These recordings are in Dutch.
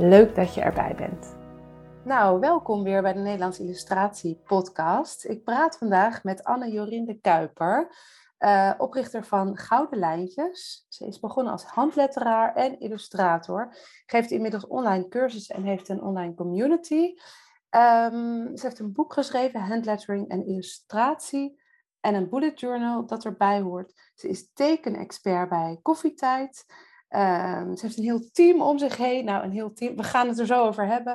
Leuk dat je erbij bent. Nou, welkom weer bij de Nederlandse Illustratie Podcast. Ik praat vandaag met Anne Jorinde Kuiper, uh, oprichter van Gouden Lijntjes. Ze is begonnen als handletteraar en illustrator, geeft inmiddels online cursussen en heeft een online community. Um, ze heeft een boek geschreven, Handlettering en Illustratie, en een bullet journal dat erbij hoort. Ze is tekenexpert bij Koffietijd. Um, ze heeft een heel team om zich heen. Nou, een heel team. We gaan het er zo over hebben.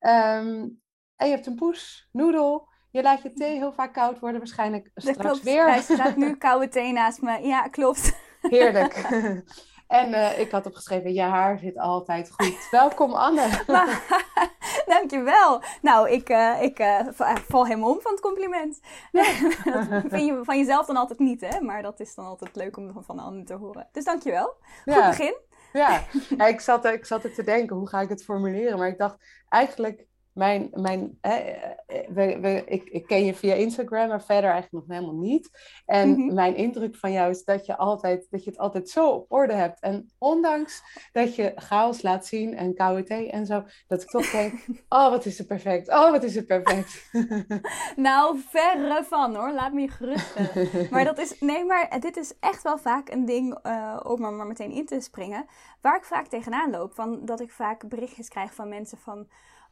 Um, en je hebt een poes, noedel. Je laat je thee heel vaak koud worden, waarschijnlijk straks klopt. weer. Hij staat nu koude thee naast me. Ja, klopt. Heerlijk. En uh, ik had opgeschreven, je haar zit altijd goed. Welkom Anne. Dankjewel. Nou, ik, uh, ik uh, val helemaal om van het compliment. dat vind je van jezelf dan altijd niet, hè? Maar dat is dan altijd leuk om van ander te horen. Dus dankjewel. Goed ja. begin. Ja, ja ik, zat, ik zat er te denken, hoe ga ik het formuleren? Maar ik dacht, eigenlijk mijn, mijn, hè, we, we, ik, ik, ken je via Instagram, maar verder eigenlijk nog helemaal niet. En mm -hmm. mijn indruk van jou is dat je, altijd, dat je het altijd zo op orde hebt. En ondanks dat je chaos laat zien en koude thee en zo, dat ik toch denk, oh wat is het perfect, oh wat is het perfect. nou, verre van hoor, laat me je gerust Maar dat is, nee, maar dit is echt wel vaak een ding uh, om er maar meteen in te springen. Waar ik vaak tegenaan loop, van dat ik vaak berichtjes krijg van mensen van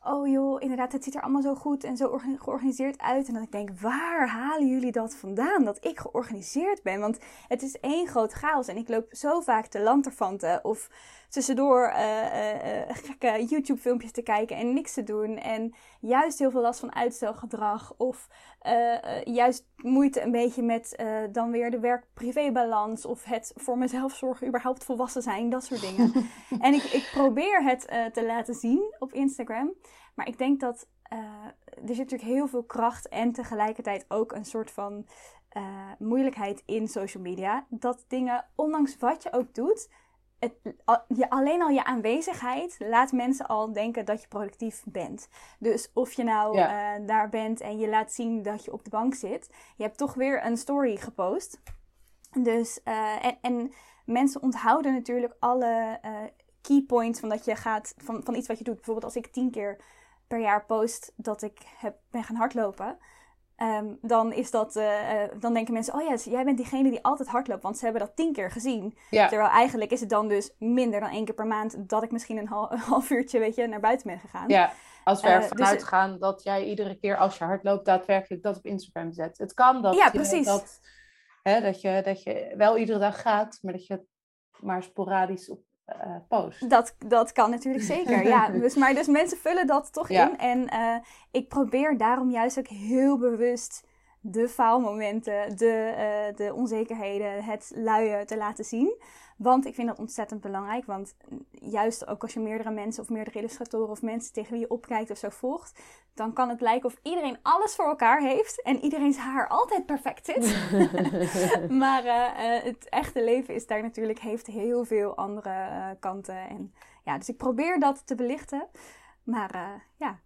oh joh, inderdaad, het ziet er allemaal zo goed en zo georganiseerd uit. En dat ik denk, waar halen jullie dat vandaan? Dat ik georganiseerd ben. Want het is één groot chaos. En ik loop zo vaak te lanterfanten of tussendoor uh, uh, gekke YouTube-filmpjes te kijken en niks te doen. En juist heel veel last van uitstelgedrag. Of juist moeite een beetje met dan weer de werk-privé-balans. Of het voor mezelf zorgen, überhaupt volwassen zijn. Dat soort dingen. en ik, ik probeer het te laten zien op Instagram. Maar ik denk dat er zit natuurlijk heel veel kracht en tegelijkertijd ook een soort van moeilijkheid in social media. Dat dingen, ondanks wat je ook doet het, je, alleen al je aanwezigheid laat mensen al denken dat je productief bent. Dus of je nou ja. uh, daar bent en je laat zien dat je op de bank zit, je hebt toch weer een story gepost. Dus, uh, en, en, mensen onthouden natuurlijk alle uh, key points van, dat je gaat, van, van iets wat je doet. Bijvoorbeeld als ik tien keer per jaar post dat ik heb, ben gaan hardlopen Um, dan, is dat, uh, dan denken mensen, oh ja, jij bent diegene die altijd hardloopt, want ze hebben dat tien keer gezien. Ja. Terwijl eigenlijk is het dan dus minder dan één keer per maand dat ik misschien een, hal, een half uurtje weet je, naar buiten ben gegaan. Ja, als we ervan uh, dus uitgaan dat jij iedere keer als je hardloopt daadwerkelijk dat op Instagram zet. Het kan dat, ja, je, dat, hè, dat, je, dat je wel iedere dag gaat, maar dat je maar sporadisch op uh, post. Dat, dat kan natuurlijk zeker, ja. Dus, maar dus mensen vullen dat toch ja. in. En uh, ik probeer daarom juist ook heel bewust de faalmomenten, de, uh, de onzekerheden, het luien te laten zien. Want ik vind dat ontzettend belangrijk. Want juist ook als je meerdere mensen of meerdere illustratoren of mensen tegen wie je opkijkt of zo volgt, dan kan het lijken of iedereen alles voor elkaar heeft en iedereen's haar altijd perfect zit. maar uh, het echte leven is daar natuurlijk, heeft heel veel andere uh, kanten. En ja, dus ik probeer dat te belichten. Maar uh, ja,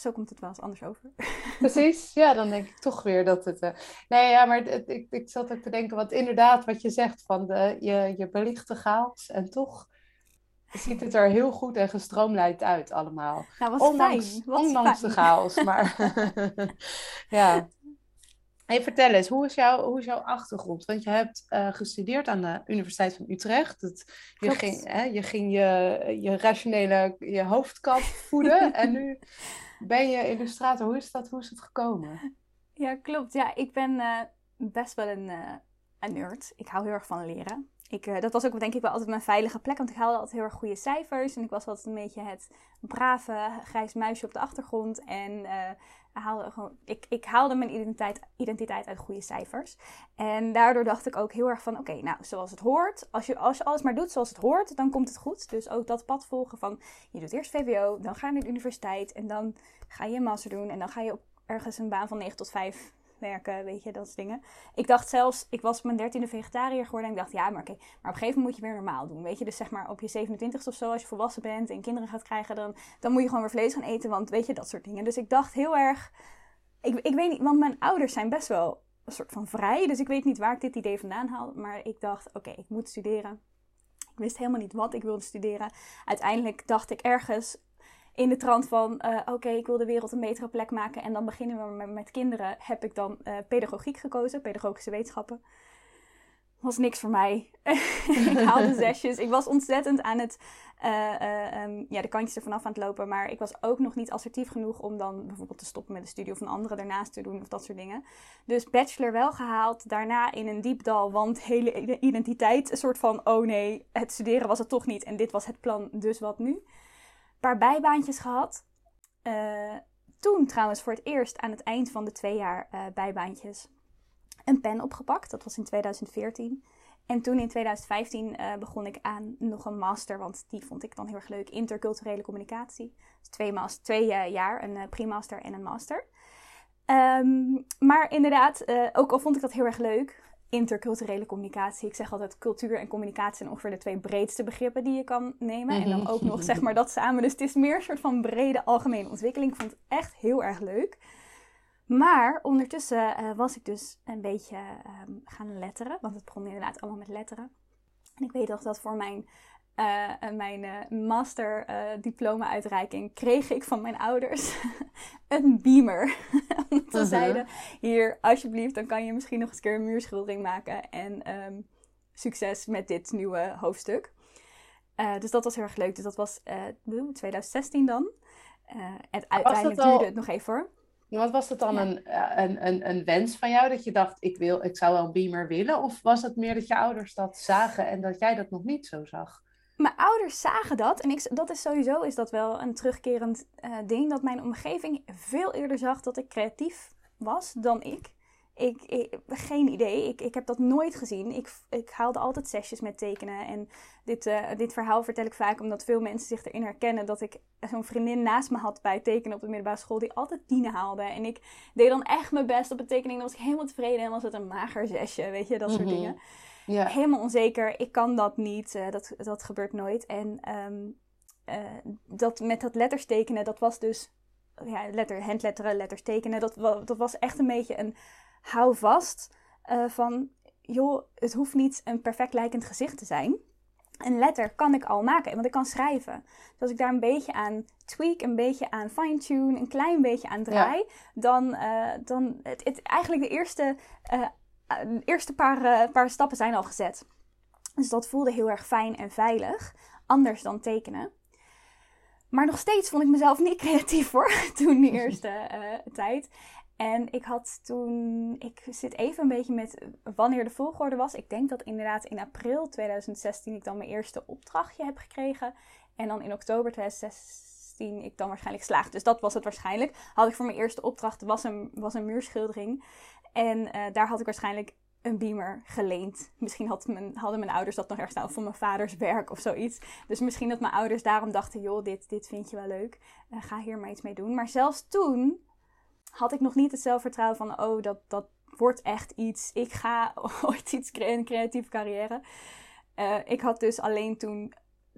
zo komt het wel eens anders over. Precies, ja, dan denk ik toch weer dat het. Uh... Nee, ja, maar het, ik, ik zat ook te denken, want inderdaad, wat je zegt van de, je, je belicht de chaos en toch ziet het er heel goed en gestroomlijnd uit allemaal. Nou, wat ondanks, fijn. Wat ondanks fijn. de chaos, maar ja. Hey, vertel eens, hoe is, jouw, hoe is jouw achtergrond? Want je hebt uh, gestudeerd aan de Universiteit van Utrecht. Het, je, ging, hè, je ging je, je rationele je hoofdkant voeden en nu ben je illustrator. Hoe is dat? Hoe is het gekomen? Ja, klopt. Ja, ik ben uh, best wel een uh, een nerd. Ik hou heel erg van leren. Ik, dat was ook denk ik wel altijd mijn veilige plek, want ik haalde altijd heel erg goede cijfers. En ik was altijd een beetje het brave grijs muisje op de achtergrond. En uh, haalde gewoon, ik, ik haalde mijn identiteit, identiteit uit goede cijfers. En daardoor dacht ik ook heel erg van, oké, nou, zoals het hoort. Als je, als je alles maar doet zoals het hoort, dan komt het goed. Dus ook dat pad volgen van, je doet eerst VWO, dan ga je naar de universiteit. En dan ga je een master doen. En dan ga je op ergens een baan van 9 tot 5 werken, weet je, dat soort dingen. Ik dacht zelfs, ik was mijn dertiende vegetariër geworden en ik dacht, ja, maar oké, maar op een gegeven moment moet je weer normaal doen, weet je. Dus zeg maar op je 27 of zo, als je volwassen bent en kinderen gaat krijgen, dan, dan moet je gewoon weer vlees gaan eten, want weet je, dat soort dingen. Dus ik dacht heel erg, ik, ik weet niet, want mijn ouders zijn best wel een soort van vrij, dus ik weet niet waar ik dit idee vandaan haal, maar ik dacht, oké, ik moet studeren. Ik wist helemaal niet wat ik wilde studeren. Uiteindelijk dacht ik ergens, in de trant van, uh, oké, ik wil de wereld een betere plek maken en dan beginnen we met, met kinderen, heb ik dan uh, pedagogiek gekozen, pedagogische wetenschappen. Was niks voor mij. ik haalde zesjes. Ik was ontzettend aan het, uh, um, ja, de kantjes ervan af aan het lopen, maar ik was ook nog niet assertief genoeg om dan bijvoorbeeld te stoppen met de studie of een andere daarnaast te doen of dat soort dingen. Dus bachelor wel gehaald, daarna in een diepdal, want hele identiteit, een soort van, oh nee, het studeren was het toch niet en dit was het plan, dus wat nu? Paar bijbaantjes gehad. Uh, toen trouwens voor het eerst aan het eind van de twee jaar uh, bijbaantjes een pen opgepakt. Dat was in 2014. En toen in 2015 uh, eh, begon ik aan nog een master, want die vond ik dan heel erg leuk. Interculturele communicatie. Dus twee, master, twee jaar, een pre-master en een master. Um, maar inderdaad, ook al vond ik dat heel erg leuk, interculturele communicatie. Ik zeg altijd cultuur en communicatie zijn ongeveer de twee breedste begrippen die je kan nemen. En dan ook nog zeg maar dat samen. Dus het is meer een soort van brede algemene ontwikkeling. Ik vond het echt heel erg leuk. Maar ondertussen uh, was ik dus een beetje um, gaan letteren. Want het begon inderdaad allemaal met letteren. En ik weet nog dat voor mijn uh, mijn uh, master diploma uitreiking kreeg ik van mijn ouders een beamer. Ze uh-huh. zeiden, hier alsjeblieft, dan kan je misschien nog eens een keer een muurschildering maken. En um, succes met dit nieuwe hoofdstuk. dus dat was heel erg leuk. Dus dat was 2016 dan. en uiteindelijk duurde het nog even hoor. Wat was het dan ja. een, een, een, een wens van jou dat je dacht, ik, wil, ik zou wel een beamer willen? Of was het meer dat je ouders dat zagen en dat jij dat nog niet zo zag? Mijn ouders zagen dat. En ik, dat is sowieso is dat wel een terugkerend uh, ding. Dat mijn omgeving veel eerder zag dat ik creatief was dan ik. Ik, ik geen idee. Ik, ik heb dat nooit gezien. Ik, ik haalde altijd sessies met tekenen. En dit, uh, dit verhaal vertel ik vaak omdat veel mensen zich erin herkennen. Dat ik zo'n vriendin naast me had bij tekenen op de middelbare school. Die altijd tienen haalde. En ik deed dan echt mijn best op een tekening. Dan was ik helemaal tevreden. En was het een mager zesje. Weet je, dat soort mm -hmm. dingen ja. helemaal onzeker. Ik kan dat niet. Uh, dat, dat gebeurt nooit. En um, uh, dat met dat letters tekenen, dat was dus ja, letter, handletteren, letters tekenen. Dat, dat was echt een beetje een houvast uh, van, joh, het hoeft niet een perfect lijkend gezicht te zijn. Een letter kan ik al maken, want ik kan schrijven. Dus als ik daar een beetje aan tweak, een beetje aan fine-tune, een klein beetje aan draai, ja. dan, uh, dan het, het, eigenlijk de eerste de eerste paar, uh, paar stappen zijn al gezet. Dus dat voelde heel erg fijn en veilig. Anders dan tekenen. Maar nog steeds vond ik mezelf niet creatief hoor. Toen de eerste uh, tijd. En ik had toen. Ik zit even een beetje met wanneer de volgorde was. Ik denk dat inderdaad in april 2016 ik dan mijn eerste opdrachtje heb gekregen. En dan in oktober 2016 ik dan waarschijnlijk slaag. Dus dat was het waarschijnlijk. Had ik voor mijn eerste opdracht. Was een, was een muurschildering. En uh, daar had ik waarschijnlijk een beamer geleend. Misschien had mijn, hadden mijn ouders dat nog ergens staan. Of van mijn vaders werk of zoiets. Dus misschien dat mijn ouders daarom dachten: joh, dit, dit vind je wel leuk. Uh, ga hier maar iets mee doen. Maar zelfs toen had ik nog niet het zelfvertrouwen van: oh, dat, dat wordt echt iets. Ik ga ooit iets creëren, een creatieve carrière. Uh, ik had dus alleen toen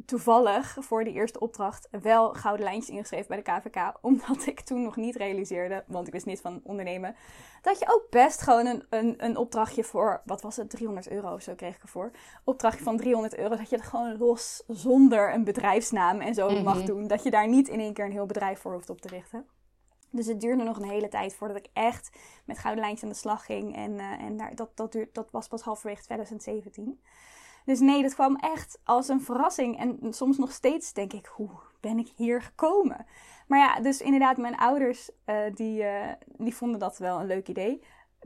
toevallig voor die eerste opdracht wel gouden lijntjes ingeschreven bij de KVK. Omdat ik toen nog niet realiseerde, want ik wist niet van ondernemen, dat je ook best gewoon een, een, een opdrachtje voor, wat was het, 300 euro of zo kreeg ik ervoor. Opdrachtje van 300 euro, dat je het gewoon los zonder een bedrijfsnaam en zo mm -hmm. mag doen. Dat je daar niet in één keer een heel bedrijf voor hoeft op te richten. Dus het duurde nog een hele tijd voordat ik echt met gouden lijntjes aan de slag ging. En, uh, en daar, dat, dat, dat was pas halverwege 2017. Dus nee, dat kwam echt als een verrassing. En soms nog steeds denk ik, hoe ben ik hier gekomen? Maar ja, dus inderdaad, mijn ouders uh, die, uh, die vonden dat wel een leuk idee.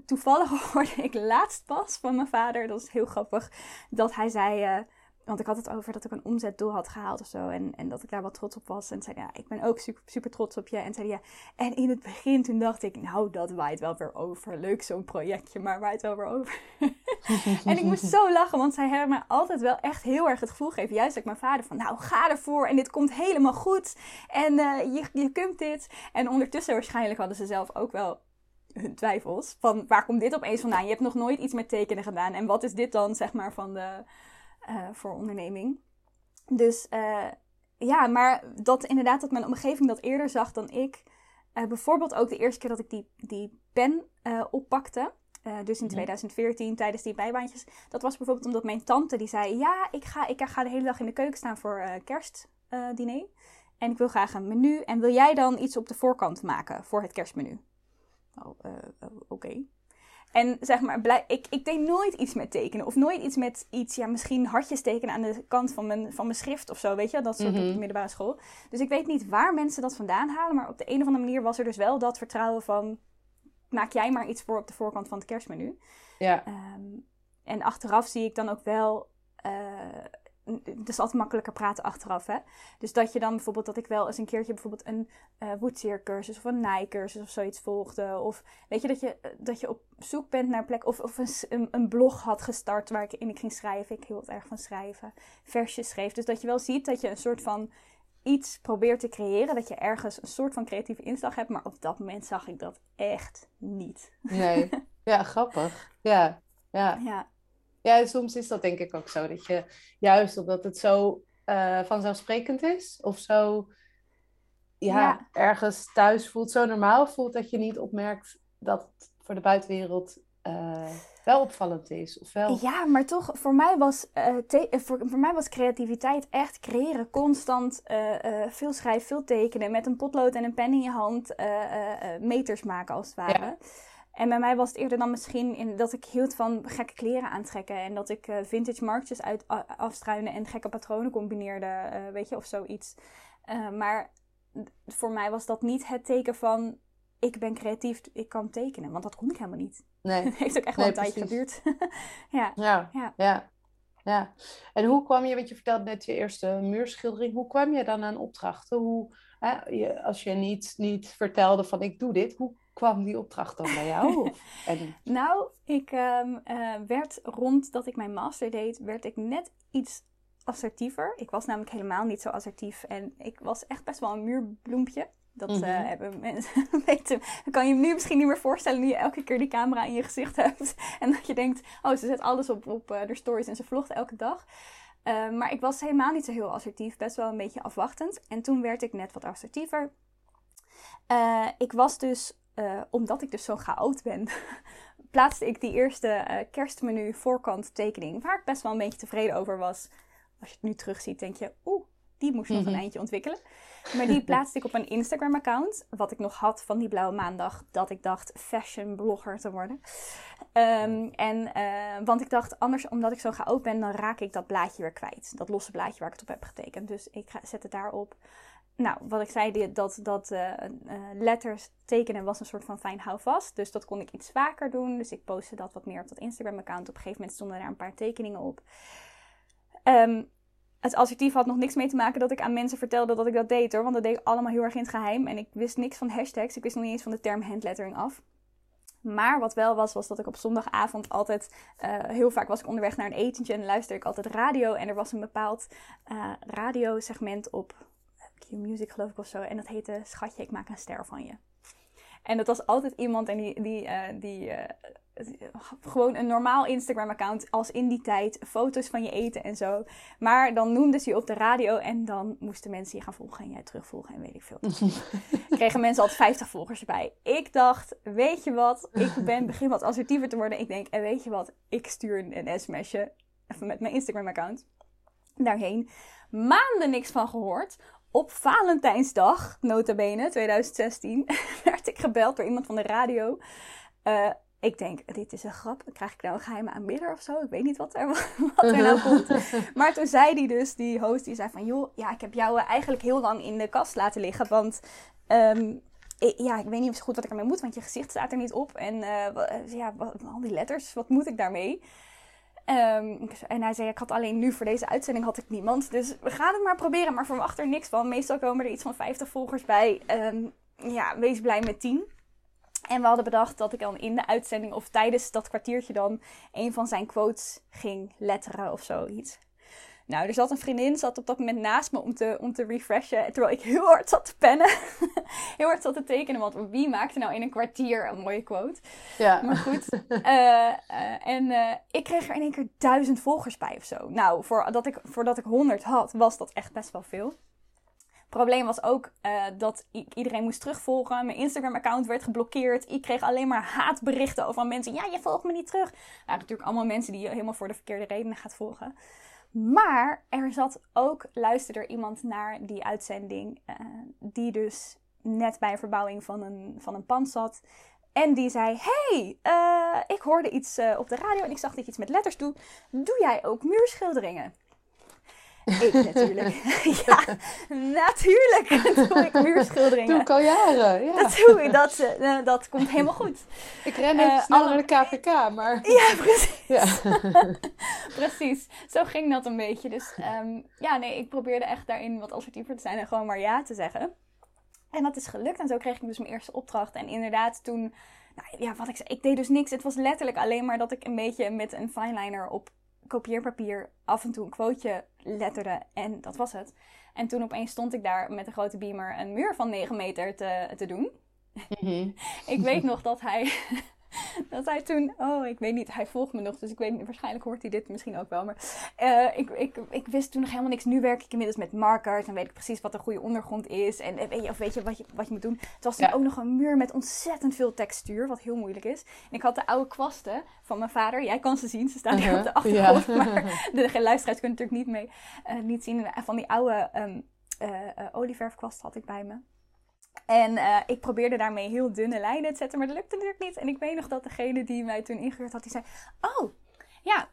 toevallig hoorde ik laatst pas van mijn vader, dat is heel grappig, dat hij zei. Want ik had het over dat ik een omzetdoel had gehaald of zo. En, en dat ik daar wat trots op was. En zei ja, ik ben ook super, super trots op je. En zei ja, en in het begin toen dacht ik, nou dat waait wel weer over. Leuk zo'n projectje, maar waait wel weer over. en ik moest zo lachen, want zij hebben mij altijd wel echt heel erg het gevoel gegeven. Juist ook mijn vader van, nou ga ervoor en dit komt helemaal goed. En eh, je, je kunt dit. En ondertussen waarschijnlijk hadden ze zelf ook wel hun twijfels. Van waar komt dit opeens vandaan? Je hebt nog nooit iets met tekenen gedaan. En wat is dit dan, zeg maar, van de, eh, voor onderneming? Dus uh, ja, maar dat inderdaad dat mijn omgeving dat eerder zag dan ik. Uh, bijvoorbeeld ook de eerste keer dat ik die, die pen uh, oppakte. dus in 2014 tijdens die bijbaantjes. Dat was bijvoorbeeld omdat mijn tante die zei... Ja, ik ga, ik ga de hele dag in de keuken staan voor kerstdiner. en ik wil graag een menu. En wil jij dan iets op de voorkant maken voor het kerstmenu? Oh, oké. Okay. En zeg maar, ik, ik deed nooit iets met tekenen. Of nooit iets met iets, ja, misschien hartjes tekenen aan de kant van mijn, van mijn schrift of zo. Weet je, dat soort mm -hmm. op de middelbare school. Dus ik weet niet waar mensen dat vandaan halen. Maar op de een of andere manier was er dus wel dat vertrouwen van... Maak jij maar iets voor op de voorkant van het kerstmenu. Ja. Um, en achteraf zie ik dan ook wel... Uh, het is altijd makkelijker praten achteraf, hè. Dus dat je dan bijvoorbeeld, dat ik wel eens een keertje bijvoorbeeld een uh, woodseer-cursus of een naaicursus of zoiets volgde. Of weet je, dat je, dat je op zoek bent naar plek. Of, of een, een blog had gestart waar ik in ik ging schrijven. Ik hield erg van schrijven. Versjes schreef. Dus dat je wel ziet dat je een soort van iets probeert te creëren. Dat je ergens een soort van creatieve inslag hebt. Maar op dat moment zag ik dat echt niet. Nee. Ja, grappig. Ja. Ja. ja. Ja, soms is dat denk ik ook zo. Dat je juist omdat het zo uh, vanzelfsprekend is, of zo ja, Ja. ergens thuis voelt, zo normaal voelt, dat je niet opmerkt dat het voor de buitenwereld eh, wel opvallend is. Of wel... Ja, maar toch, voor mij was, eh, eh, voor, voor mij was creativiteit echt creëren. Constant eh, eh, veel schrijven, veel tekenen. Met een potlood en een pen in je hand eh, eh, eh, meters maken als het ware. Ja. En bij mij was het eerder dan misschien in, dat ik hield van gekke kleren aantrekken. En dat ik eh, vintage marktjes uit afstruinen en gekke patronen combineerde. eh, weet je, of zoiets. Eh, maar voor mij was dat niet het teken van... Ik ben creatief, ik kan tekenen. Want dat kon ik helemaal niet. Nee. Het heeft ook echt Nee, wel een tijdje geduurd. ja. Ja, Ja. ja, ja. En hoe kwam je, want je vertelde net je eerste muurschildering, hoe kwam je dan aan opdrachten? Hoe, hè, je, als je niet, niet vertelde van ik doe dit, hoe kwam die opdracht dan bij jou? En, Nou, ik ehm, eh, werd rond dat ik mijn master deed, werd ik net iets assertiever. Ik was namelijk helemaal niet zo assertief en ik was echt best wel een muurbloempje. Dat eh, Mhm. hebben mensen weten. Kan je nu misschien niet meer voorstellen nu je elke keer die camera in je gezicht hebt. En dat je denkt, oh, ze zet alles op, op eh, de stories en ze vlogt elke dag. Eh, maar ik was helemaal niet zo heel assertief, best wel een beetje afwachtend. En toen werd ik net wat assertiever. Ik was dus, eh, omdat ik dus zo chaot ben, plaatste ik die eerste eh, kerstmenu voorkant tekening, waar ik best wel een beetje tevreden over was. Als je het nu terugziet, denk je, oeh, die moest nog een Mhm. eindje ontwikkelen. Maar die plaatste ik op een Instagram-account, wat ik nog had van die blauwe maandag, dat ik dacht fashion blogger te worden. Ehm, en, eh, want ik dacht, anders, omdat ik zo chaot ben, dan raak ik dat blaadje weer kwijt. Dat losse blaadje waar ik het op heb getekend. Dus ik ga, zet het daarop. Nou, wat ik zei, dat, dat eh, eh, letters tekenen was een soort van fijn houvast. Dus dat kon ik iets vaker doen. Dus ik postte dat wat meer op dat Instagram-account. Op een gegeven moment stonden daar een paar tekeningen op. Ehm, het assertief had nog niks mee te maken dat ik aan mensen vertelde dat ik dat deed hoor. Want dat deed ik allemaal heel erg in het geheim. En ik wist niks van hashtags. Ik wist nog niet eens van de term handlettering af. Maar wat wel was, was dat ik op zondagavond altijd, eh, heel vaak was ik onderweg naar een etentje en luisterde ik altijd radio. En er was een bepaald radiosegment op Q-Music geloof ik of zo. En dat heette Schatje, ik maak een ster van je. En dat was altijd iemand en die, die, eh, die eh, gewoon een normaal Instagram-account als in die tijd, foto's van je eten en zo. Maar dan noemde ze je op de radio en dan moesten mensen je gaan volgen en jij terugvolgen en weet ik veel. Kregen mensen altijd 50 volgers erbij. Ik dacht, weet je wat, ik ben begin wat assertiever te worden. Ik denk, en weet je wat, ik stuur een, sms'je even met mijn Instagram-account daarheen. Maanden niks van gehoord. Op Valentijnsdag, nota bene, 2016, werd ik gebeld door iemand van de radio. Eh, ik denk, dit is een grap. Krijg ik nou een geheime aanbidder of zo? Ik weet niet wat er, wat er nou komt. Maar toen zei die dus, die host, die zei van... joh, ja, ik heb jou eh, eigenlijk heel lang in de kast laten liggen. Want ehm, ja, ik weet niet zo goed wat ik ermee moet, want je gezicht staat er niet op. En uh, ja, wat, al die letters, wat moet ik daarmee? Um, en hij zei, ik had alleen nu voor deze uitzending had ik niemand. Dus we gaan het maar proberen, maar verwacht er niks van. Meestal komen er iets van 50 volgers bij. Um, ja, wees blij met 10. En we hadden bedacht dat ik dan in de uitzending of tijdens dat kwartiertje dan een van zijn quotes ging letteren of zoiets. Nou, er zat een vriendin, zat op dat moment naast me om te, om te refreshen. Terwijl ik heel hard zat te pennen. heel hard zat te tekenen. Want wie maakte nou in een kwartier een mooie quote? Ja. Maar goed. Uh, uh, en uh, ik kreeg er in één keer duizend volgers bij of zo. Nou, voordat ik, voordat ik honderd had, was dat echt best wel veel. Het probleem was ook dat ik iedereen moest terugvolgen. Mijn Instagram-account werd geblokkeerd. Ik kreeg alleen maar haatberichten over mensen. Ja, je volgt me niet terug. Nou, natuurlijk allemaal mensen die je helemaal voor de verkeerde redenen gaat volgen. Maar er zat ook, luisterde er iemand naar die uitzending, uh, die dus net bij een verbouwing van een, van een pand zat. En die zei: Hey, uh, ik hoorde iets uh, op de radio en ik zag dat je iets met letters doet. Doe jij ook muurschilderingen? Ik natuurlijk. ja, natuurlijk doe ik muurschilderingen. Doe ik al jaren, ja. Dat doe ik, dat, uh, dat komt helemaal goed. Ik ren even uh, snel naar de KVK, maar... Ja, precies. Ja. precies, zo ging dat een beetje. Dus um, ja, nee, ik probeerde echt daarin wat assertiever te zijn en gewoon maar ja te zeggen. En dat is gelukt en zo kreeg ik dus mijn eerste opdracht. En inderdaad toen... Nou ja, wat ik zei, ik deed dus niks. Het was letterlijk alleen maar dat ik een beetje met een fineliner op kopieerpapier af en toe een quoteje letterde en dat was het. En toen opeens stond ik daar met een grote beamer een muur van 9 meter te, te doen. Mhm. ik weet nog dat hij dat hij toen, oh, ik weet niet, hij volgt me nog, dus ik weet niet, waarschijnlijk hoort hij dit misschien ook wel. Maar uh, ik, ik, ik wist toen nog helemaal niks. Nu werk ik inmiddels met markers en weet ik precies wat een goede ondergrond is. En weet je, of weet je wat je, wat je moet doen. Het was toen ook nog een muur met ontzettend veel textuur, wat heel moeilijk is. En ik had de oude kwasten van mijn vader. Jij kan ze zien, ze staan hier op de uh-huh. achtergrond. Maar de luisteraars kunnen natuurlijk niet, mee, uh, niet zien. Van die oude um, olieverfkwast had ik bij me. En uh, ik probeerde daarmee heel dunne lijnen te zetten, maar dat lukte natuurlijk niet. En ik weet nog dat degene die mij toen ingehuurd had, die zei... Oh, ja,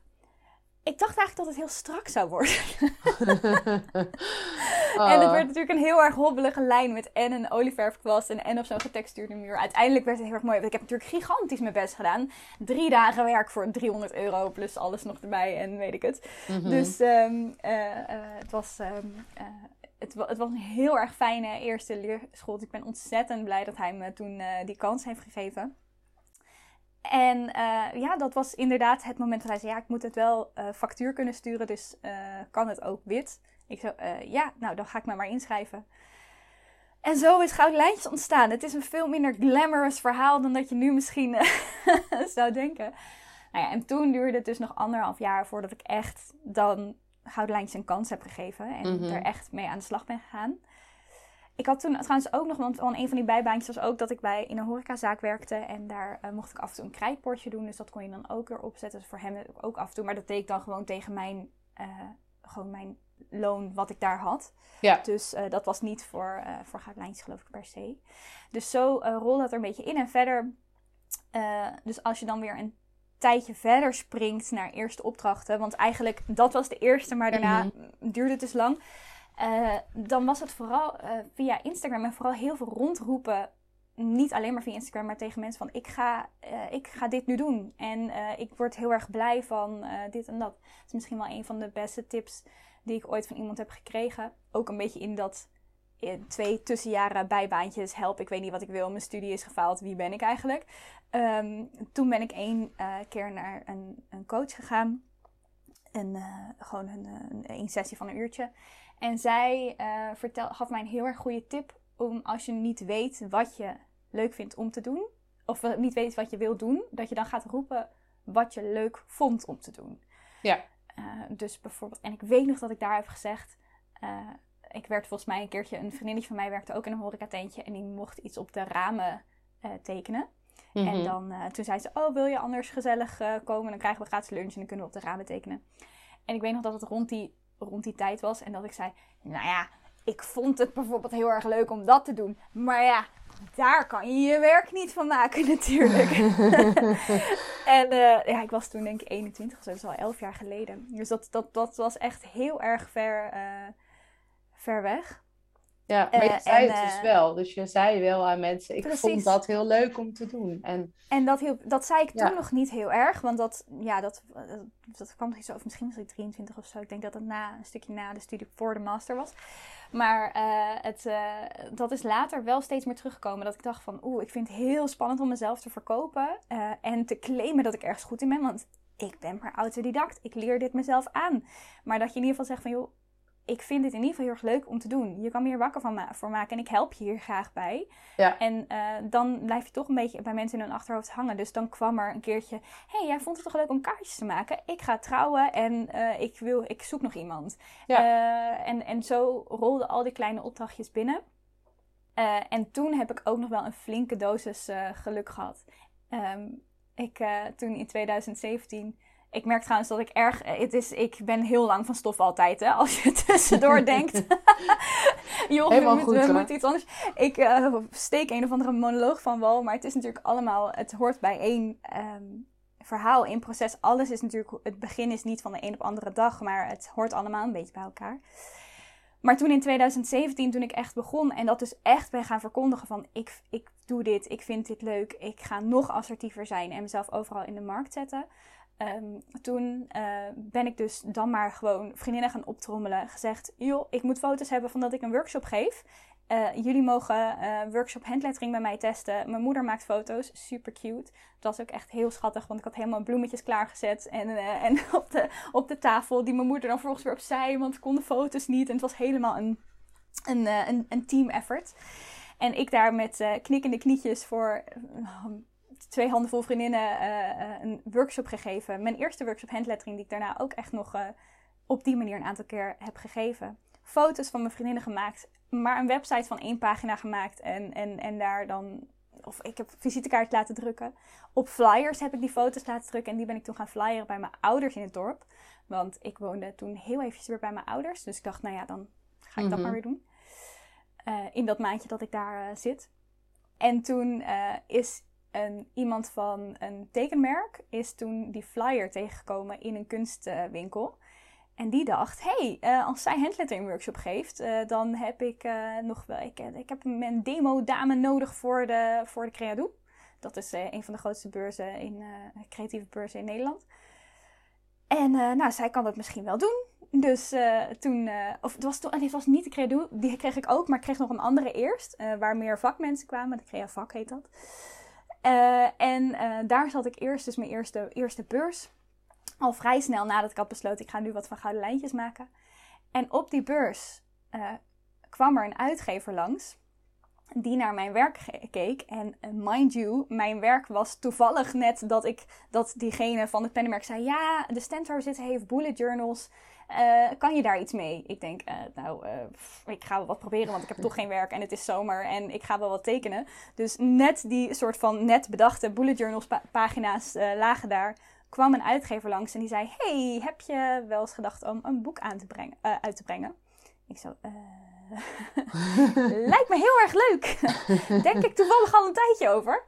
ik dacht eigenlijk dat het heel strak zou worden. En het werd natuurlijk een heel erg hobbelige lijn met en een olieverfkwast en, en op zo'n getextuurde muur. Uiteindelijk werd het heel erg mooi. Ik heb natuurlijk gigantisch mijn best gedaan. Drie dagen werk voor 300 euro plus alles nog erbij en weet ik het. Mm -hmm. Dus um, uh, uh, het was... Um, het, het, was een heel erg fijne eerste leerschool. Ik ben ontzettend blij dat hij me toen uh, die kans heeft gegeven. En uh, ja, dat was inderdaad het moment dat hij zei: Ja, ik moet het wel uh, factuur kunnen sturen, dus kan het ook wit? Ik zei: Ja, nou dan ga ik me maar inschrijven. En zo is Gouden Lijntjes ontstaan. Het is een veel minder glamorous verhaal dan dat je nu misschien zou denken. Nou ja, en toen duurde het dus nog anderhalf jaar voordat ik echt dan Goudlijntjes een kans heb gegeven. En mm er echt mee aan de slag ben gegaan. Ik had toen trouwens ook nog, want een van die bijbaantjes was ook dat ik bij in een horecazaak werkte. En daar uh, mocht ik af en toe een krijtportje doen. Dus dat kon je dan ook erop zetten. Dus voor hem ook af en toe. Maar dat deed ik dan gewoon tegen mijn, uh, gewoon mijn loon wat ik daar had. Ja. Dus uh, dat was niet voor, voor goudlijntjes geloof ik per se. Dus zo rolde dat er een beetje in. En verder, dus als je dan weer een tijdje verder springt naar eerste opdrachten. Want eigenlijk, dat was de eerste, maar daarna mhm. duurde het dus lang. Uh, dan was het vooral uh, via Instagram en vooral heel veel rondroepen. Niet alleen maar via Instagram, maar tegen mensen van ik ga, uh, ik ga dit nu doen. En ik word heel erg blij van dit en dat. Dat is misschien wel een van de beste tips die ik ooit van iemand heb gekregen. Ook een beetje in dat twee tussenjaren bijbaantjes. Help, ik weet niet wat ik wil. Mijn studie is gefaald. Wie ben ik eigenlijk? Um, toen ben ik één uh, keer naar een, een, coach gegaan. En, uh, gewoon een, een, een, sessie van een uurtje. En zij uh, vertel, gaf mij een heel erg goede tip om als je niet weet wat je leuk vindt om te doen. Of niet weet wat je wil doen. Dat je dan gaat roepen wat je leuk vond om te doen. Ja. dus bijvoorbeeld, en ik weet nog dat ik daar heb gezegd ik werd volgens mij een keertje, een vriendinnetje van mij werkte ook in een horecatentje en die mocht iets op de ramen uh, tekenen. En mhm. dan, uh, toen zei ze, oh wil je anders gezellig uh, komen, dan krijgen we gratis lunch en dan kunnen we op de ramen tekenen. En ik weet nog dat het rond die, rond die tijd was en dat ik zei, nou ja, ik vond het bijvoorbeeld heel erg leuk om dat te doen. Maar ja, daar kan je je werk niet van maken natuurlijk. en ja, ik was toen denk ik 21 of zo, dat is al 11 jaar geleden. Dus dat, dat, dat was echt heel erg ver ver weg. Ja, maar je uh, zei het dus wel. Dus je zei wel aan mensen, ik vond dat heel leuk om te doen. En, en dat, hielp, dat zei ik toen nog niet heel erg. Want dat, ja, dat, dat, kwam iets over. Misschien was ik 23 of zo. Ik denk dat het na, een stukje na de studie voor de master was. Maar het, dat is later wel steeds meer teruggekomen. Dat ik dacht van, oeh, ik vind het heel spannend om mezelf te verkopen. en te claimen dat ik ergens goed in ben. Want ik ben maar autodidact. Ik leer dit mezelf aan. Maar dat je in ieder geval zegt van, joh, ik vind dit in ieder geval heel erg leuk om te doen. Je kan me hier wakker van voor maken en ik help je hier graag bij. Ja. En uh, dan blijf je toch een beetje bij mensen in hun achterhoofd hangen. Dus dan kwam er een keertje: hey, jij vond het toch leuk om kaartjes te maken? Ik ga trouwen en uh, ik, wil, ik zoek nog iemand. Ja. Uh, en, en zo rolden al die kleine opdrachtjes binnen. en toen heb ik ook nog wel een flinke dosis geluk gehad. Um, ik, toen in 2017 ik merk trouwens dat ik erg. Eh, het is, ik ben heel lang van stof altijd, hè, als je tussendoor denkt. Joh, Helemaal we, goed, we moeten iets anders. Ik uh, steek een of andere monoloog van wel, maar het is natuurlijk allemaal. Het hoort bij één um, verhaal in proces. Alles is natuurlijk. Het begin is niet van de een op andere dag, maar het hoort allemaal een beetje bij elkaar. Maar toen in 2017, toen ik echt begon en dat dus echt ben gaan verkondigen van ik, ik doe dit, ik vind dit leuk, ik ga nog assertiever zijn en mezelf overal in de markt zetten. Um, toen uh, ben ik dus dan maar gewoon vriendinnen gaan optrommelen. Gezegd, joh, ik moet foto's hebben van dat ik een workshop geef. Uh, jullie mogen uh, workshop handlettering bij mij testen. Mijn moeder maakt foto's, super cute. Dat was ook echt heel schattig, want ik had helemaal bloemetjes klaargezet. En, en op, de, op de tafel, die mijn moeder dan vervolgens weer opzij, want kon de foto's niet. En het was helemaal een, een, een, een team effort. En ik daar met knikkende knietjes voor twee handvol vriendinnen uh, een workshop gegeven. Mijn eerste workshop handlettering die ik daarna ook echt nog uh, op die manier een aantal keer heb gegeven. Foto's van mijn vriendinnen gemaakt, maar een website van één pagina gemaakt en, en, en daar dan... Of ik heb visitekaart laten drukken. Op flyers heb ik die foto's laten drukken en die ben ik toen gaan flyeren bij mijn ouders in het dorp. Want ik woonde toen heel eventjes weer bij mijn ouders. Dus ik dacht, nou ja, dan ga ik dat mhm. maar weer doen. in dat maandje dat ik daar zit. En toen is een, iemand van een tekenmerk is toen die flyer tegengekomen in een kunstwinkel. En die dacht, hey, uh, als zij handlettering workshop geeft, uh, dan heb ik uh, nog wel, ik, heb een demo dame nodig voor de, voor de Creado. Dat is een van de grootste beurzen in, creatieve beurzen in Nederland. En nou, zij kan dat misschien wel doen. Dus toen, of het was, toen, het was niet de Creado, die kreeg ik ook, maar ik kreeg nog een andere eerst, waar meer vakmensen kwamen. De Crea Vak heet dat. Uh, en uh, daar zat ik eerst, dus mijn eerste, eerste beurs. Al vrij snel nadat ik had besloten, ik ga nu wat van gouden lijntjes maken. En op die beurs uh, kwam er een uitgever langs. Die naar mijn werk keek. En mind you, mijn werk was toevallig net dat ik dat diegene van het pennenmerk zei: Ja, de zitten heeft bullet journals. Uh, kan je daar iets mee? Ik denk, uh, nou, ik ga wel wat proberen, want ik heb toch geen werk en het is zomer en ik ga wel wat tekenen. Dus net die soort van net bedachte bullet journals pagina's lagen daar. Kwam een uitgever langs en die zei: Hey, heb je wel eens gedacht om een boek aan te brengen, uit te brengen? Ik zo, lijkt me heel erg leuk. Denk ik toevallig al een tijdje over.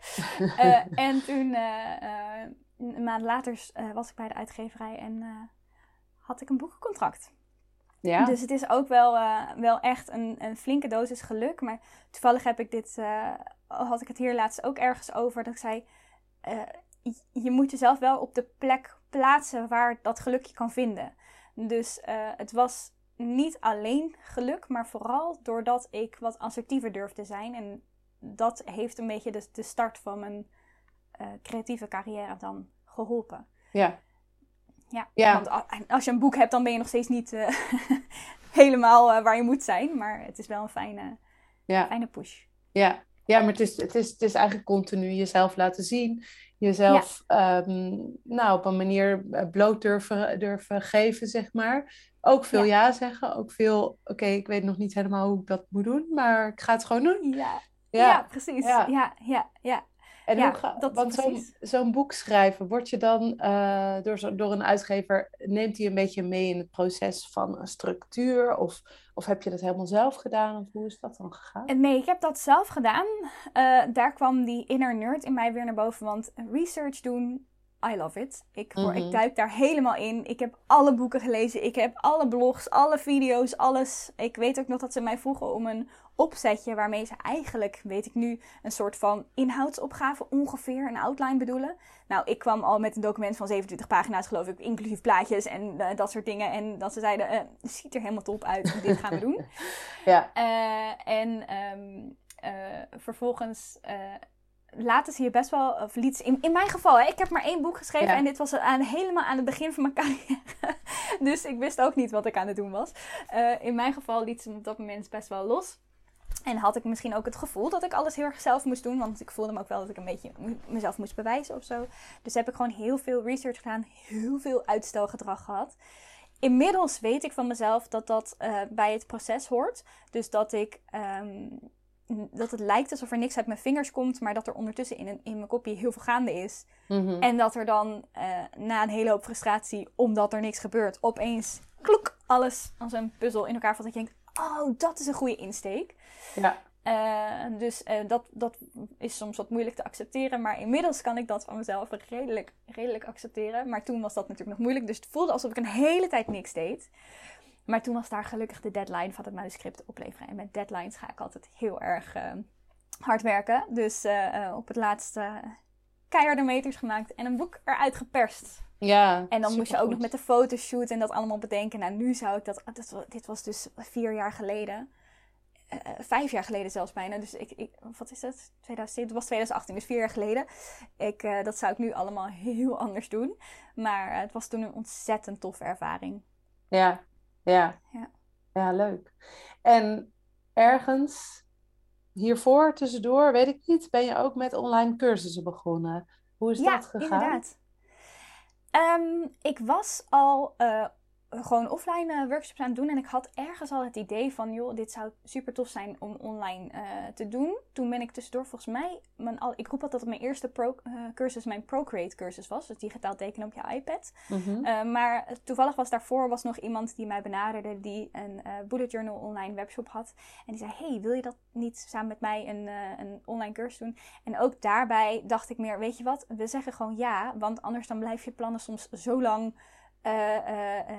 en toen, een maand later, was ik bij de uitgeverij en had ik een boekencontract. Ja. Dus het is ook wel, uh, wel echt een, een flinke dosis geluk. Maar toevallig heb ik dit, uh, had ik het hier laatst ook ergens over. Dat ik zei, uh, je moet jezelf wel op de plek plaatsen waar dat geluk je kan vinden. Dus het was niet alleen geluk, maar vooral doordat ik wat assertiever durfde zijn. En dat heeft een beetje de, de start van mijn creatieve carrière dan geholpen. Ja. Ja, ja. want als je een boek hebt, dan ben je nog steeds niet uh, helemaal uh, waar je moet zijn. Maar het is wel een fijne, ja. fijne push. Ja. Ja, maar het is, het, is, het is eigenlijk continu jezelf laten zien. Jezelf ja. um, nou, op een manier eh, bloot durven, durven geven, zeg maar. Ook veel ja, ja zeggen. Ook veel, oké, ik weet nog niet helemaal hoe ik dat moet doen. Maar ik ga het gewoon doen. Ja, ja. precies. Ja, ja, ja. En ja, hoe ga, dat want zo'n boek schrijven, word je dan uh, door, door een uitgever, neemt hij een beetje mee in het proces van een structuur? Of, of heb je dat helemaal zelf gedaan? Of hoe is dat dan gegaan? Eh, nee, ik heb dat zelf gedaan. Uh, daar kwam die inner nerd in mij weer naar boven. Want research doen I love it. Ik, mm ik duik daar helemaal in. Ik heb alle boeken gelezen. Ik heb alle blogs, alle video's, alles. Ik weet ook nog dat ze mij vroegen om een opzetje waarmee ze eigenlijk, weet ik nu, een soort van inhoudsopgave ongeveer, een outline bedoelen. Nou, ik kwam al met een document van 27 pagina's, geloof ik, inclusief plaatjes en uh, dat soort dingen. En dat ze zeiden, uh, het ziet er helemaal top uit, dit gaan we doen. ja. Uh, en um, vervolgens laten ze je best wel, of liet in, in mijn geval, hè, ik heb maar één boek geschreven en dit was aan, helemaal aan het begin van mijn carrière. dus ik wist ook niet wat ik aan het doen was. Uh, in mijn geval liet ze me op dat moment best wel los. En had ik misschien ook het gevoel dat ik alles heel erg zelf moest doen. Want ik voelde me ook wel dat ik een beetje mezelf moest bewijzen of zo. Dus heb ik gewoon heel veel research gedaan. Heel veel uitstelgedrag gehad. Inmiddels weet ik van mezelf dat dat uh, bij het proces hoort. Dus dat ik um, dat het lijkt alsof er niks uit mijn vingers komt, maar dat er ondertussen in, een, in mijn kopje heel veel gaande is. Mhm. En dat er dan uh, na een hele hoop frustratie, omdat er niks gebeurt, opeens klok alles als een puzzel in elkaar valt. Dat je denkt, oh, dat is een goede insteek. Ja. Uh, dus uh, dat, dat is soms wat moeilijk te accepteren. Maar inmiddels kan ik dat van mezelf redelijk, redelijk accepteren. Maar toen was dat natuurlijk nog moeilijk. Dus het voelde alsof ik een hele tijd niks deed. Maar toen was daar gelukkig de deadline van het manuscript opleveren. En met deadlines ga ik altijd heel erg uh, hard werken. Dus uh, op het laatste keiharde meters gemaakt en een boek eruit geperst. Ja, en dan moest je ook nog met de fotoshoot en dat allemaal bedenken. Nou, nu zou ik dat. dat dit was dus vier jaar geleden. Uh, vijf jaar geleden zelfs bijna. Dus ik, ik wat is het? 2007, het was 2018, dus vier jaar geleden. Ik, uh, dat zou ik nu allemaal heel anders doen. Maar uh, het was toen een ontzettend toffe ervaring. Ja, ja. Ja. Ja, leuk. En ergens hiervoor, tussendoor, weet ik niet, ben je ook met online cursussen begonnen. Hoe is ja, dat gegaan? inderdaad. Um, ik was al uh, gewoon offline uh, workshops aan het doen. En ik had ergens al het idee van, joh, dit zou super tof zijn om online uh, te doen. Toen ben ik tussendoor volgens mij, mijn, al, ik roep altijd dat mijn eerste pro, uh, cursus mijn Procreate cursus was. Dus digitaal tekenen op je iPad. Mm -hmm. maar toevallig was daarvoor was nog iemand die mij benaderde die een bullet journal online webshop had. En die zei, hey, wil je dat niet samen met mij een, een online cursus doen? En ook daarbij dacht ik meer, weet je wat, we zeggen gewoon ja. Want anders dan blijf je plannen soms zo lang... Uh, uh, uh,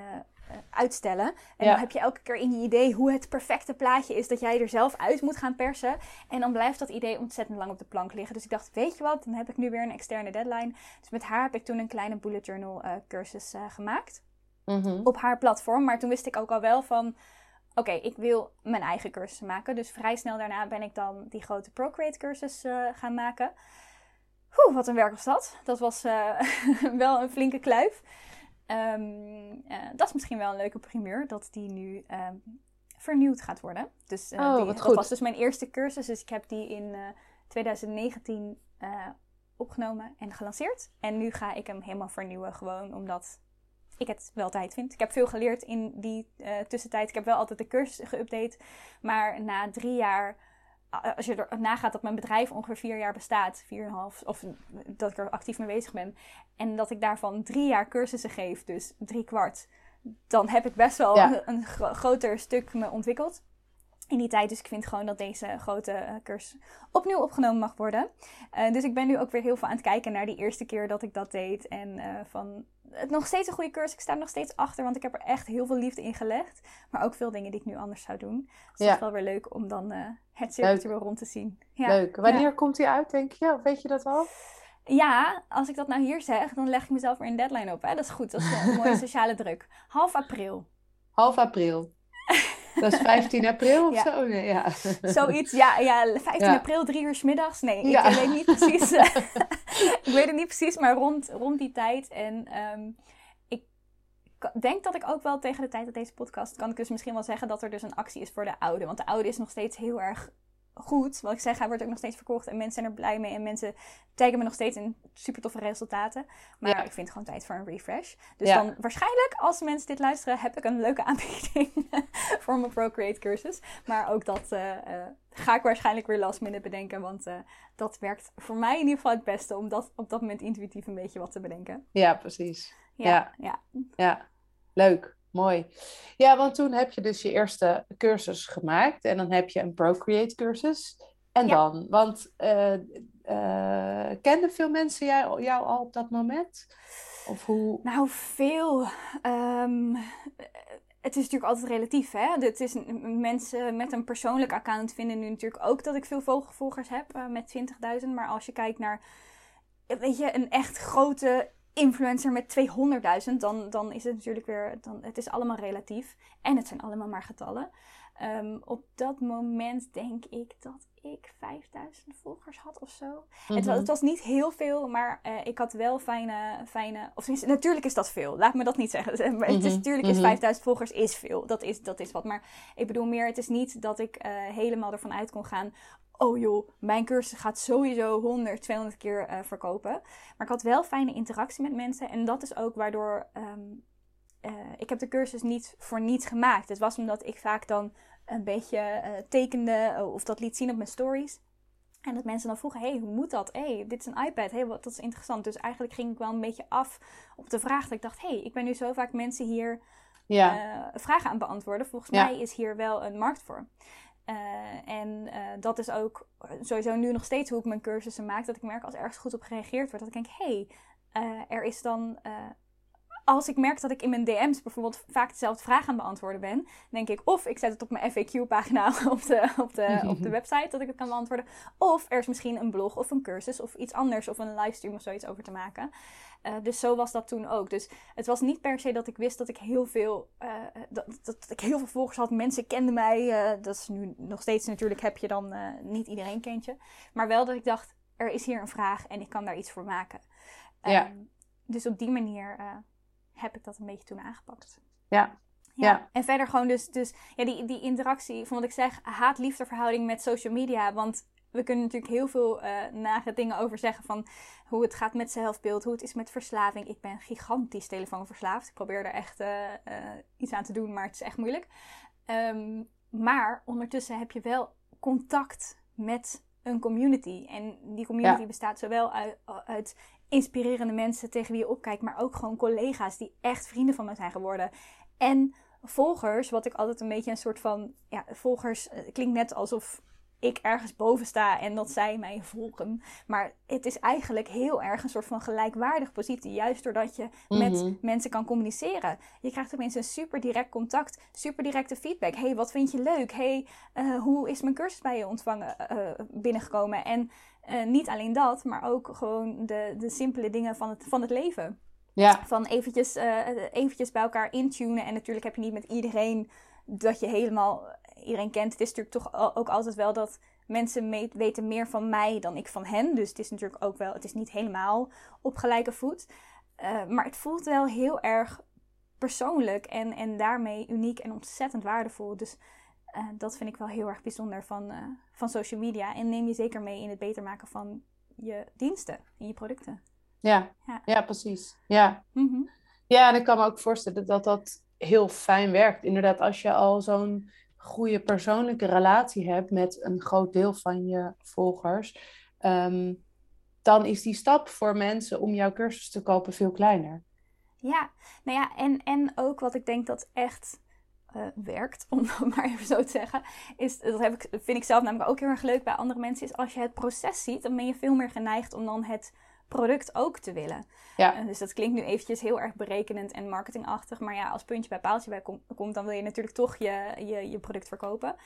uitstellen. En Ja. dan heb je elke keer in je idee hoe het perfecte plaatje is dat jij er zelf uit moet gaan persen. En dan blijft dat idee ontzettend lang op de plank liggen. Dus ik dacht, weet je wat, dan heb ik nu weer een externe deadline. Dus met haar heb ik toen een kleine bullet journal eh, cursus eh, gemaakt. Mhm. Op haar platform. Maar toen wist ik ook al wel van, oké, ik wil mijn eigen cursus maken. Dus vrij snel daarna ben ik dan die grote Procreate cursus eh, gaan maken. Oeh, wat een werk was dat. Dat was eh, wel een flinke kluif. Ehm, eh, dat is misschien wel een leuke primeur, dat die nu ehm, vernieuwd gaat worden. Dus eh, Oh, die, dat goed. was dus mijn eerste cursus. Dus ik heb die in eh, 2019 eh, opgenomen en gelanceerd. En nu ga ik hem helemaal vernieuwen, gewoon omdat ik het wel tijd vind. Ik heb veel geleerd in die tussentijd. Ik heb wel altijd de cursus geüpdate. Maar na drie jaar als je er nagaat dat mijn bedrijf ongeveer vier jaar bestaat, vier en een half, of dat ik er actief mee bezig ben, en dat ik daarvan drie jaar cursussen geef, dus drie kwart, dan heb ik best wel Ja. een, een gro- groter stuk me ontwikkeld in die tijd. Dus ik vind gewoon dat deze grote eh, cursus opnieuw opgenomen mag worden. Eh, dus ik ben nu ook weer heel veel aan het kijken naar die eerste keer dat ik dat deed. En eh, van het nog steeds een goede cursus. Ik sta er nog steeds achter, want ik heb er echt heel veel liefde in gelegd. Maar ook veel dingen die ik nu anders zou doen. Dus Ja. het is wel weer leuk om dan eh, het cirkeltje weer rond te zien. Ja. Leuk. Wanneer komt die uit, denk je? Of weet je dat al? Ja, als ik dat nou hier zeg, dan leg ik mezelf weer een deadline op. Hè? Dat is goed, dat is een mooie sociale druk. Half april. Half april. Dat is 15 april of Ja. zo? Nee, ja. Zoiets, ja, ja 15 Ja. april, drie uur 's middags. Nee, ik weet niet precies. ik weet het niet precies, maar rond, rond die tijd. En ehm, ik denk dat ik ook wel tegen de tijd dat deze podcast... kan ik dus misschien wel zeggen dat er dus een actie is voor de oude. Want de oude is nog steeds heel erg goed. Wat ik zeg, hij wordt ook nog steeds verkocht. En mensen zijn er blij mee. En mensen taggen me nog steeds in super toffe resultaten. Maar Ja. ik vind het gewoon tijd voor een refresh. Dus Ja. dan waarschijnlijk, als mensen dit luisteren... heb ik een leuke aanbieding voor mijn Procreate cursus. Maar ook dat eh, eh, ga ik waarschijnlijk weer last minute bedenken. Want eh, dat werkt voor mij in ieder geval het beste. Om dat op dat moment intuïtief een beetje wat te bedenken. Ja, precies. Ja, Ja. ja. Ja, leuk. Mooi. Ja, want toen heb je dus je eerste cursus gemaakt. En dan heb je een Procreate cursus. En dan? Want uh, kenden veel mensen jou, jou al op dat moment? Of hoe? Nou, veel. Um, het is natuurlijk altijd relatief, hè? Het is, mensen met een persoonlijk account vinden nu natuurlijk ook dat ik veel volgers heb uh, met 20.000. Maar als je kijkt naar, weet je, een echt grote influencer met 200.000, dan, dan is het natuurlijk weer, dan, het is allemaal relatief. En het zijn allemaal maar getallen. Um, op dat moment denk ik dat ik 5000 volgers had of zo. het, mhm. het, was niet heel veel, maar uh, ik had wel fijne, fijne. Of natuurlijk is dat veel. Laat me dat niet zeggen. Het is, mhm. natuurlijk is 5000 mhm. volgers is veel. Dat is, dat is wat. Maar ik bedoel meer, het is niet dat ik uh, helemaal ervan uit kon gaan. Oh joh, mijn cursus gaat sowieso 100, 200 keer uh, verkopen. Maar ik had wel fijne interactie met mensen. En dat is ook waardoor. Um, uh, ik heb de cursus niet voor niets gemaakt. Het was omdat ik vaak dan een beetje uh, tekende eh, of dat liet zien op mijn stories. En dat mensen dan vroegen, hey, hoe moet dat? hey, dit is een iPad. hey, wat, dat is interessant. Dus eigenlijk ging ik wel een beetje af op de vraag dat ik dacht... hey, ik ben nu zo vaak mensen hier ja. vragen aan beantwoorden. Volgens mij is hier wel een markt voor. En dat is ook sowieso nu nog steeds hoe ik mijn cursussen maak. Dat ik merk als ergens goed op gereageerd wordt. Dat ik denk, hey, er is dan als ik merk dat ik in mijn DM's bijvoorbeeld vaak dezelfde vraag aan beantwoorden ben, denk ik of ik zet het op mijn FAQ-pagina op de, op, de, op de website dat ik het kan beantwoorden. Of er is misschien een blog of een cursus of iets anders of een livestream of zoiets over te maken. Uh, dus zo was dat toen ook. Dus het was niet per se dat ik wist dat ik heel veel, uh, dat, dat, ik heel veel volgers had. Mensen kenden mij. Uh, dat is nu nog steeds natuurlijk, heb je dan niet iedereen kent je. Maar wel dat ik dacht, er is hier een vraag en ik kan daar iets voor maken. Ja. Um, dus op die manier heb ik dat een beetje toen aangepakt. Ja. Ja. En verder gewoon dus, dus ja, die, die interactie van wat ik zeg, haat-liefde verhouding met social media. Want we kunnen natuurlijk heel veel uh, nare dingen over zeggen van hoe het gaat met zelfbeeld, hoe het is met verslaving. Ik ben gigantisch telefoonverslaafd. Ik probeer er echt uh, uh, iets aan te doen, maar het is echt moeilijk. Um, maar ondertussen heb je wel contact met een community. En die community bestaat zowel uit, uit inspirerende mensen tegen wie je opkijkt, maar ook gewoon collega's die echt vrienden van me zijn geworden. En volgers, wat ik altijd een beetje een soort van. Ja, volgers eh, klinkt net alsof ik ergens boven sta en dat zij mij volgen. Maar het is eigenlijk heel erg een soort van gelijkwaardige positie. Juist doordat je met mhm. mensen kan communiceren. Je krijgt opeens een super direct contact, super directe feedback. hey, wat vind je leuk? hey, uh, hoe is mijn cursus bij je ontvangen uh, binnengekomen? En uh, niet alleen dat, maar ook gewoon de, de simpele dingen van het, van het leven. Ja. Van eventjes, eventjes bij elkaar intunen. En natuurlijk heb je niet met iedereen dat je helemaal iedereen kent. Het is natuurlijk toch ook altijd wel dat mensen weten meer van mij dan ik van hen. Dus het is natuurlijk ook wel, het is niet helemaal op gelijke voet. Uh, maar het voelt wel heel erg persoonlijk en, en daarmee uniek en ontzettend waardevol. Dus uh, dat vind ik wel heel erg bijzonder van, uh, van social media. En neem je zeker mee in het beter maken van je diensten en je producten. Ja, ja. ja precies. Ja. Mm -hmm. ja, en ik kan me ook voorstellen dat dat heel fijn werkt. Inderdaad, als je al zo'n goede persoonlijke relatie hebt met een groot deel van je volgers, um, dan is die stap voor mensen om jouw cursus te kopen veel kleiner. Ja, nou ja, en, en ook wat ik denk dat echt uh, werkt, om het maar even zo te zeggen, is, dat heb ik, vind ik zelf namelijk ook heel erg leuk bij andere mensen, is als je het proces ziet, dan ben je veel meer geneigd om dan het product ook te willen. Ja. Uh, dus dat klinkt nu eventjes heel erg berekenend en marketingachtig. Maar ja, als puntje bij paaltje bij komt, dan wil je natuurlijk toch je, je, je product verkopen.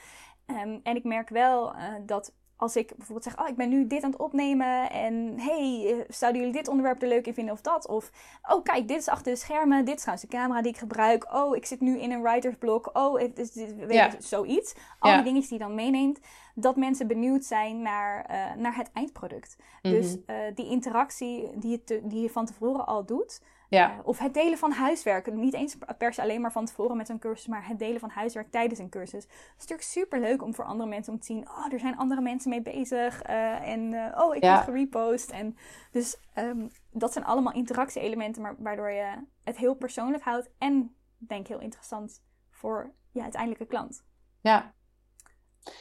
Um, en ik merk wel uh, dat als ik bijvoorbeeld zeg, oh, ik ben nu dit aan het opnemen en hey, eh, zouden jullie dit onderwerp er leuk in vinden of dat? Of, oh kijk, dit is achter de schermen, dit is trouwens de camera die ik gebruik. Oh, ik zit nu in een writersblok. Oh, het is, weet ja. zoiets. Al die dingetjes die je dan meeneemt, dat mensen benieuwd zijn naar, uh, naar het eindproduct. Dus uh, die interactie die je, te, die je van tevoren al doet, ja. Uh, of het delen van huiswerk. Niet eens per se alleen maar van tevoren met een cursus, maar het delen van huiswerk tijdens een cursus. Dat is natuurlijk super leuk om voor andere mensen om te zien. Oh, er zijn andere mensen mee bezig. En oh, ik ja. word gerepost. En dus um, dat zijn allemaal interactie-elementen, maar waardoor je het heel persoonlijk houdt. En denk heel interessant voor je uiteindelijke klant. Ja.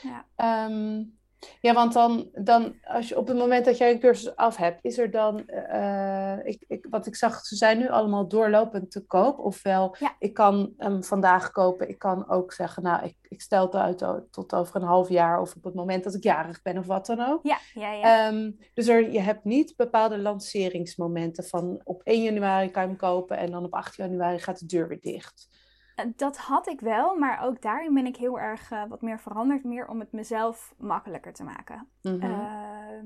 Ja. Um, Ja, want dan, dan als je op het moment dat jij een cursus af hebt, is er dan, uh, ik, ik, wat ik zag, ze zijn nu allemaal doorlopend te koop. Ofwel, Ja. ik kan hem vandaag kopen, ik kan ook zeggen, nou, ik, ik stel het uit tot over een half jaar of op het moment dat ik jarig ben of wat dan ook. Ja, ja, ja. Ehm, dus er, je hebt niet bepaalde lanceringsmomenten van op 1 januari kan je hem kopen en dan op 8 januari gaat de deur weer dicht. Eh, Dat had ik wel, maar ook daarin ben ik heel erg eh, wat meer veranderd. Meer om het mezelf makkelijker te maken. Mhm. Ehm,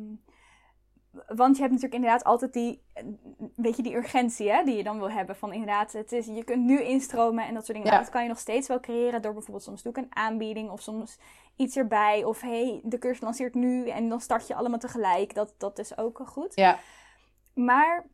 want je hebt natuurlijk inderdaad altijd die, eh, weet je, die urgentie hè, die je dan wil hebben. Van inderdaad, het is, je kunt nu instromen en dat soort dingen. Ja. Nou, dat kan je nog steeds wel creëren door bijvoorbeeld soms doe ik een aanbieding of soms iets erbij. Of hey, de cursus lanceert nu en dan start je allemaal tegelijk. Dat, dat is ook goed. ja, Maar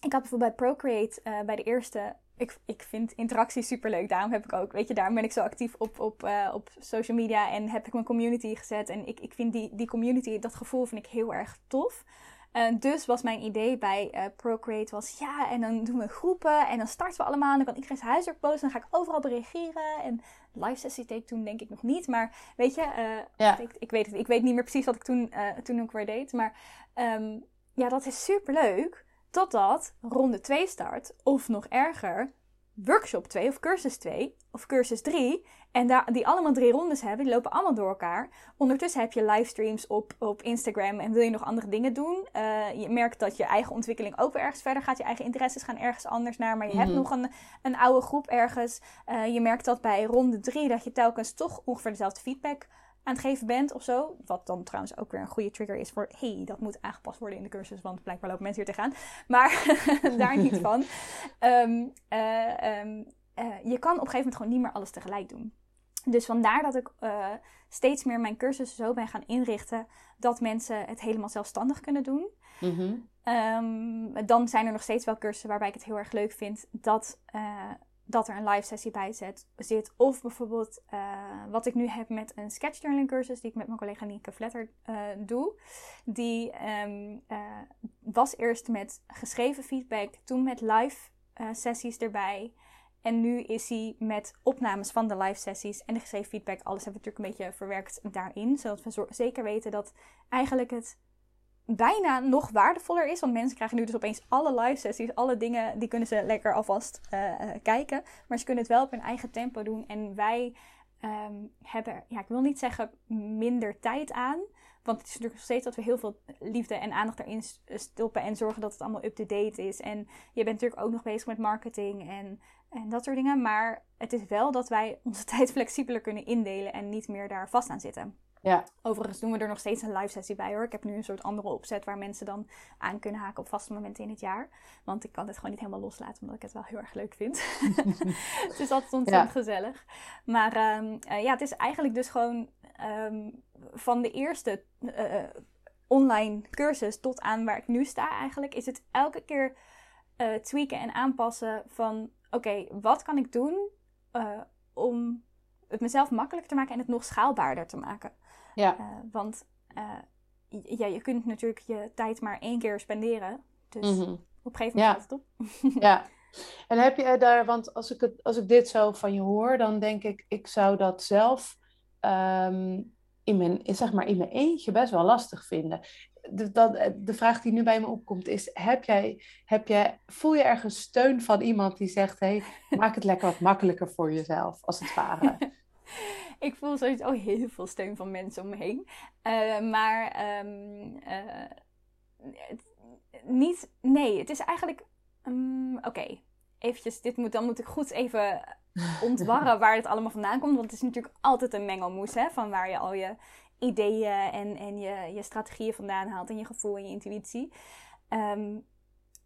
ik had bijvoorbeeld bij Procreate eh, bij de eerste. Ik, ik vind interactie superleuk. Daarom heb ik ook, weet je, daarom ben ik zo actief op, op, eh, op social media en heb ik mijn community gezet. En ik, ik vind die, die community, dat gevoel vind ik heel erg tof. Eh, dus was mijn idee bij eh, Procreate was, ja, en dan doen we groepen en dan starten we allemaal. En dan kan iedereen zijn huiswerk posten en dan ga ik overal reageren. En live sessie deed ik toen denk ik nog niet. Maar weet je, Ja. ik, ik, weet het, ik weet niet meer precies wat ik toen, toen ook weer deed. Maar ehm, ja, dat is superleuk. Totdat ronde 2 start. Of nog erger, workshop 2 of cursus 2 of cursus 3. En daar, die allemaal drie rondes hebben, die lopen allemaal door elkaar. Ondertussen heb je livestreams op, op Instagram en wil je nog andere dingen doen. Eh, je merkt dat je eigen ontwikkeling ook weer ergens verder gaat. Je eigen interesses gaan ergens anders naar. Maar je hebt Mhm. nog een, een oude groep ergens. Eh, je merkt dat bij ronde 3 dat je telkens toch ongeveer dezelfde feedback aan het geven bent of zo. Wat dan trouwens ook weer een goede trigger is voor... hey, dat moet aangepast worden in de cursus, want blijkbaar lopen mensen hier tegenaan. Maar daar niet van. Ehm, eh, ehm, eh, je kan op een gegeven moment gewoon niet meer alles tegelijk doen. Dus vandaar dat ik eh, steeds meer mijn cursussen zo ben gaan inrichten... dat mensen het helemaal zelfstandig kunnen doen. Mhm. Ehm, dan zijn er nog steeds wel cursussen waarbij ik het heel erg leuk vind dat, dat er een live sessie bij zit. Of bijvoorbeeld eh, wat ik nu heb met een sketchjournaling cursus die ik met mijn collega Nienke Vletter eh, doe. Die ehm, eh, was eerst met geschreven feedback, toen met live sessies erbij. En nu is hij met opnames van de live sessies en de geschreven feedback. Alles hebben we natuurlijk een beetje verwerkt daarin. Zodat we zeker weten dat eigenlijk het bijna nog waardevoller is. Want mensen krijgen nu dus opeens alle live sessies, alle dingen, die kunnen ze lekker alvast eh, kijken. Maar ze kunnen het wel op hun eigen tempo doen. En wij ehm, hebben, ja, ik wil niet zeggen minder tijd aan. Want het is natuurlijk nog steeds dat we heel veel liefde en aandacht erin stoppen en zorgen dat het allemaal up-to-date is. En je bent natuurlijk ook nog bezig met marketing en, en dat soort dingen. Maar het is wel dat wij onze tijd flexibeler kunnen indelen en niet meer daar vast aan zitten. Ja, Overigens doen we er nog steeds een live sessie bij hoor. Ik heb nu een soort andere opzet waar mensen dan aan kunnen haken op vaste momenten in het jaar. Want ik kan het gewoon niet helemaal loslaten, omdat ik het wel heel erg leuk vind. het is altijd ontzettend gezellig. Maar ehm, eh, ja, het is eigenlijk dus gewoon ehm, van de eerste eh, online cursus tot aan waar ik nu sta eigenlijk, is het elke keer eh, tweaken en aanpassen van oké, wat kan ik doen eh, om het mezelf makkelijker te maken en het nog schaalbaarder te maken. Ja, Uh, want uh, ja, je kunt natuurlijk je tijd maar één keer spenderen. Dus Mhm. op een gegeven Ja. moment houdt het op. ja. En heb je daar, want als ik, het, als ik dit zo van je hoor, dan denk ik, ik zou dat zelf ehm, in, mijn, zeg maar in mijn eentje best wel lastig vinden. De, dat, de vraag die nu bij me opkomt is, heb jij, heb jij, voel je ergens steun van iemand die zegt, hey, maak het lekker wat makkelijker voor jezelf, als het ware? ik voel sowieso heel veel steun van mensen om me heen. Uh, maar um, uh, niet, nee, het is eigenlijk, um, oké, okay, eventjes, dit moet, dan moet ik goed even ontwarren waar het allemaal vandaan komt. Want het is natuurlijk altijd een mengelmoes, hè, van waar je al je ideeën en, en je, je strategieën vandaan haalt en je gevoel en je intuïtie. Um,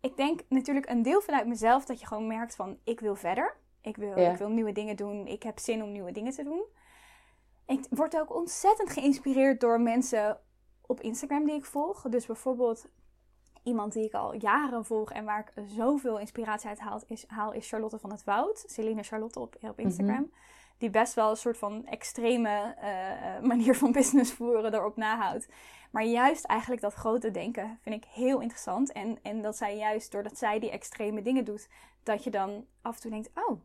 ik denk natuurlijk een deel vanuit mezelf dat je gewoon merkt van, ik wil verder. Ik wil, ja. ik wil nieuwe dingen doen. Ik heb zin om nieuwe dingen te doen. Ik word ook ontzettend geïnspireerd door mensen op Instagram die ik volg. Dus bijvoorbeeld iemand die ik al jaren volg en waar ik zoveel inspiratie uit haal, is, haal, is Charlotte van het Woud. Celine Charlotte op, op Instagram. Mm -hmm. Die best wel een soort van extreme uh, manier van business voeren erop nahoudt. Maar juist eigenlijk dat grote denken vind ik heel interessant. En, en dat zij juist, doordat zij die extreme dingen doet, dat je dan af en toe denkt, oh,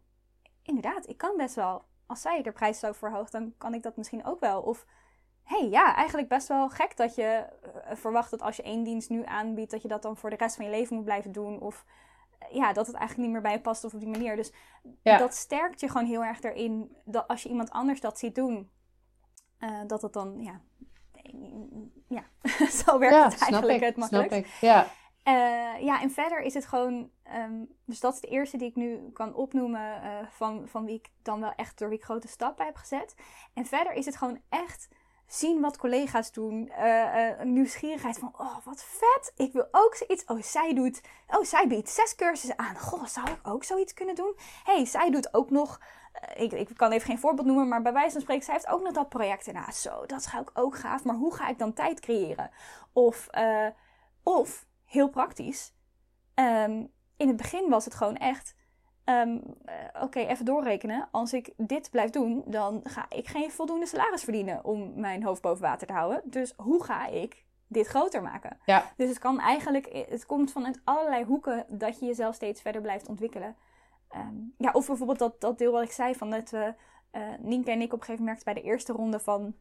inderdaad, ik kan best wel. Als zij de prijs zo verhoogt, dan kan ik dat misschien ook wel. Of, hé, hey, ja, eigenlijk best wel gek dat je eh, verwacht dat als je één dienst nu aanbiedt, dat je dat dan voor de rest van je leven moet blijven doen. Of eh, ja, dat het eigenlijk niet meer bij je past of op die manier. Dus dat sterkt je gewoon heel erg erin dat als je iemand anders dat ziet doen, uh, dat het dan, ja, ja, zo werkt het eigenlijk het makkelijkst. Snap ik, ja. Uh, ja, en verder is het gewoon, um, dus dat is de eerste die ik nu kan opnoemen uh, van, van wie ik dan wel echt door wie ik grote stappen heb gezet. En verder is het gewoon echt zien wat collega's doen. Uh, nieuwsgierigheid van, oh wat vet, ik wil ook zoiets. Oh, zij doet, oh zij biedt zes cursussen aan. Goh, zou ik ook zoiets kunnen doen? hey, zij doet ook nog, ik, ik kan even geen voorbeeld noemen, maar bij wijze van spreken, zij heeft ook nog dat project ernaast. Zo, dat ga ik ook gaaf, maar hoe ga ik dan tijd creëren? Of, of heel praktisch, um, in het begin was het gewoon echt Ehm, eh, oké, even doorrekenen. Als ik dit blijf doen, dan ga ik geen voldoende salaris verdienen om mijn hoofd boven water te houden. Dus hoe ga ik dit groter maken? Ja. Dus het kan eigenlijk, het komt vanuit allerlei hoeken dat je jezelf steeds verder blijft ontwikkelen. Ehm, ja, of bijvoorbeeld dat, dat deel wat ik zei van dat we, uh, Nienke en ik op een gegeven moment bij de eerste ronde van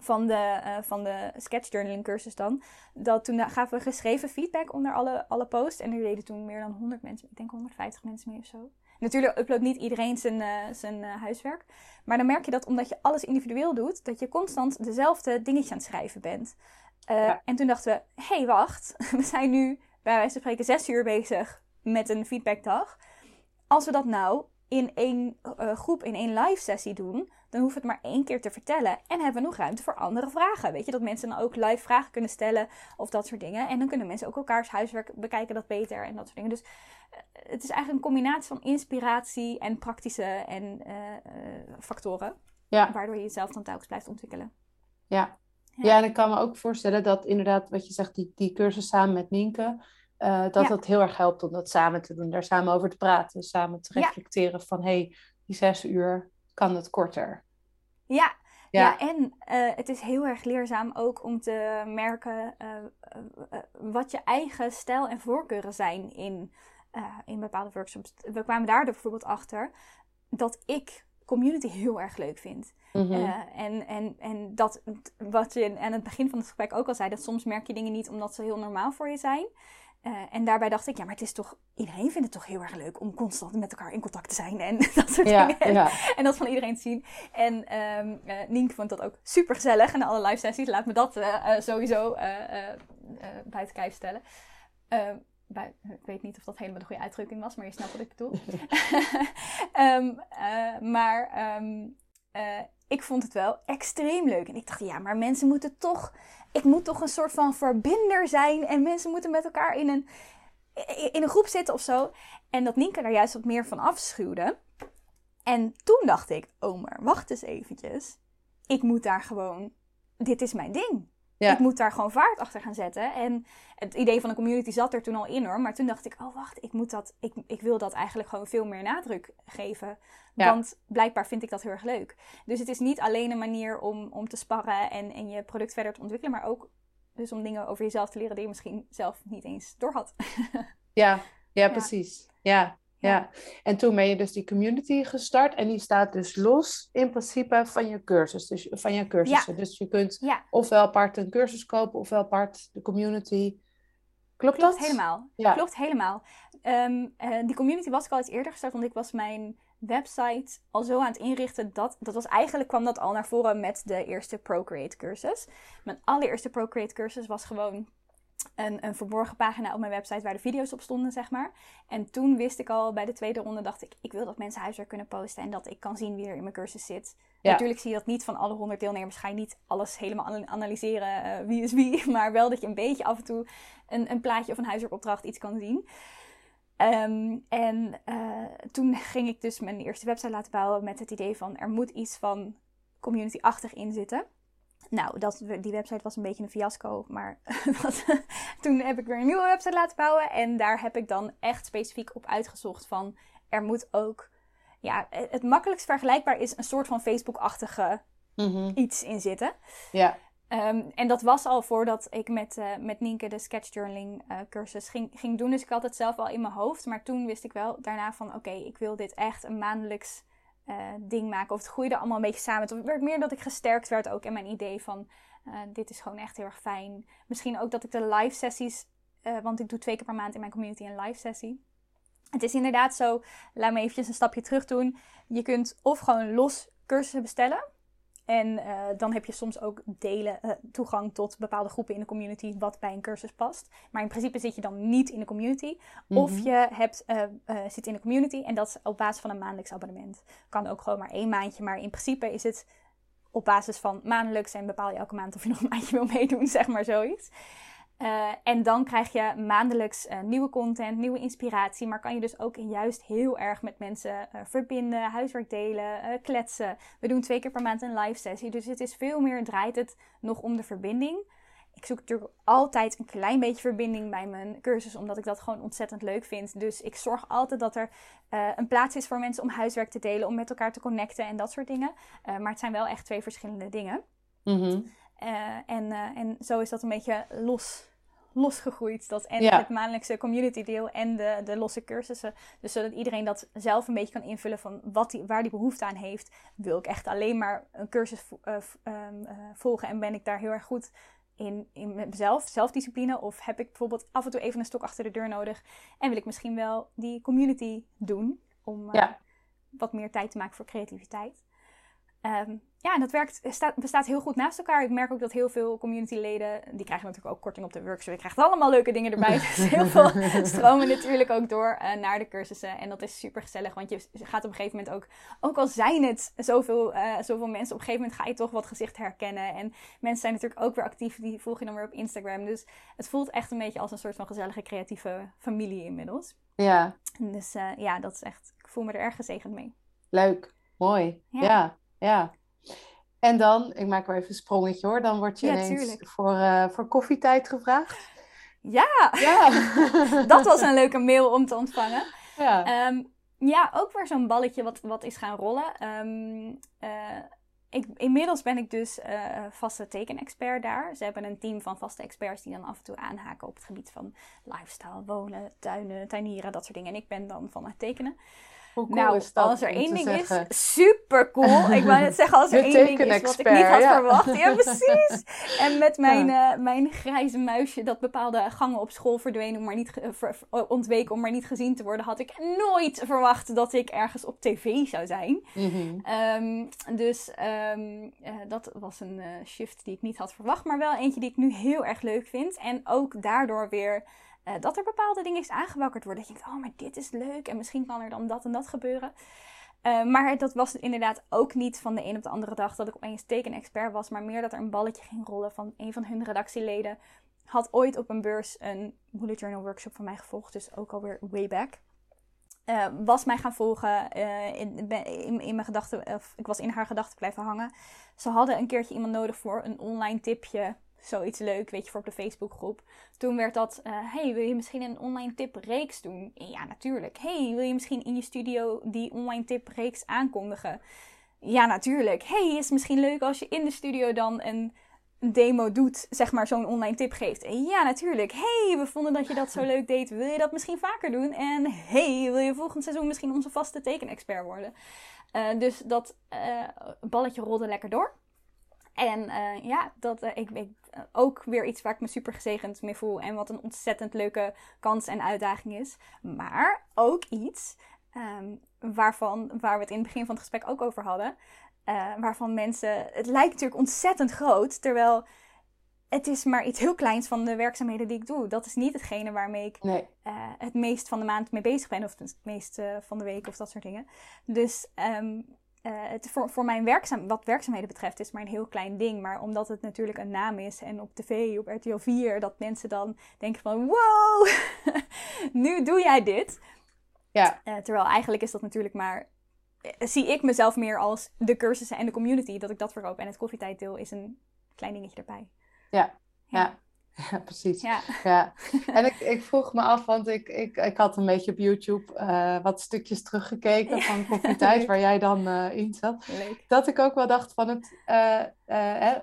van de, uh, van de sketchjournaling cursus dan. Dat toen gaven we geschreven feedback onder alle, alle posts. En er deden toen meer dan 100 mensen, ik denk 150 mensen mee of zo. Natuurlijk uploadt niet iedereen zijn, uh, zijn uh, huiswerk. Maar dan merk je dat omdat je alles individueel doet, dat je constant dezelfde dingetjes aan het schrijven bent. Ja. En toen dachten we, hé hey, wacht, we zijn nu bij wijze van spreken zes uur bezig met een feedbackdag. Als we dat nou in één groep, in één live sessie doen, dan hoef het maar één keer te vertellen. En hebben we nog ruimte voor andere vragen. Weet je, dat mensen dan ook live vragen kunnen stellen of dat soort dingen. En dan kunnen mensen ook elkaars huiswerk bekijken dat beter en dat soort dingen. Dus uh, het is eigenlijk een combinatie van inspiratie en praktische en, uh, factoren. Ja. Waardoor je jezelf dan telkens blijft ontwikkelen. Ja. ja. en ik kan me ook voorstellen dat inderdaad, wat je zegt, die, die cursus samen met Nienke... Uh, dat het heel erg helpt om dat samen te doen, daar samen over te praten, samen te reflecteren van hé, hey, die zes uur, kan het korter. Ja, ja. en uh, het is heel erg leerzaam ook om te merken uh, uh, wat je eigen stijl en voorkeuren zijn in, in bepaalde workshops. We kwamen daar bijvoorbeeld achter dat ik community heel erg leuk vind. Mm en, en, en dat wat je aan het begin van het gesprek ook al zei, dat soms merk je dingen niet omdat ze heel normaal voor je zijn. Uh, en daarbij dacht ik, ja, maar het is toch, iedereen vindt het toch heel erg leuk om constant met elkaar in contact te zijn en dat soort dingen. En, ja. en, dat van iedereen te zien. En um, uh, Nienke vond dat ook super gezellig en alle live sessies. Laat me dat uh, sowieso buiten kijf stellen. Ehm, bij, ik weet niet of dat helemaal de goede uitdrukking was, maar je snapt wat ik bedoel. um, maar ik vond het wel extreem leuk. En ik dacht, ja, maar mensen moeten toch ik moet toch een soort van verbinder zijn. En mensen moeten met elkaar in een, in een groep zitten of zo. En dat Nienke daar juist wat meer van afschuwde. En toen dacht ik, oh wacht eens eventjes. Ik moet daar gewoon, dit is mijn ding. Ik moet daar gewoon vaart achter gaan zetten. En het idee van een community zat er toen al in hoor. Maar toen dacht ik, oh wacht, ik, moet dat, ik, ik wil dat eigenlijk gewoon veel meer nadruk geven. Want blijkbaar vind ik dat heel erg leuk. Dus het is niet alleen een manier om, om te sparren en, en je product verder te ontwikkelen. Maar ook dus om dingen over jezelf te leren die je misschien zelf niet eens door had. ja, ja, precies. Ja, ja. En toen ben je dus die community gestart en die staat dus los in principe van je cursus, dus van je cursussen. Dus je kunt ofwel apart een cursus kopen ofwel apart de community. Klopt, Klopt dat? helemaal. Ja. Klopt helemaal. Um, die community was ik al iets eerder gestart, want ik was mijn website al zo aan het inrichten dat, dat was eigenlijk kwam dat al naar voren met de eerste Procreate cursus. Mijn allereerste Procreate cursus was gewoon een, een verborgen pagina op mijn website waar de video's op stonden, zeg maar. En toen wist ik al bij de tweede ronde, dacht ik, ik wil dat mensen huiswerk kunnen posten en dat ik kan zien wie er in mijn cursus zit. Natuurlijk zie je dat niet van alle honderd deelnemers, ga je niet alles helemaal analyseren, uh, wie is wie, maar wel dat je een beetje af en toe een, een plaatje of een huiswerkopdracht iets kan zien. Ehm, en uh, toen ging ik dus mijn eerste website laten bouwen met het idee van er moet iets van community-achtig in zitten. Nou, dat, die website was een beetje een fiasco. Maar toen heb ik weer een nieuwe website laten bouwen. En daar heb ik dan echt specifiek op uitgezocht van... Er moet ook... Ja, het makkelijkst vergelijkbaar is een soort van Facebook-achtige mhm. iets in zitten. Ja. Um, en dat was al voordat ik met, uh, met Nienke de sketchjournaling uh, cursus ging, ging doen. Dus ik had het zelf al in mijn hoofd. Maar toen wist ik wel daarna van... Oké, ik wil dit echt een maandelijks ding maken. Of het groeide allemaal een beetje samen. Het werd meer dat ik gesterkt werd ook in mijn idee van... dit is gewoon echt heel erg fijn. Misschien ook dat ik de live sessies... want ik doe twee keer per maand in mijn community een live sessie. Het is inderdaad zo, laat me eventjes een stapje terug doen. Je kunt of gewoon los cursussen bestellen. En uh, dan heb je soms ook delen, uh, toegang tot bepaalde groepen in de community wat bij een cursus past. Maar in principe zit je dan niet in de community. Of Mhm. je hebt, uh, zit in de community en dat is op basis van een maandelijks abonnement. Kan ook gewoon maar één maandje, maar in principe is het op basis van maandelijks en bepaal je elke maand of je nog een maandje wil meedoen, zeg maar zoiets. Uh, en dan krijg je maandelijks uh, nieuwe content, nieuwe inspiratie. Maar kan je dus ook juist heel erg met mensen uh, verbinden, huiswerk delen, kletsen. We doen twee keer per maand een live sessie. Dus het is veel meer, draait het nog om de verbinding. Ik zoek natuurlijk altijd een klein beetje verbinding bij mijn cursus, omdat ik dat gewoon ontzettend leuk vind. Dus ik zorg altijd dat er een plaats is voor mensen om huiswerk te delen, om met elkaar te connecten en dat soort dingen. maar het zijn wel echt twee verschillende dingen. Mm -hmm. en, en zo is dat een beetje los losgegroeid. Dat en Ja. het maandelijkse community deel en de, de losse cursussen. Dus zodat iedereen dat zelf een beetje kan invullen van wat die, waar die behoefte aan heeft. Wil ik echt alleen maar een cursus vo- eh, ehm, eh, volgen en ben ik daar heel erg goed in, in mezelf, zelfdiscipline? Of heb ik bijvoorbeeld af en toe even een stok achter de deur nodig en wil ik misschien wel die community doen om eh, wat meer tijd te maken voor creativiteit? Ehm, ja, en dat werkt, staat, bestaat heel goed naast elkaar. Ik merk ook dat heel veel communityleden, die krijgen natuurlijk ook korting op de workshop. Je krijgt allemaal leuke dingen erbij. Dus heel veel stromen natuurlijk ook door uh, naar de cursussen. En dat is super gezellig, want je gaat op een gegeven moment ook, ook al zijn het zoveel, uh, zoveel mensen, op een gegeven moment ga je toch wat gezichten herkennen. En mensen zijn natuurlijk ook weer actief, die volg je dan weer op Instagram. Dus het voelt echt een beetje als een soort van gezellige creatieve familie inmiddels. Ja, dus uh, ja, dat is echt, ik voel me er erg gezegend mee. leuk. Mooi. Ja. Ja, ja. En dan, ik maak maar even een sprongetje hoor, dan word je Ja, ineens tuurlijk. voor, eh, voor koffietijd gevraagd. Ja, Ja. dat was een leuke mail om te ontvangen. ja. Ehm, ja, ook weer zo'n balletje wat, wat is gaan rollen. Ehm, eh, ik, inmiddels ben ik dus eh, vaste tekenexpert daar. Ze hebben een team van vaste experts die dan af en toe aanhaken op het gebied van lifestyle, wonen, tuinen, tuinieren, dat soort dingen. En ik ben dan van het tekenen. Hoe cool nou, is dat als er één ding zeggen? is, super cool. Ik wou net zeggen, als er één ding is wat ik niet had ja. verwacht. Ja, precies. En met mijn, eh, mijn grijze muisje dat bepaalde gangen op school verdween om maar niet ontweken om maar niet gezien te worden, had ik nooit verwacht dat ik ergens op tv zou zijn. Mhm. Ehm, dus ehm, eh, dat was een eh, shift die ik niet had verwacht, maar wel eentje die ik nu heel erg leuk vind. En ook daardoor weer eh, dat er bepaalde dingen is aangewakkerd worden. Dat je denkt, oh, maar dit is leuk en misschien kan er dan dat en dat gebeuren. Eh, maar dat was inderdaad ook niet van de een op de andere dag dat ik opeens tekenexpert was, maar meer dat er een balletje ging rollen van een van hun redactieleden. Had ooit op een beurs een bullet journal workshop van mij gevolgd, dus ook alweer way back. Eh, was mij gaan volgen in, in mijn gedachten, of ik was in haar gedachten blijven hangen. Ze hadden een keertje iemand nodig voor een online tipje, zoiets leuk, weet je, voor op de Facebookgroep. Toen werd dat, eh, hey, wil je misschien een online tipreeks doen? Ja, natuurlijk. Hey, wil je misschien in je studio die online tipreeks aankondigen? Ja, natuurlijk. Hey, is het misschien leuk als je in de studio dan een demo doet, zeg maar zo'n online tip geeft? Ja, natuurlijk. Hey, we vonden dat je dat zo leuk deed. Wil je dat misschien vaker doen? En hey, wil je volgend seizoen misschien onze vaste tekenexpert worden? Eh, dus dat eh, balletje rolde lekker door. En eh, ja, dat eh, ik, ik eh, ook weer iets waar ik me super gezegend mee voel. En wat een ontzettend leuke kans en uitdaging is. Maar ook iets ehm, waarvan, waar we het in het begin van het gesprek ook over hadden. waarvan mensen. Het lijkt natuurlijk ontzettend groot. Terwijl het is maar iets heel kleins van de werkzaamheden die ik doe. Dat is niet hetgene waarmee ik Nee. het meest van de maand mee bezig ben. Of het meest van de week of dat soort dingen. Dus ehm, eh, het, voor, voor mijn werkzaam, wat werkzaamheden betreft is het maar een heel klein ding. Maar omdat het natuurlijk een naam is en op tv, op RTL 4, dat mensen dan denken van wow, nu doe jij dit. Ja. Eh, terwijl eigenlijk is dat natuurlijk maar, eh, zie ik mezelf meer als de cursussen en de community. Dat ik dat verkoop en het koffietijddeel is een klein dingetje erbij. Ja. Ja. Ja, precies. Ja. Ja, en ik, ik vroeg me af, want ik, ik, ik had een beetje op YouTube eh, wat stukjes teruggekeken Ja, van Koffietijd, leuk. waar jij dan eh, in zat. Leuk. Dat ik ook wel dacht van het, eh,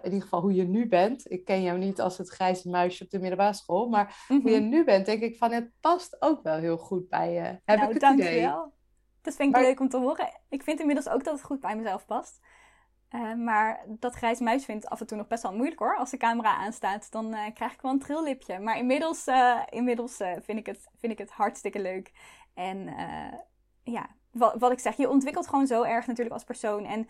in ieder geval hoe je nu bent. Ik ken jou niet als het grijze muisje op de middelbare school, maar hoe je Mhm. nu bent, denk ik van het past ook wel heel goed bij je. Heb nou, ik het dank idee? wel. Dat vind ik leuk om te horen. Ik vind inmiddels ook dat het goed bij mezelf past. Uh, maar dat grijs muis vindt af en toe nog best wel moeilijk hoor. Als de camera aanstaat, dan uh, krijg ik wel een trillipje. Maar inmiddels, uh, inmiddels vind, ik het, vind ik het hartstikke leuk. En ja, wat, wat ik zeg, je ontwikkelt gewoon zo erg natuurlijk als persoon. En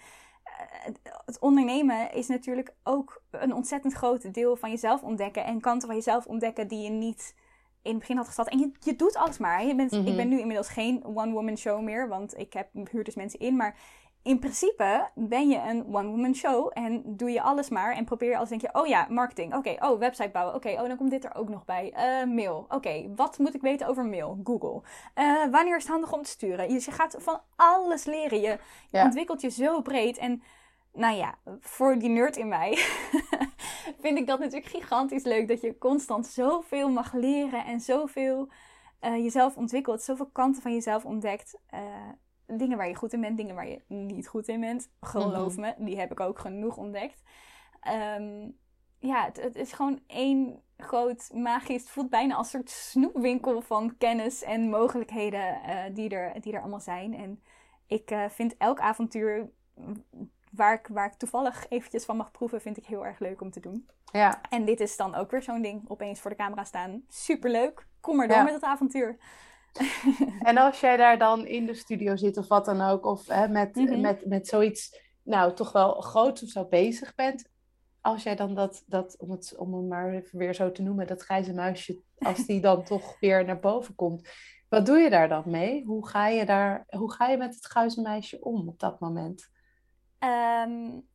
het ondernemen is natuurlijk ook een ontzettend groot deel van jezelf ontdekken. En kanten van jezelf ontdekken die je niet in het begin had gesteld. En je, je doet alles maar. Je bent, Ik ben mhm. nu inmiddels geen one-woman show meer, want ik heb, huur dus mensen in. Maar in principe ben je een one-woman show en doe je alles maar. En probeer je als denk je, oh ja, marketing. Oké, oh, website bouwen. Oké, oh, dan komt dit er ook nog bij. Uh, mail. Oké, wat moet ik weten over mail? Google. Uh, wanneer is het handig om te sturen? Dus je gaat van alles leren. Je, ontwikkelt je zo breed. En nou ja, voor die nerd in mij vind ik dat natuurlijk gigantisch leuk. Dat je constant zoveel mag leren en zoveel uh, jezelf ontwikkelt. Zoveel kanten van jezelf ontdekt. Dingen waar je goed in bent, dingen waar je niet goed in bent. Geloof mhm. me, die heb ik ook genoeg ontdekt. Um, ja, het, het, is gewoon één groot magisch. Het voelt bijna als een soort snoepwinkel van kennis en mogelijkheden uh, die, er, die er allemaal zijn. En ik uh, vind elk avontuur waar ik, waar ik toevallig eventjes van mag proeven, vind ik heel erg leuk om te doen. Ja. En dit is dan ook weer zo'n ding. Opeens voor de camera staan. Superleuk. Kom maar door met het avontuur. en als jij daar dan in de studio zit of wat dan ook, of hè, met, mhm. met, met zoiets, nou toch wel groot of zo bezig bent, als jij dan dat, dat om, het, om het maar even weer zo te noemen, dat grijze muisje, als die dan toch weer naar boven komt, wat doe je daar dan mee? Hoe ga je, daar, hoe ga je met het grijze meisje om op dat moment? Um,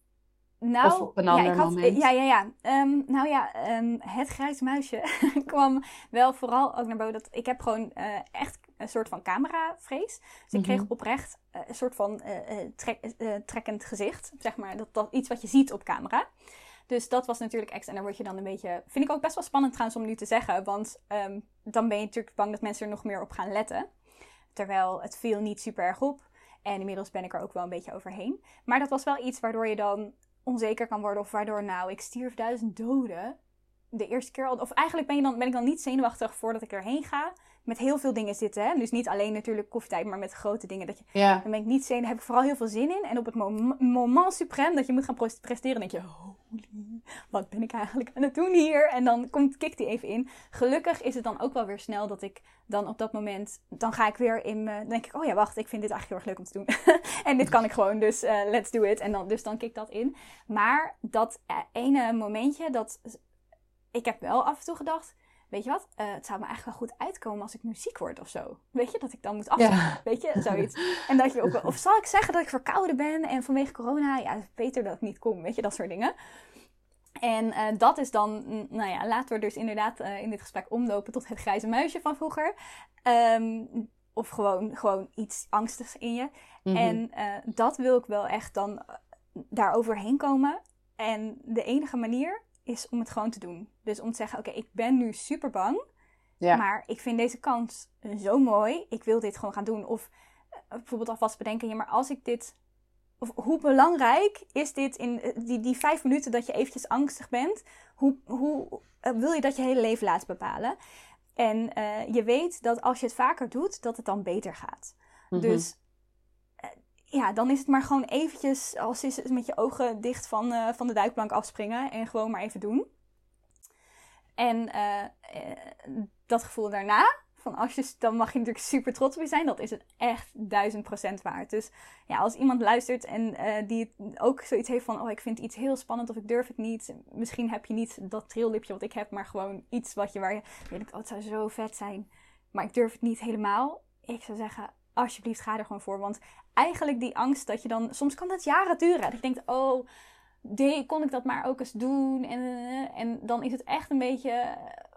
nou, of op een ander ja, had, moment? Ja, ja, ja. Um, nou ja, um, het grijze muisje kwam wel vooral ook naar boven. Dat, ik heb gewoon uh, echt een soort van cameravrees. Dus ik kreeg mhm. oprecht uh, een soort van uh, trek, trekkend gezicht. Zeg maar, dat, dat iets wat je ziet op camera. Dus dat was natuurlijk extra. En daar word je dan een beetje... Vind ik ook best wel spannend trouwens om nu te zeggen. Want um, dan ben je natuurlijk bang dat mensen er nog meer op gaan letten. Terwijl het viel niet super erg op. En inmiddels ben ik er ook wel een beetje overheen. Maar dat was wel iets waardoor je dan onzeker kan worden. Of waardoor, nou, ik stierf duizend doden. De eerste keer al. Of eigenlijk ben, je dan, ben ik dan niet zenuwachtig voordat ik erheen ga met heel veel dingen zitten. Hè? Dus niet alleen natuurlijk koffietijd, maar met grote dingen. Dat je, ja. Dan ben ik niet zenuwachtig, heb ik vooral heel veel zin in. En op het moment suprem dat je moet gaan presteren, denk je, holy, wat ben ik eigenlijk aan het doen hier? En dan komt, kikt die even in. Gelukkig is het dan ook wel weer snel dat ik dan op dat moment, dan ga ik weer in me, denk ik, oh ja, wacht, ik vind dit eigenlijk heel erg leuk om te doen. en dit kan ik gewoon, dus uh, let's do it. En dan, dus dan kikt dat in. Maar dat uh, ene momentje, dat, ik heb wel af en toe gedacht, weet je wat, uh, het zou me eigenlijk wel goed uitkomen als ik nu ziek word of zo. Weet je, dat ik dan moet afzeggen. Weet je, zoiets. En dat je ook, of zal ik zeggen dat ik verkouden ben en vanwege corona, ja, beter dat ik niet kom. Weet je, dat soort dingen. En uh, dat is dan, nou ja, laten we dus inderdaad uh, in dit gesprek omlopen tot het grijze muisje van vroeger. Um, of gewoon, gewoon iets angstigs in je. Mm -hmm. En dat wil ik wel echt dan daar overheen komen. En de enige manier is om het gewoon te doen. Dus om te zeggen, oké, ik ben nu super bang. Ja. Maar ik vind deze kans zo mooi. Ik wil dit gewoon gaan doen. Of uh, bijvoorbeeld alvast bedenken, ja, maar als ik dit... Of hoe belangrijk is dit in eh, die, die vijf minuten dat je eventjes angstig bent? Hoe, hoe uh, wil je dat je hele leven laat bepalen? En je weet dat als je het vaker doet, dat het dan beter gaat. Mm -hmm. Dus ja, dan is het maar gewoon eventjes, als is het met je ogen dicht van, uh, van de duikplank afspringen en gewoon maar even doen. En uh, dat gevoel daarna, van als je, dan mag je natuurlijk super trots op je zijn. Dat is het echt duizend procent waard. Dus ja, als iemand luistert en die ook zoiets heeft van, oh ik vind iets heel spannend of ik durf het niet. Misschien heb je niet dat trillipje wat ik heb, maar gewoon iets wat je waar je denkt, oh het zou zo vet zijn. Maar ik durf het niet helemaal. Ik zou zeggen, alsjeblieft ga er gewoon voor. Want eigenlijk die angst dat je dan, soms kan dat jaren duren. Dat je denkt, oh, kon ik dat maar ook eens doen? En, en dan is het echt een beetje,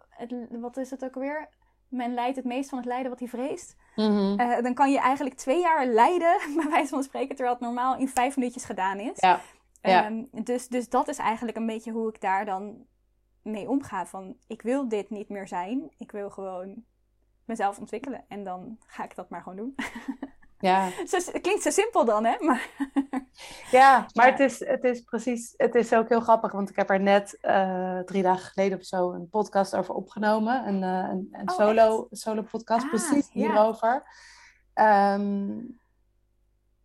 het, wat is het ook alweer? Men leidt het meest van het lijden wat hij vreest. Mm dan kan je eigenlijk twee jaar lijden, bij wijze van spreken, terwijl het normaal in vijf minuutjes gedaan is. Ja. ja. Um, dus, dus dat is eigenlijk een beetje hoe ik daar dan mee omga. Van, ik wil dit niet meer zijn. Ik wil gewoon mezelf ontwikkelen. En dan ga ik dat maar gewoon doen. Ja. Zo, het klinkt zo simpel dan, hè? Maar... Ja, maar Het, is, het is precies, het is ook heel grappig, want ik heb er net uh, drie dagen geleden of zo een podcast over opgenomen. Een, uh, een, een oh, solo, solo podcast, ah, precies hierover. Um,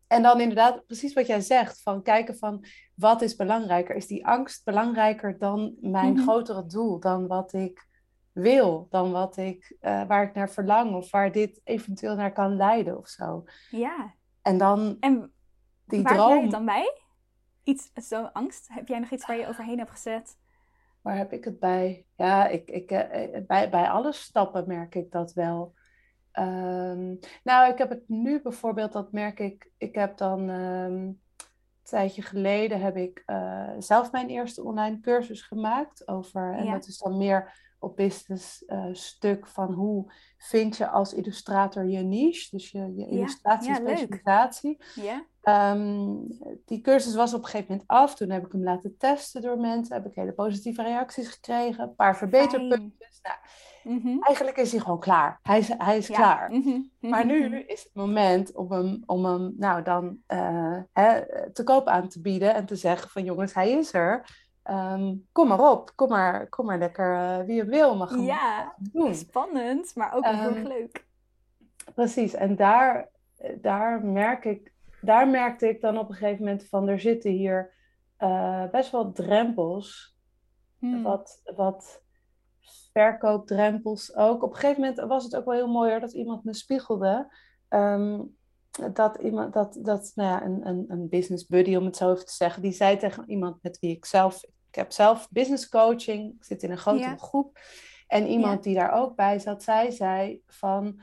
en dan inderdaad, precies wat jij zegt, van kijken van wat is belangrijker? Is die angst belangrijker dan mijn Mhm. grotere doel, dan wat ik wil, dan wat ik, eh, waar ik naar verlang of waar dit eventueel naar kan leiden of zo. Ja. En dan En die waar heb jij droom, het dan bij? Iets, zo'n angst? Heb jij nog iets waar je overheen hebt gezet? waar heb ik het bij? Ja, ik, ik, eh, eh, bij, bij alle stappen merk ik dat wel. Ehm, nou, ik heb het nu bijvoorbeeld, dat merk ik. Ik heb dan ehm, een tijdje geleden heb ik zelf mijn eerste online cursus gemaakt over, en Ja. dat is dan meer op business eh, stuk van hoe vind je als illustrator je niche, dus je, je ja, illustratiespecialisatie. Ja? Ehm, die cursus was op een gegeven moment af. Toen heb ik hem laten testen door mensen. Heb ik hele positieve reacties gekregen. Een paar verbeterpuntjes. Nou, Mhm. eigenlijk is hij gewoon klaar. Hij is, hij is Ja. klaar. Mhm. Maar Mhm. nu is het moment om hem, om hem nou dan eh, hè, te koop aan te bieden. En te zeggen van jongens, hij is er. Ehm, kom maar op. Kom maar, kom maar lekker eh, wie het wil mag Ja, doen. spannend, maar ook heel erg Ehm, leuk. Precies, en daar, daar, merk ik, daar merkte ik dan op een gegeven moment van er zitten hier eh, best wel drempels, Hmm. wat, wat verkoopdrempels ook. Op een gegeven moment was het ook wel heel mooi hoor, dat iemand me spiegelde. ehm, dat iemand, dat, dat nou ja, een, een, een business buddy, om het zo even te zeggen, die zei tegen iemand met wie ik zelf, ik heb zelf business coaching, ik zit in een grotere Ja. groep. En iemand Ja. die daar ook bij zat, zij zei van,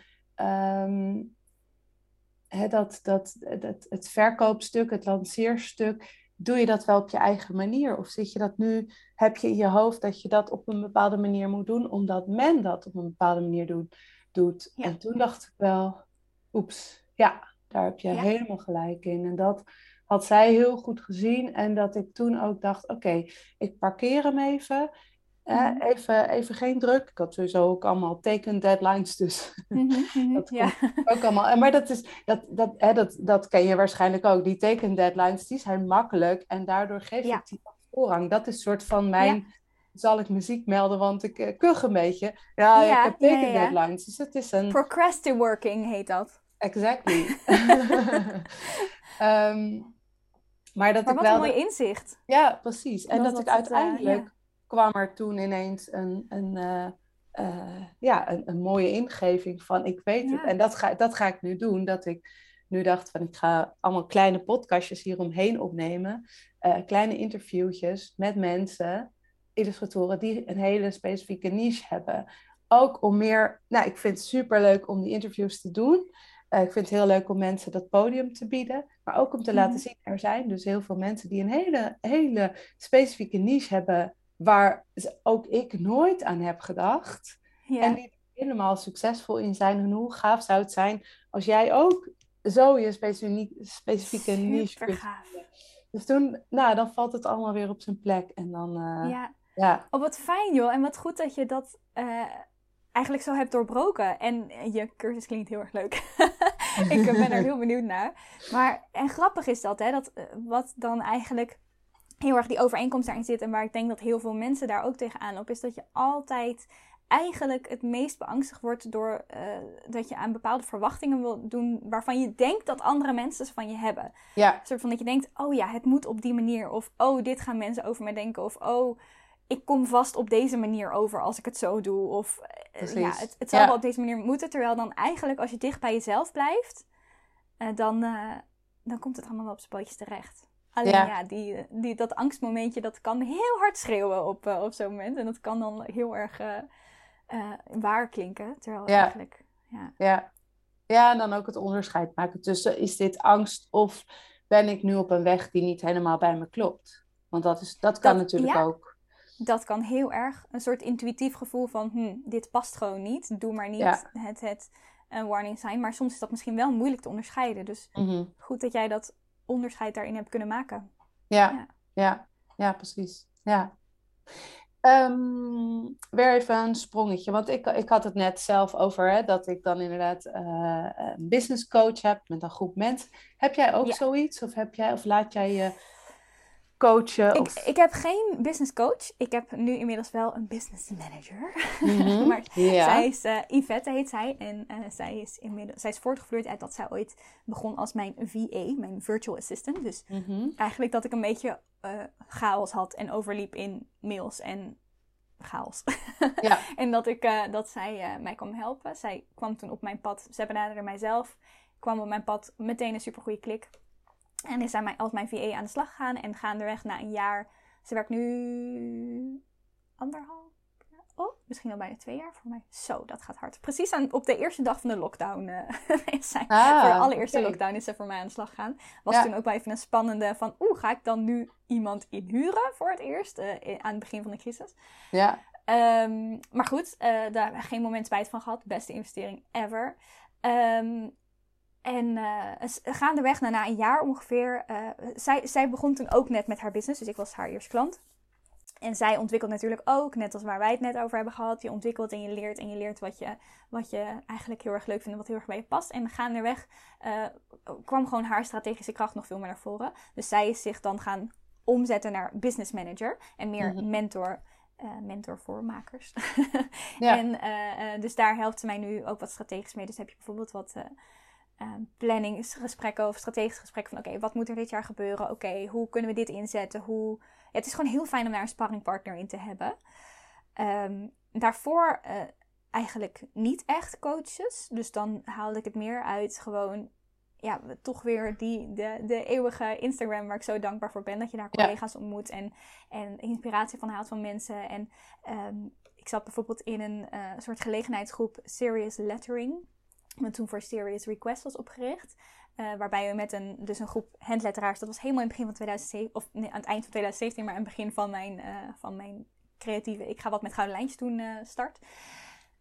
hè, dat, dat, dat, het verkoopstuk, het lanceerstuk, doe je dat wel op je eigen manier? Of zit je dat nu, heb je in je hoofd dat je dat op een bepaalde manier moet doen, omdat men dat op een bepaalde manier doet? En toen dacht ik wel, oeps, ja, daar heb je Ja. helemaal gelijk in. En dat had zij heel goed gezien. En dat ik toen ook dacht, oké, ik parkeer hem even. Mhm. even. Even geen druk. Ik had sowieso ook allemaal teken deadlines, dus Mhm, mhm, dat ja. ook allemaal. En Maar dat, is, dat, dat, hè, dat, dat ken je waarschijnlijk ook. Die teken deadlines, die zijn makkelijk. En daardoor geef Ja. ik die voorrang. Dat is soort van mijn... Zal ik muziek melden, want ik eh, kuch een beetje. Ja, ik heb teken deadlines. Dus het is een... Procrastinating working heet dat. Exactly. Ehm, maar dat Maar ik wat een wel... mooi inzicht. Ja, precies. En Dat ik het, eh, uiteindelijk kwam er toen ineens een, een, eh, eh, ja, een, een mooie ingeving van ik weet het. En dat ga, dat ga ik nu doen. Dat ik nu dacht van ik ga allemaal kleine podcastjes hieromheen opnemen. kleine interviewtjes met mensen, illustratoren die een hele specifieke niche hebben. Ook om meer, nou ik vind het super leuk om die interviews te doen. Eh, ik vind het heel leuk om mensen dat podium te bieden, maar ook om te Mhm. laten zien, er zijn dus heel veel mensen die een hele, hele specifieke niche hebben, waar ook ik nooit aan heb gedacht. Ja. En die er helemaal succesvol in zijn. En hoe gaaf zou het zijn als jij ook zo je specifieke, specifieke niche kunt. Dus toen, nou, dan valt het allemaal weer op zijn plek. En dan, eh, ja. Ja. Oh, wat fijn joh. En wat goed dat je dat eh, eigenlijk zo hebt doorbroken. En je cursus klinkt heel erg leuk. ik eh, ben er heel benieuwd naar. Maar, en grappig is dat, hè. Dat, eh, wat dan eigenlijk heel erg die overeenkomst daarin zit. En waar ik denk dat heel veel mensen daar ook tegenaan lopen. Is dat je altijd eigenlijk het meest beangstigd wordt door eh, dat je aan bepaalde verwachtingen wil doen. Waarvan je denkt dat andere mensen ze van je hebben. ja, Een soort van dat je denkt, oh ja, het moet op die manier. Of oh, dit gaan mensen over mij denken. Of oh, ik kom vast op deze manier over als ik het zo doe. Of eh, ja, het, het zal Ja. wel op deze manier moeten. Terwijl dan eigenlijk, als je dicht bij jezelf blijft, eh, dan, eh, dan komt het allemaal wel op zijn pootjes terecht. Alleen Ja. ja, die, die, dat angstmomentje, dat kan heel hard schreeuwen op, op zo'n moment. En dat kan dan heel erg waar klinken. Terwijl Ja. eigenlijk, ja. ja. Ja, en dan ook het onderscheid maken tussen is dit angst of ben ik nu op een weg die niet helemaal bij me klopt? Want dat, is, dat kan Dat- natuurlijk ook. Dat kan heel erg een soort intuïtief gevoel van, hm, dit past gewoon niet, doe maar niet Ja. het, het een warning sign. Maar soms is dat misschien wel moeilijk te onderscheiden. Dus Mhm. goed dat jij dat onderscheid daarin hebt kunnen maken. Ja, Ja. ja, ja, precies. Ja. Ehm, weer even een sprongetje, want ik, ik had het net zelf over hè, dat ik dan inderdaad eh, een business coach heb met een groep mensen. Heb jij ook Ja. zoiets? Of, heb jij, of laat jij je coachen? Ik, of... ik heb geen business coach. Ik heb nu inmiddels wel een business manager. Mhm. maar Ja. zij is, eh, Yvette heet zij. En eh, zij, is inmiddels, zij is voortgevloeid uit dat zij ooit begon als mijn VA, mijn virtual assistant. Dus Mhm. eigenlijk dat ik een beetje eh, chaos had en overliep in mails en chaos. Ja. en dat, ik, dat zij mij kwam helpen. Zij kwam toen op mijn pad, zij benaderde mijzelf, kwam op mijn pad meteen een supergoeie klik. En is zij mij, als mijn VA aan de slag gegaan en gaandeweg na een jaar, ze werkt nu anderhalf jaar, oh, misschien al bijna twee jaar voor mij. Zo, dat gaat hard. Precies aan, op de eerste dag van de lockdown is zij Ah, voor de allereerste lockdown is ze voor mij aan de slag gegaan. Was Ja. toen ook wel even een spannende van, oeh, ga ik dan nu iemand inhuren voor het eerst? eh, in- aan het begin van de crisis. Ja. Ehm, maar goed, eh, daar hebben we geen moment spijt van gehad. Beste investering ever. Ehm, en eh, gaandeweg, na, na een jaar ongeveer, eh, zij, zij begon toen ook net met haar business. Dus ik was haar eerste klant. En zij ontwikkelt natuurlijk ook, net als waar wij het net over hebben gehad. Je ontwikkelt en je leert en je leert wat je, wat je eigenlijk heel erg leuk vindt en wat heel erg bij je past. En gaandeweg eh kwam gewoon haar strategische kracht nog veel meer naar voren. Dus zij is zich dan gaan omzetten naar business manager en meer Mhm. mentor. mentor voor makers. Ja. En dus daar helpt ze mij nu ook wat strategisch mee. Dus heb je bijvoorbeeld wat eh, planningsgesprekken of strategische gesprekken van oké, wat moet er dit jaar gebeuren? Oké, hoe kunnen we dit inzetten? Hoe... Ja, het is gewoon heel fijn om daar een sparringpartner in te hebben. Ehm, daarvoor eh, eigenlijk niet echt coaches. Dus dan haalde ik het meer uit gewoon ja, toch weer die, de, de eeuwige Instagram waar ik zo dankbaar voor ben. Dat je daar Ja. collega's ontmoet en, en inspiratie van haalt van mensen. En ehm, ik zat bijvoorbeeld in een eh, soort gelegenheidsgroep Serious Lettering. Wat toen voor Serious Request was opgericht. Eh, waarbij we met een, dus een groep handletteraars, dat was helemaal in het begin van 2007, of nee, aan het eind van 2017, maar aan het begin van mijn, eh, van mijn creatieve, ik ga wat met gouden lijntjes doen, eh, start.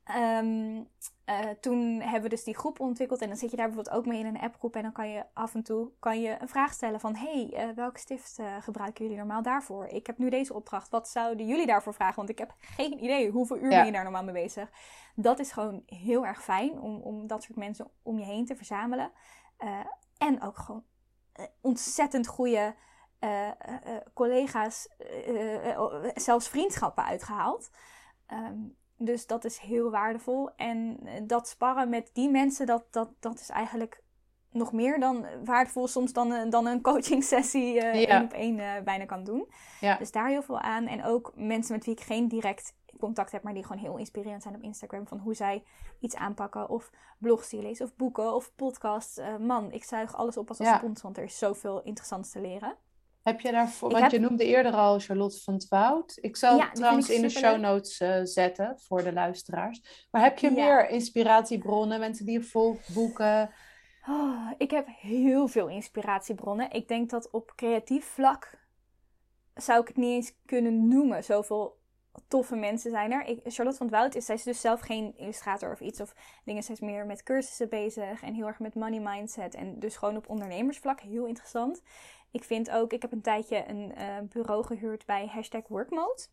Ehm, eh, toen hebben we dus die groep ontwikkeld en dan zit je daar bijvoorbeeld ook mee in een appgroep en dan kan je af en toe kan je een vraag stellen van hey, eh, welke stift eh, gebruiken jullie normaal daarvoor? Ik heb nu deze opdracht, wat zouden jullie daarvoor vragen? Want ik heb geen idee hoeveel uur Ja. ben je daar normaal mee bezig. Dat is gewoon heel erg fijn om, om dat soort mensen om je heen te verzamelen. En ook gewoon ontzettend goede collega's, oh, zelfs vriendschappen uitgehaald. Ehm, dus dat is heel waardevol. En eh, dat sparren met die mensen, dat, dat, dat is eigenlijk nog meer dan waardevol soms dan, een- dan een coaching sessie eh Ja. op één eh, bijna kan doen. Ja. Dus daar heel veel aan. En ook mensen met wie ik geen direct contact heb, maar die gewoon heel inspirerend zijn op Instagram. Van hoe zij iets aanpakken. Of blogs die je leest, of boeken, of podcasts. Eh, man, ik zuig alles op als een Ja. spons, want er is zoveel interessants te leren. Heb je daarvoor, want heb- je noemde eerder al Charlotte van het Woud. Ik zal Ja, trouwens in de show notes eh, zetten voor de luisteraars. Maar heb je Ja. meer inspiratiebronnen, mensen die je volgt, boeken? Oh, ik heb heel veel inspiratiebronnen. Ik denk dat op creatief vlak zou ik het niet eens kunnen noemen. Zoveel toffe mensen zijn er. Ik, Charlotte van het Woud is, zij is dus zelf geen illustrator of iets of dingen. Zij is meer met cursussen bezig en heel erg met money mindset. En dus gewoon op ondernemersvlak heel interessant. Ik vind ook, ik heb een tijdje een eh, bureau gehuurd bij hashtag workmode.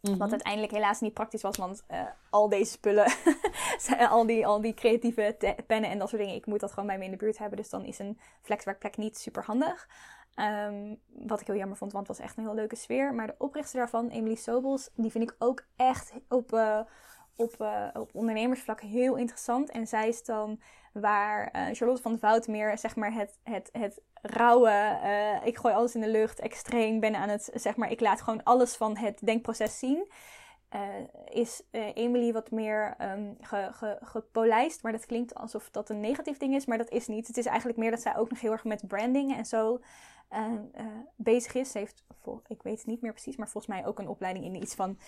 Mhm. Wat uiteindelijk helaas niet praktisch was, want eh, al deze spullen, al, die, al die creatieve pennen en dat soort dingen, ik moet dat gewoon bij me in de buurt hebben. Dus dan is een flexwerkplek niet super handig. Ehm, wat ik heel jammer vond, want het was echt een heel leuke sfeer. Maar de oprichter daarvan, Emily Sobels, die vind ik ook echt op, eh, op, op ondernemersvlak heel interessant. En zij is dan waar eh, Charlotte van de Vout meer, zeg maar, het, het, het rauwe, eh, ik gooi alles in de lucht, extreem ben aan het, zeg maar, ik laat gewoon alles van het denkproces zien. Eh, is Emily wat meer ehm, ge, ge, gepolijst. Maar dat klinkt alsof dat een negatief ding is. Maar dat is niet. Het is eigenlijk meer dat zij ook nog heel erg met branding en zo eh, eh, bezig is. Ze heeft, ik weet het niet meer precies, maar volgens mij ook een opleiding in iets van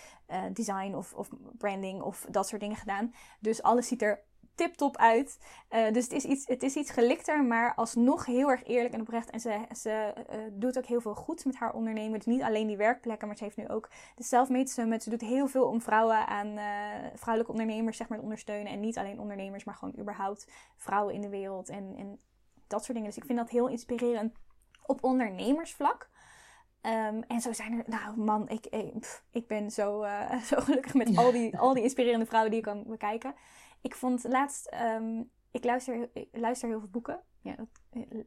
design of, of branding of dat soort dingen gedaan. Dus alles ziet er tip-top uit. Eh, dus het is, iets, het is iets gelikter, maar alsnog heel erg eerlijk en oprecht. En ze, eh, doet ook heel veel goeds met haar ondernemen. Dus niet alleen die werkplekken, maar ze heeft nu ook de Selfmade Summit. Ze doet heel veel om vrouwen aan eh, vrouwelijke ondernemers zeg maar, te ondersteunen. En niet alleen ondernemers, maar gewoon überhaupt vrouwen in de wereld en, en dat soort dingen. Dus ik vind dat heel inspirerend op ondernemersvlak. Ehm, en zo zijn er, nou man, ik, ik, ben zo, zo gelukkig met al die, al die inspirerende vrouwen die ik kan bekijken. Ik vond laatst, ehm, ik, luister, ik luister heel veel boeken. Ja, dat,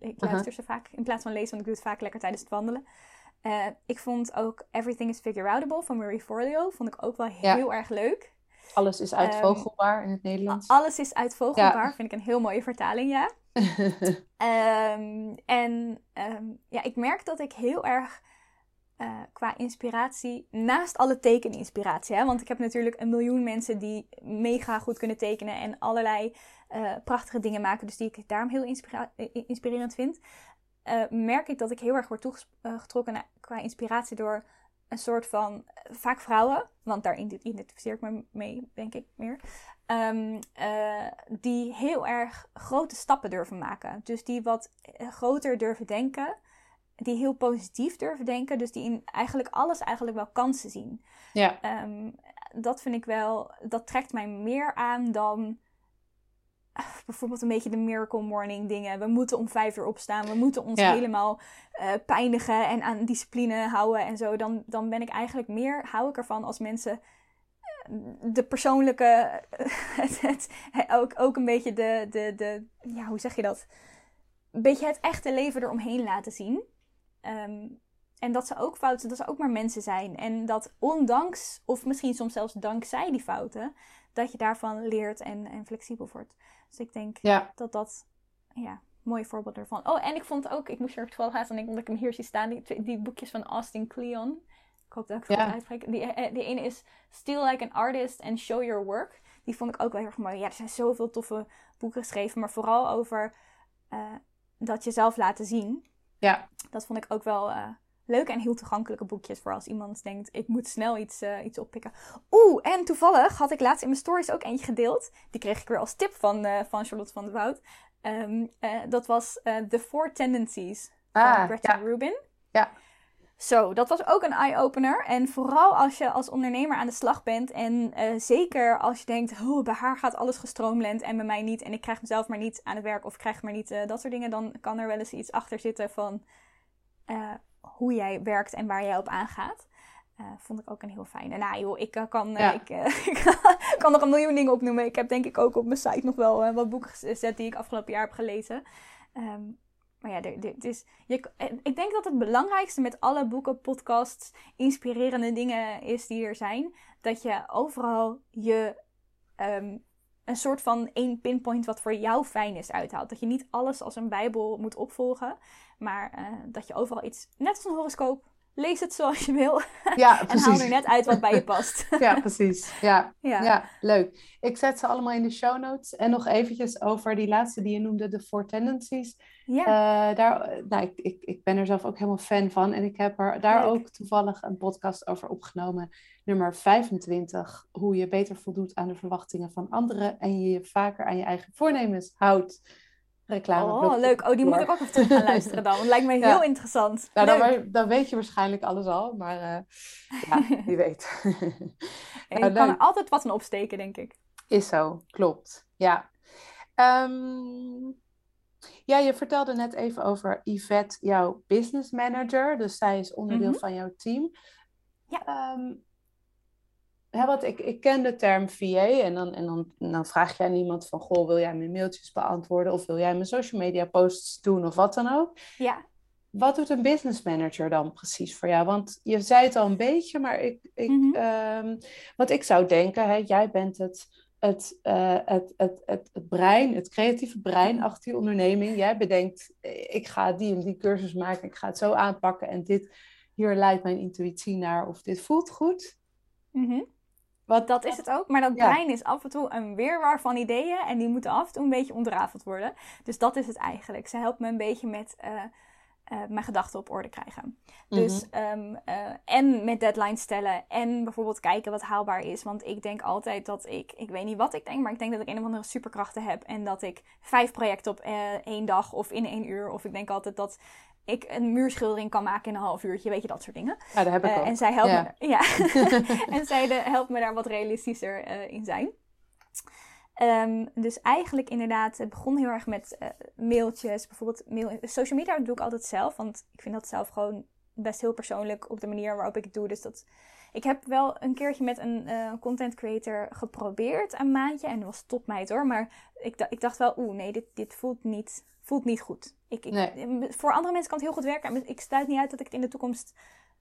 ik luister ze vaak in plaats van lezen, want ik doe het vaak lekker tijdens het wandelen. Eh, ik vond ook Everything is Figure Outable van Marie Forleo. Vond ik ook wel heel erg leuk. Alles is uitvogelbaar in het Nederlands. Alles is uitvogelbaar, vind ik een heel mooie vertaling, ja. Ehm, en ehm, ja, ik merk dat ik heel erg uh, qua inspiratie, naast alle tekeninspiratie, hè, want ik heb natuurlijk een miljoen mensen die mega goed kunnen tekenen en allerlei uh, prachtige dingen maken, dus die ik daarom heel inspirerend vind, uh, merk ik dat ik heel erg word toegetrokken qua inspiratie door een soort van, vaak vrouwen, want daar identificeer ik me mee, denk ik meer. Uh, die heel erg grote stappen durven maken. Dus die wat groter durven denken. Die heel positief durven denken. Dus die in eigenlijk alles eigenlijk wel kansen zien. Ja. Um, dat vind ik wel, dat trekt mij meer aan dan bijvoorbeeld een beetje de miracle morning dingen. We moeten om vijf uur opstaan. We moeten ons helemaal uh, pijnigen en aan discipline houden en zo. Dan, dan ben ik eigenlijk meer, hou ik ervan als mensen eh, de persoonlijke, het, het, ook, ook een beetje de, de, de, ja, hoe zeg je dat? Een beetje het echte leven eromheen laten zien. Um, en dat ze ook fouten, dat ze ook maar mensen zijn. En dat ondanks, of misschien soms zelfs dankzij die fouten, dat je daarvan leert en, en flexibel wordt. Dus ik denk dat dat, ja, mooi voorbeeld ervan. Oh, en ik vond ook, ik moest er toevallig aan denken, omdat ik hem hier zie staan, die, die boekjes van Austin Kleon. Ik hoop dat ik het goed uitspreek. Die, eh, die ene is Still Like an Artist and Show Your Work. Die vond ik ook wel heel erg mooi. Ja, er zijn zoveel toffe boeken geschreven, maar vooral over uh, dat jezelf laten zien. Ja. Dat vond ik ook wel uh, leuke en heel toegankelijke boekjes voor als iemand denkt, ik moet snel iets, uh, iets oppikken. Oeh, en toevallig had ik laatst in mijn stories ook eentje gedeeld. Die kreeg ik weer als tip van, uh, van Charlotte van der Woud. Um, dat was The Four Tendencies ah, van Gretchen ja. Rubin. Ja. Zo, dat was ook een eye-opener. En vooral als je als ondernemer aan de slag bent. En uh, zeker als je denkt, oh, bij haar gaat alles gestroomland en bij mij niet. En ik krijg mezelf maar niet aan het werk of ik krijg maar niet uh, dat soort dingen. Dan kan er wel eens iets achter zitten van uh, hoe jij werkt en waar jij op aangaat. Vond ik ook een heel fijne. Nou joh, ik, kan, ik, ik kan nog een miljoen dingen opnoemen. Ik heb denk ik ook op mijn site nog wel wat boeken gezet die ik afgelopen jaar heb gelezen. Um, maar ja, dit is, je, ik denk dat het belangrijkste met alle boeken, podcasts, inspirerende dingen is die er zijn. Dat je overal je um, een soort van één pinpoint wat voor jou fijn is uithaalt. Dat je niet alles als een bijbel moet opvolgen. Maar uh, dat je overal iets, net als een horoscoop, lees het zoals je wil. Ja, en haal er net uit wat bij je past. ja, precies. Ja. ja. Ja. leuk. Ik zet ze allemaal in de show notes. En nog eventjes over die laatste die je noemde, de Four Tendencies. Ja. Uh, daar, nou, ik, ik, ik ben er zelf ook helemaal fan van. En ik heb er daar ook toevallig een podcast over opgenomen. Nummer 25. Hoe je beter voldoet aan de verwachtingen van anderen. En je je vaker aan je eigen voornemens houdt reclame. Oh, leuk. Oh, die moet ik ook even terug gaan luisteren dan. Want het lijkt me heel interessant. Nou, dan, dan, weet je waarschijnlijk alles al. Maar uh, ja, wie weet. je nou, kan er altijd wat aan opsteken, denk ik. Is zo, klopt. Ja. Um, ja, je vertelde net even over Yvette, jouw business manager. Dus zij is onderdeel mm-hmm. van jouw team. Ja. Um, ja, wat ik, ik ken de term VA en, dan, en dan, dan vraag je aan iemand van... Goh, wil jij mijn mailtjes beantwoorden of wil jij mijn social media posts doen of wat dan ook? Ja. Wat doet een business manager dan precies voor jou? Want je zei het al een beetje, maar ik, ik, mm wat ik zou denken, hè, jij bent het, het, uh, het, het, het, het, brein, het creatieve brein mhm. achter je onderneming. Jij bedenkt, ik ga die en die cursus maken, ik ga het zo aanpakken en dit, hier leidt mijn intuïtie naar of dit voelt goed. Mm wat, dat is het ook. Maar dat brein is af en toe een weerwar van ideeën. En die moeten af en toe een beetje ontrafeld worden. Dus dat is het eigenlijk. Ze helpt me een beetje met uh, uh, mijn gedachten op orde krijgen. Dus, um, uh, en met deadlines stellen. En bijvoorbeeld kijken wat haalbaar is. Want ik denk altijd dat ik, ik weet niet wat ik denk, maar ik denk dat ik een of andere superkrachten heb. En dat ik vijf projecten op één dag of in één uur. Of ik denk altijd dat ik een muurschildering kan maken in een half uurtje, weet je, dat soort dingen. Ja, dat heb ik uh, ook. En zij helpt, me, ja. en zij de, helpt me daar wat realistischer uh, in zijn. Um, dus eigenlijk inderdaad, het begon heel erg met uh, mailtjes. Bijvoorbeeld mail, social media doe ik altijd zelf, want ik vind dat zelf gewoon best heel persoonlijk op de manier waarop ik het doe. Dus dat, ik heb wel een keertje met een content creator geprobeerd, een maandje. En dat was topmeid hoor, maar ik, ik dacht wel, oeh nee, dit, dit voelt, niet, voelt niet goed. Ik, ik, Voor andere mensen kan het heel goed werken. Ik sluit niet uit dat ik het in de toekomst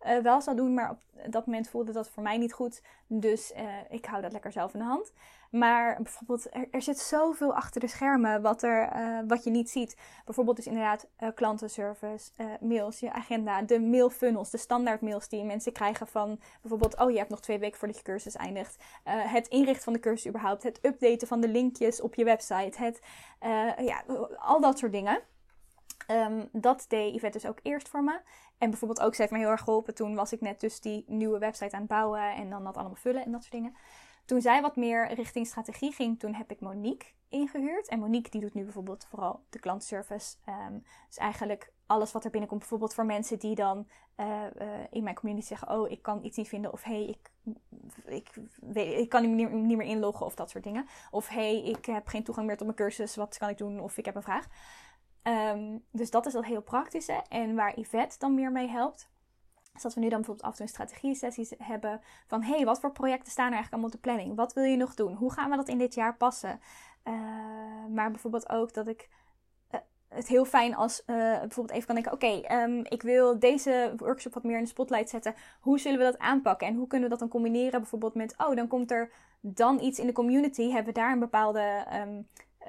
uh, wel zou doen. Maar op dat moment voelde dat voor mij niet goed. Dus uh, ik hou dat lekker zelf in de hand. Maar bijvoorbeeld, er, zit zoveel achter de schermen wat, er, uh, wat je niet ziet. Bijvoorbeeld dus inderdaad klantenservice, mails, je agenda, de mailfunnels, de standaard mails die mensen krijgen van bijvoorbeeld, oh je hebt nog twee weken voordat je cursus eindigt. het inrichten van de cursus überhaupt, het updaten van de linkjes op je website, het, ja, al dat soort dingen. Um, dat deed Yvette dus ook eerst voor me. En bijvoorbeeld ook, ze heeft me heel erg geholpen. Toen was ik net dus die nieuwe website aan het bouwen en dan dat allemaal vullen en dat soort dingen. Toen zij wat meer richting strategie ging, toen heb ik Monique ingehuurd. En Monique die doet nu bijvoorbeeld vooral de klantenservice. Um, dus eigenlijk alles wat er binnenkomt. Bijvoorbeeld voor mensen die dan uh, uh, in mijn community zeggen: Oh, ik kan iets niet vinden. Of hey, ik, ik, ik kan niet, meer inloggen. Of dat soort dingen. Of hey, ik heb geen toegang meer tot mijn cursus. Wat kan ik doen? Of ik heb een vraag. Um, dus dat is dat heel praktische. En waar Yvette dan meer mee helpt, is dat we nu dan bijvoorbeeld af en toe strategie-sessies hebben van hé, hey, wat voor projecten staan er eigenlijk allemaal op de planning? Wat wil je nog doen? Hoe gaan we dat in dit jaar passen? Uh, maar bijvoorbeeld ook dat ik uh, het heel fijn als uh, bijvoorbeeld even kan denken: oké, um, ik wil deze workshop wat meer in de spotlight zetten. Hoe zullen we dat aanpakken? En hoe kunnen we dat dan combineren? Bijvoorbeeld met: oh, dan komt er dan iets in de community. Hebben we daar een bepaalde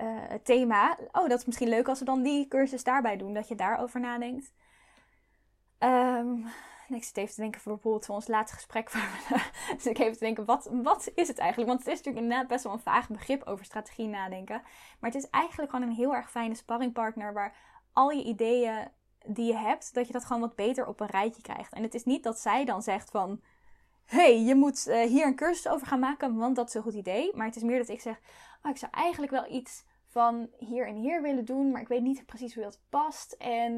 uh, thema. Oh, dat is misschien leuk als we dan die cursus daarbij doen. Dat je daarover nadenkt. Um, ik zit even te denken voor bijvoorbeeld voor ons laatste gesprek. dus ik even te denken, wat, wat is het eigenlijk? Want het is natuurlijk inderdaad best wel een vaag begrip over strategie nadenken. Maar het is eigenlijk gewoon een heel erg fijne sparringpartner waar al je ideeën die je hebt, dat je dat gewoon wat beter op een rijtje krijgt. En het is niet dat zij dan zegt van, hey, je moet uh, hier een cursus over gaan maken, want dat is een goed idee. Maar het is meer dat ik zeg, oh, ik zou eigenlijk wel iets van hier en hier willen doen, maar ik weet niet precies hoe dat past. En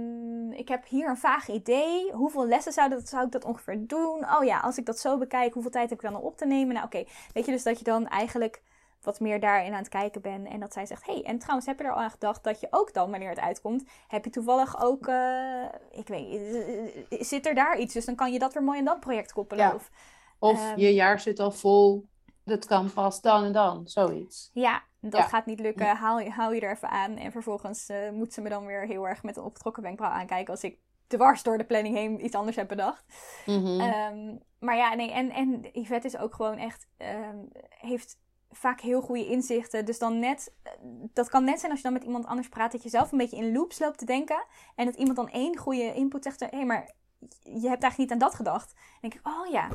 ik heb hier een vaag idee. Hoeveel lessen zou, dat, zou ik dat ongeveer doen? Oh ja, als ik dat zo bekijk, hoeveel tijd heb ik dan om op te nemen? Nou oké, weet je dus dat je dan eigenlijk wat meer daarin aan het kijken bent. En dat zij zegt, hey, en trouwens heb je er al aan gedacht dat je ook dan, wanneer het uitkomt, heb je toevallig ook, uh, ik weet zit er daar iets? Dus dan kan je dat weer mooi in dat project koppelen. Ja. Of, of um, je jaar zit al vol, dat kan pas dan en dan, zoiets. Ja, dat gaat niet lukken. Haal, hou je er even aan. En vervolgens uh, moet ze me dan weer heel erg met een opgetrokken wenkbrauw aankijken als ik dwars door de planning heen iets anders heb bedacht. Mm -hmm. um, maar ja, nee, en, en Yvette is ook gewoon echt, um, heeft vaak heel goede inzichten. Dus dan net, dat kan net zijn als je dan met iemand anders praat, dat je zelf een beetje in loops loopt te denken. En dat iemand dan één goede input zegt, hé, hey, maar je hebt eigenlijk niet aan dat gedacht. En denk ik, oh ja,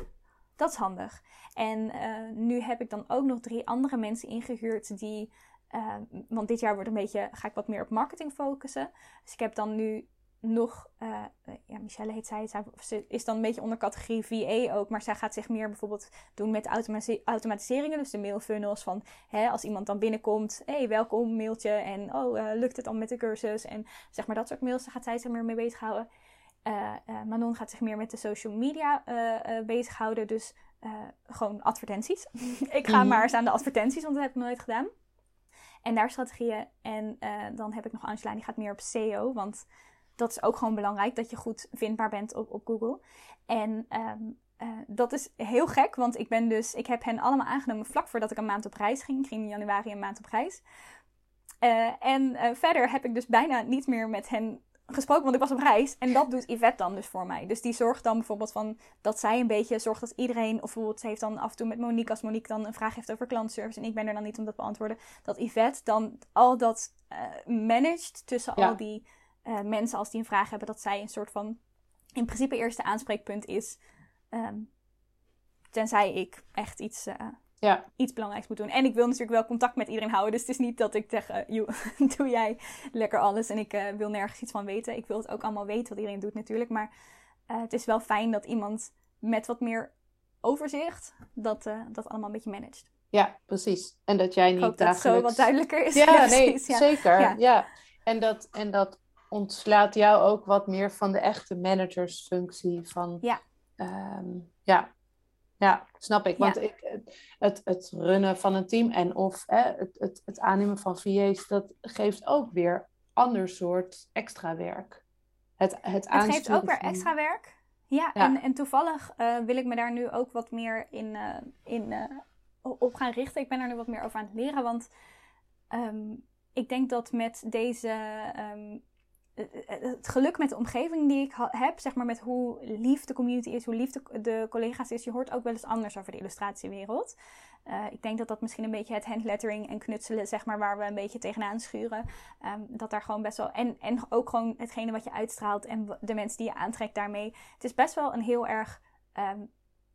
dat is handig. En uh, nu heb ik dan ook nog drie andere mensen ingehuurd die. Uh, want dit jaar wordt een beetje, ga ik wat meer op marketing focussen. Dus ik heb dan nu nog, uh, ja, Michelle heet zij, ze is dan een beetje onder categorie VA ook, maar zij gaat zich meer bijvoorbeeld doen met automati automatiseringen, dus de mailfunnels van, hè, als iemand dan binnenkomt, hé, hey, welkom, mailtje, en oh, lukt het dan met de cursus, en zeg maar dat soort mails, daar gaat zij zich meer mee bezighouden. Uh, Manon gaat zich meer met de social media bezighouden, dus gewoon advertenties. ik ga mm -hmm. maar eens aan de advertenties, want dat heb ik nooit gedaan. En daar strategieën. En dan heb ik nog Angela, die gaat meer op SEO, want dat is ook gewoon belangrijk, dat je goed vindbaar bent op, op Google. En um, uh, dat is heel gek, want ik ben dus, ik heb hen allemaal aangenomen vlak voordat ik een maand op reis ging. Ik ging in januari een maand op reis. Uh, en uh, verder heb ik dus bijna niet meer met hen gesproken, want ik was op reis. En dat doet Yvette dan dus voor mij. Dus die zorgt dan bijvoorbeeld van dat zij een beetje zorgt dat iedereen, of bijvoorbeeld ze heeft dan af en toe met Monique, als Monique dan een vraag heeft over klantservice en ik ben er dan niet om dat te beantwoorden, dat Yvette dan al dat managt tussen ja. al die uh, mensen, als die een vraag hebben, dat zij een soort van in principe eerste aanspreekpunt is. Um, tenzij ik echt iets, uh, ja. iets belangrijks moet doen. En ik wil natuurlijk wel contact met iedereen houden. Dus het is niet dat ik zeg, uh, doe jij lekker alles en ik wil nergens iets van weten. Ik wil het ook allemaal weten wat iedereen doet natuurlijk. Maar het is wel fijn dat iemand met wat meer overzicht dat, dat allemaal een beetje managt. Ja, precies. En dat jij niet ik hoop dagelijks... dat zo wat duidelijker is. Ja, ja nee, precies, ja. zeker. Ja. ja. En, dat, en dat ontslaat jou ook wat meer van de echte managersfunctie. Van, ja. Um, ja. Ja, snap ik. Want ja. ik, het, het runnen van een team en of hè, het, het, het aannemen van VA's, dat geeft ook weer ander soort extra werk. Het, het, het geeft ook weer extra werk. Ja, ja, En, en toevallig uh, wil ik me daar nu ook wat meer in, uh, in uh, op gaan richten. Ik ben er nu wat meer over aan het leren, want um, ik denk dat met deze um, het geluk met de omgeving die ik heb, zeg maar met hoe lief de community is, hoe lief de, collega's is, je hoort ook wel eens anders over de illustratiewereld. Uh, ik denk dat dat misschien een beetje het handlettering en knutselen, zeg maar, waar we een beetje tegenaan schuren. Um, dat daar gewoon best wel. En, en ook gewoon hetgene wat je uitstraalt en de mensen die je aantrekt daarmee. Het is best wel een heel erg.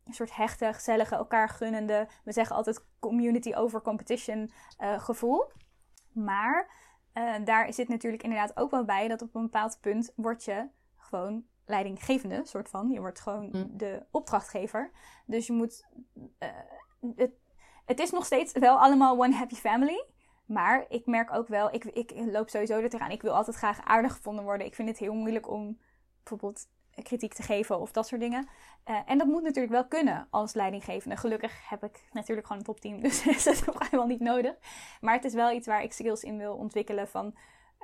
Een soort hechte, gezellige, elkaar gunnende. We zeggen altijd community over competition uh, gevoel. Maar uh, daar zit natuurlijk inderdaad ook wel bij dat op een bepaald punt word je gewoon leidinggevende, soort van. Je wordt gewoon mm. de opdrachtgever. Dus je moet. Uh, het, het is nog steeds wel allemaal one happy family. Maar ik merk ook wel, ik, ik loop sowieso er tegenaan. Ik wil altijd graag aardig gevonden worden. Ik vind het heel moeilijk om bijvoorbeeld kritiek te geven of dat soort dingen. Uh, en dat moet natuurlijk wel kunnen als leidinggevende. Gelukkig heb ik natuurlijk gewoon een topteam, dus is dat helemaal niet nodig. Maar het is wel iets waar ik skills in wil ontwikkelen van...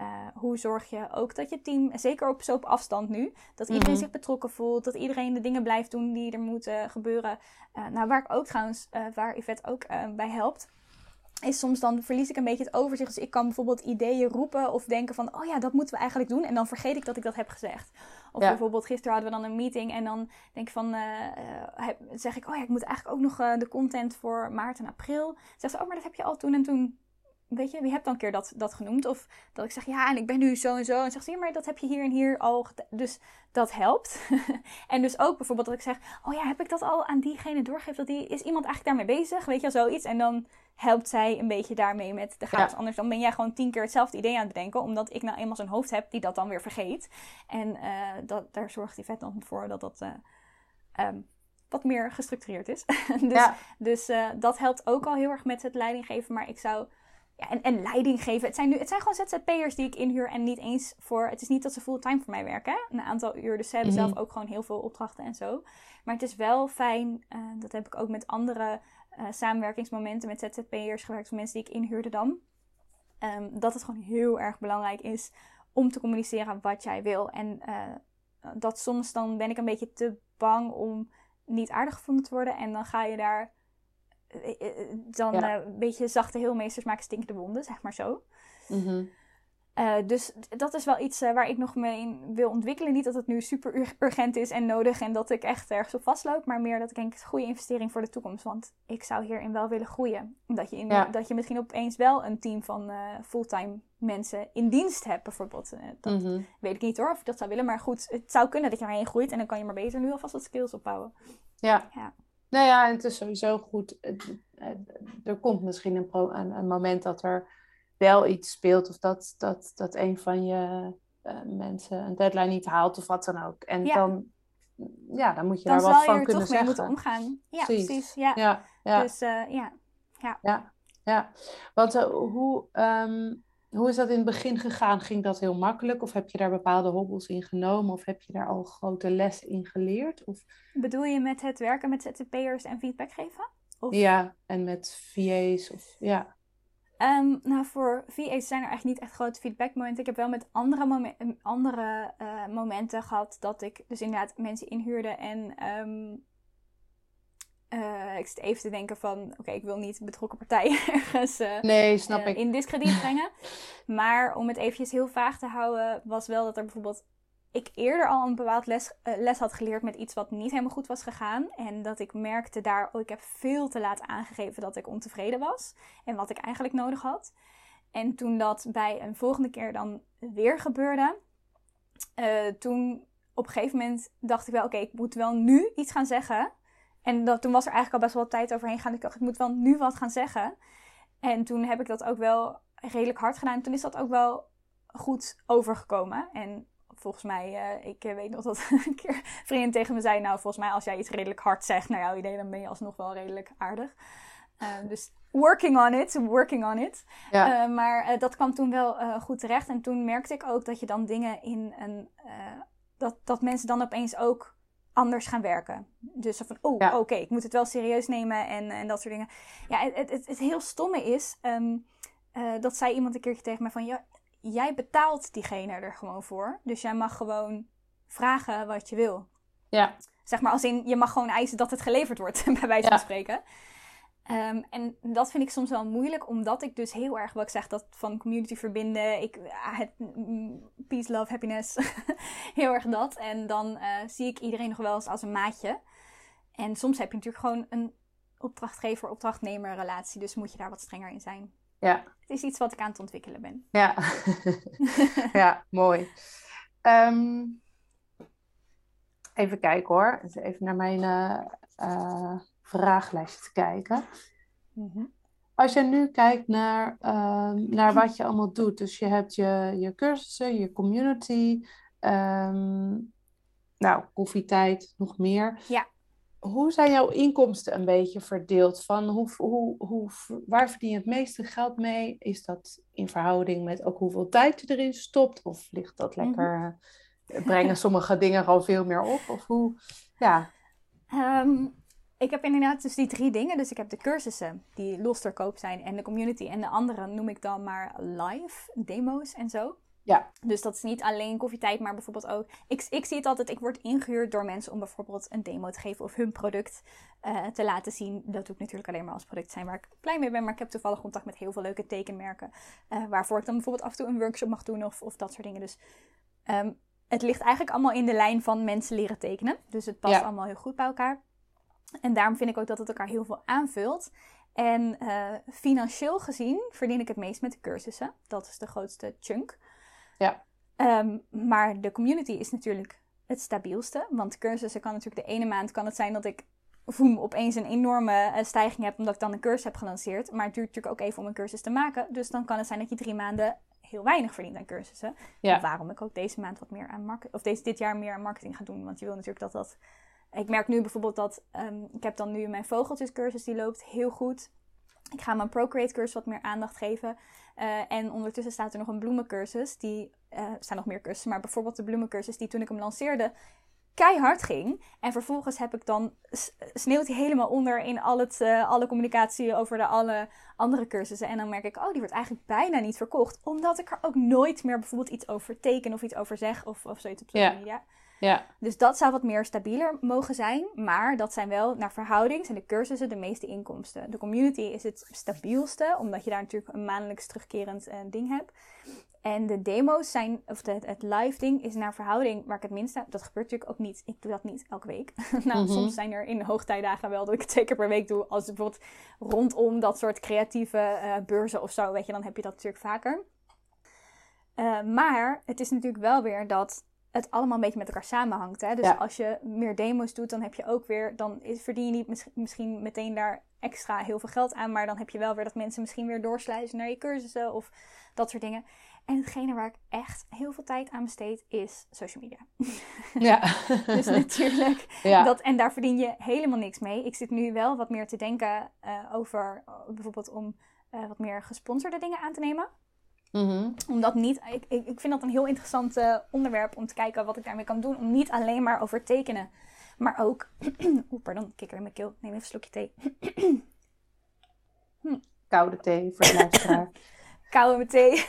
Uh, hoe zorg je ook dat je team, zeker op zo op afstand nu, dat iedereen mhm. zich betrokken voelt, dat iedereen de dingen blijft doen die er moeten gebeuren. Uh, nou, waar ik ook trouwens, waar Yvette ook bij helpt, is soms dan verlies ik een beetje het overzicht. Dus ik kan bijvoorbeeld ideeën roepen of denken van, oh ja, dat moeten we eigenlijk doen. En dan vergeet ik dat ik dat heb gezegd. Of bijvoorbeeld gisteren hadden we dan een meeting en dan denk ik van, uh, zeg ik, oh ja, ik moet eigenlijk ook nog uh, de content voor maart en april. Zegt ze, oh, maar dat heb je al toen en toen. Weet je, wie hebt dan een keer dat, dat genoemd? Of dat ik zeg, ja, en ik ben nu zo en zo. En zegt ze, ja, maar dat heb je hier en hier al Dus dat helpt. en dus ook bijvoorbeeld dat ik zeg, oh ja, heb ik dat al aan diegene doorgegeven? Dat die, is iemand eigenlijk daarmee bezig? Weet je, zoiets. En dan helpt zij een beetje daarmee met de chaos. Anders dan ben jij gewoon tien keer hetzelfde idee aan het bedenken. Omdat ik nou eenmaal zo'n hoofd heb die dat dan weer vergeet. En uh, dat, daar zorgt die vet dan voor dat dat... Uh, um, wat meer gestructureerd is. dus ja. dus uh, dat helpt ook al heel erg met het leidinggeven. Maar ik zou ja, en, en leiding geven. Het zijn, nu, het zijn gewoon ZZP'ers die ik inhuur en niet eens voor... Het is niet dat ze fulltime voor mij werken, een aantal uur. Dus ze hebben zelf mhm. ook gewoon heel veel opdrachten en zo. Maar het is wel fijn, dat heb ik ook met andere uh, samenwerkingsmomenten met ZZP'ers gewerkt... mensen die ik inhuurde dan. Um, dat het gewoon heel erg belangrijk is om te communiceren wat jij wil. En uh, dat soms dan ben ik een beetje te bang om niet aardig gevonden te worden. En dan ga je daar eh, eh, eh, dan een beetje zachte heelmeesters maken stinkende wonden, zeg maar zo. Mhm. dus dat is wel iets waar ik nog mee wil ontwikkelen. Niet dat het nu super urgent is en nodig en dat ik echt ergens op vastloop. Maar meer dat ik denk, het is een goede investering voor de toekomst. Want ik zou hierin wel willen groeien. Dat je, in, dat je misschien opeens wel een team van fulltime mensen in dienst hebt, bijvoorbeeld. dat mhm. weet ik niet hoor, of ik dat zou willen. Maar goed, het zou kunnen dat je erheen groeit. En dan kan je maar beter nu alvast wat skills opbouwen. Ja. ja. Nou ja, het is sowieso goed. Er komt misschien een, een, een moment dat er wel iets speelt of dat, dat, dat een van je uh, mensen een deadline niet haalt of wat dan ook. En dan, ja, dan moet je daar wat van kunnen zeggen. Dan zou je er toch mee moeten omgaan. Ja, precies. Ja. Ja, ja. Dus uh, ja. Ja. ja. ja. Want uh, hoe, um, hoe is dat in het begin gegaan? Ging dat heel makkelijk? Of heb je daar bepaalde hobbels in genomen? Of heb je daar al grote les in geleerd? Of... Bedoel je met het werken met ZZP'ers en feedback geven? Of... Ja, en met VA's of ja. Um, nou, voor VA's zijn er echt niet echt grote feedbackmomenten. Ik heb wel met andere, momen andere uh, momenten gehad dat ik dus inderdaad mensen inhuurde en um, uh, ik zit even te denken van, oké, ik wil niet betrokken partijen ergens uh, nee, snap ik. in discrediet brengen. maar om het eventjes heel vaag te houden, was wel dat er bijvoorbeeld ik eerder al een bepaald les, les had geleerd met iets wat niet helemaal goed was gegaan. En dat ik merkte daar, oh, ik heb veel te laat aangegeven dat ik ontevreden was. En wat ik eigenlijk nodig had. En toen dat bij een volgende keer dan weer gebeurde, toen op een gegeven moment dacht ik wel, oké, ik moet wel nu iets gaan zeggen en dat, toen was er eigenlijk al best wel tijd overheen gaan. Ik dacht, ik moet wel nu wat gaan zeggen. En toen heb ik dat ook wel redelijk hard gedaan. Toen is dat ook wel goed overgekomen. En volgens mij, uh, ik weet nog dat een keer vriendin tegen me zei... Nou, volgens mij als jij iets redelijk hard zegt naar jouw idee... dan ben je alsnog wel redelijk aardig. Uh, dus working on it, working on it. Ja. Uh, maar dat kwam toen wel goed terecht. En toen merkte ik ook dat je dan dingen in een... dat, dat mensen dan opeens ook anders gaan werken. Dus van, oh, oké, ik moet het wel serieus nemen en, en dat soort dingen. Ja, het, het, het heel stomme is, um, uh, dat zei iemand een keertje tegen mij van, ja, jij betaalt diegene er gewoon voor. Dus jij mag gewoon vragen wat je wil. Ja. Zeg maar als in, je mag gewoon eisen dat het geleverd wordt, bij wijze van spreken. Ehm, en dat vind ik soms wel moeilijk, omdat ik dus heel erg, wat ik zeg, dat van community verbinden, ik, ah, het, mm, peace, love, happiness, heel erg dat. En dan uh, zie ik iedereen nog wel eens als een maatje. En soms heb je natuurlijk gewoon een opdrachtgever-opdrachtnemer relatie, dus moet je daar wat strenger in zijn. Ja. Het is iets wat ik aan het ontwikkelen ben. Ja, ja mooi. Um, even kijken hoor. Even naar mijn uh, uh, vragenlijstje te kijken. Mm Als je nu kijkt naar, uh, naar wat je allemaal doet. Dus je hebt je, je cursussen, je community. Um, nou, koffietijd, nog meer. Ja hoe zijn jouw inkomsten een beetje verdeeld? Van hoe, hoe, hoe, waar verdien je het meeste geld mee? Is dat in verhouding met ook hoeveel tijd je erin stopt? Of ligt dat mhm. lekker, eh, brengen sommige dingen gewoon veel meer op? Of hoe, ja. Um, ik heb inderdaad dus die drie dingen. Dus ik heb de cursussen die los ter koop zijn en de community. En de andere noem ik dan maar live, demo's en zo. Ja. Dus dat is niet alleen koffietijd, maar bijvoorbeeld ook. Ik, ik zie het altijd, ik word ingehuurd door mensen om bijvoorbeeld een demo te geven of hun product uh, te laten zien. Dat doe ik natuurlijk alleen maar als product zijn waar ik blij mee ben. Maar ik heb toevallig contact met heel veel leuke tekenmerken. Uh, waarvoor ik dan bijvoorbeeld af en toe een workshop mag doen of, of dat soort dingen. Dus um, het ligt eigenlijk allemaal in de lijn van mensen leren tekenen. Dus het past allemaal heel goed bij elkaar. En daarom vind ik ook dat het elkaar heel veel aanvult. En uh, financieel gezien verdien ik het meest met de cursussen. Dat is de grootste chunk. Ja. Um, maar de community is natuurlijk het stabielste. Want cursussen kan natuurlijk de ene maand kan het zijn dat ik voem, opeens een enorme uh, stijging heb omdat ik dan een cursus heb gelanceerd. Maar het duurt natuurlijk ook even om een cursus te maken. Dus dan kan het zijn dat je drie maanden heel weinig verdient aan cursussen. Ja. Waarom ik ook deze maand wat meer aan marketing, of deze, dit jaar meer aan marketing ga doen. Want je wil natuurlijk dat dat. Ik merk nu bijvoorbeeld dat um, ik heb dan nu mijn vogeltjescursus die loopt heel goed. Ik ga mijn Procreate cursus wat meer aandacht geven. Uh, en ondertussen staat er nog een bloemencursus. Die, uh, er staan nog meer cursussen, maar bijvoorbeeld de bloemencursus die toen ik hem lanceerde keihard ging. En vervolgens heb ik dan sneeuwt hij helemaal onder in al het, uh, alle communicatie over de alle andere cursussen. En dan merk ik, oh, die wordt eigenlijk bijna niet verkocht. Omdat ik er ook nooit meer bijvoorbeeld iets over teken of iets over zeg of, of zoiets op social ja. media. Ja. Dus dat zou wat meer stabieler mogen zijn. Maar dat zijn wel naar verhouding zijn de cursussen de meeste inkomsten. De community is het stabielste, omdat je daar natuurlijk een maandelijks terugkerend uh, ding hebt. En de demo's zijn, of de, het live ding is naar verhouding waar ik het minst sta. Dat gebeurt natuurlijk ook niet. Ik doe dat niet elke week. nou, mhm. soms zijn er in de hoogtijdagen wel dat ik het twee keer per week doe. Als bijvoorbeeld rondom dat soort creatieve uh, beurzen of zo, weet je, dan heb je dat natuurlijk vaker. Uh, maar het is natuurlijk wel weer dat het allemaal een beetje met elkaar samenhangt. Hè? Dus als je meer demo's doet, dan heb je ook weer, dan verdien je niet misschien meteen daar extra heel veel geld aan, maar dan heb je wel weer dat mensen misschien weer doorsluizen naar je cursussen of dat soort dingen. En hetgene waar ik echt heel veel tijd aan besteed is social media. Ja. dus natuurlijk. Ja. Dat, en daar verdien je helemaal niks mee. Ik zit nu wel wat meer te denken uh, over uh, bijvoorbeeld om uh, wat meer gesponsorde dingen aan te nemen. Mm Omdat niet, ik, ik, ik vind dat een heel interessant uh, onderwerp om te kijken wat ik daarmee kan doen. Om niet alleen maar over tekenen, maar ook. Oeh, pardon, kikker in mijn keel. Neem even een slokje thee. hm. Koude thee voor de luisteraar. Koude thee.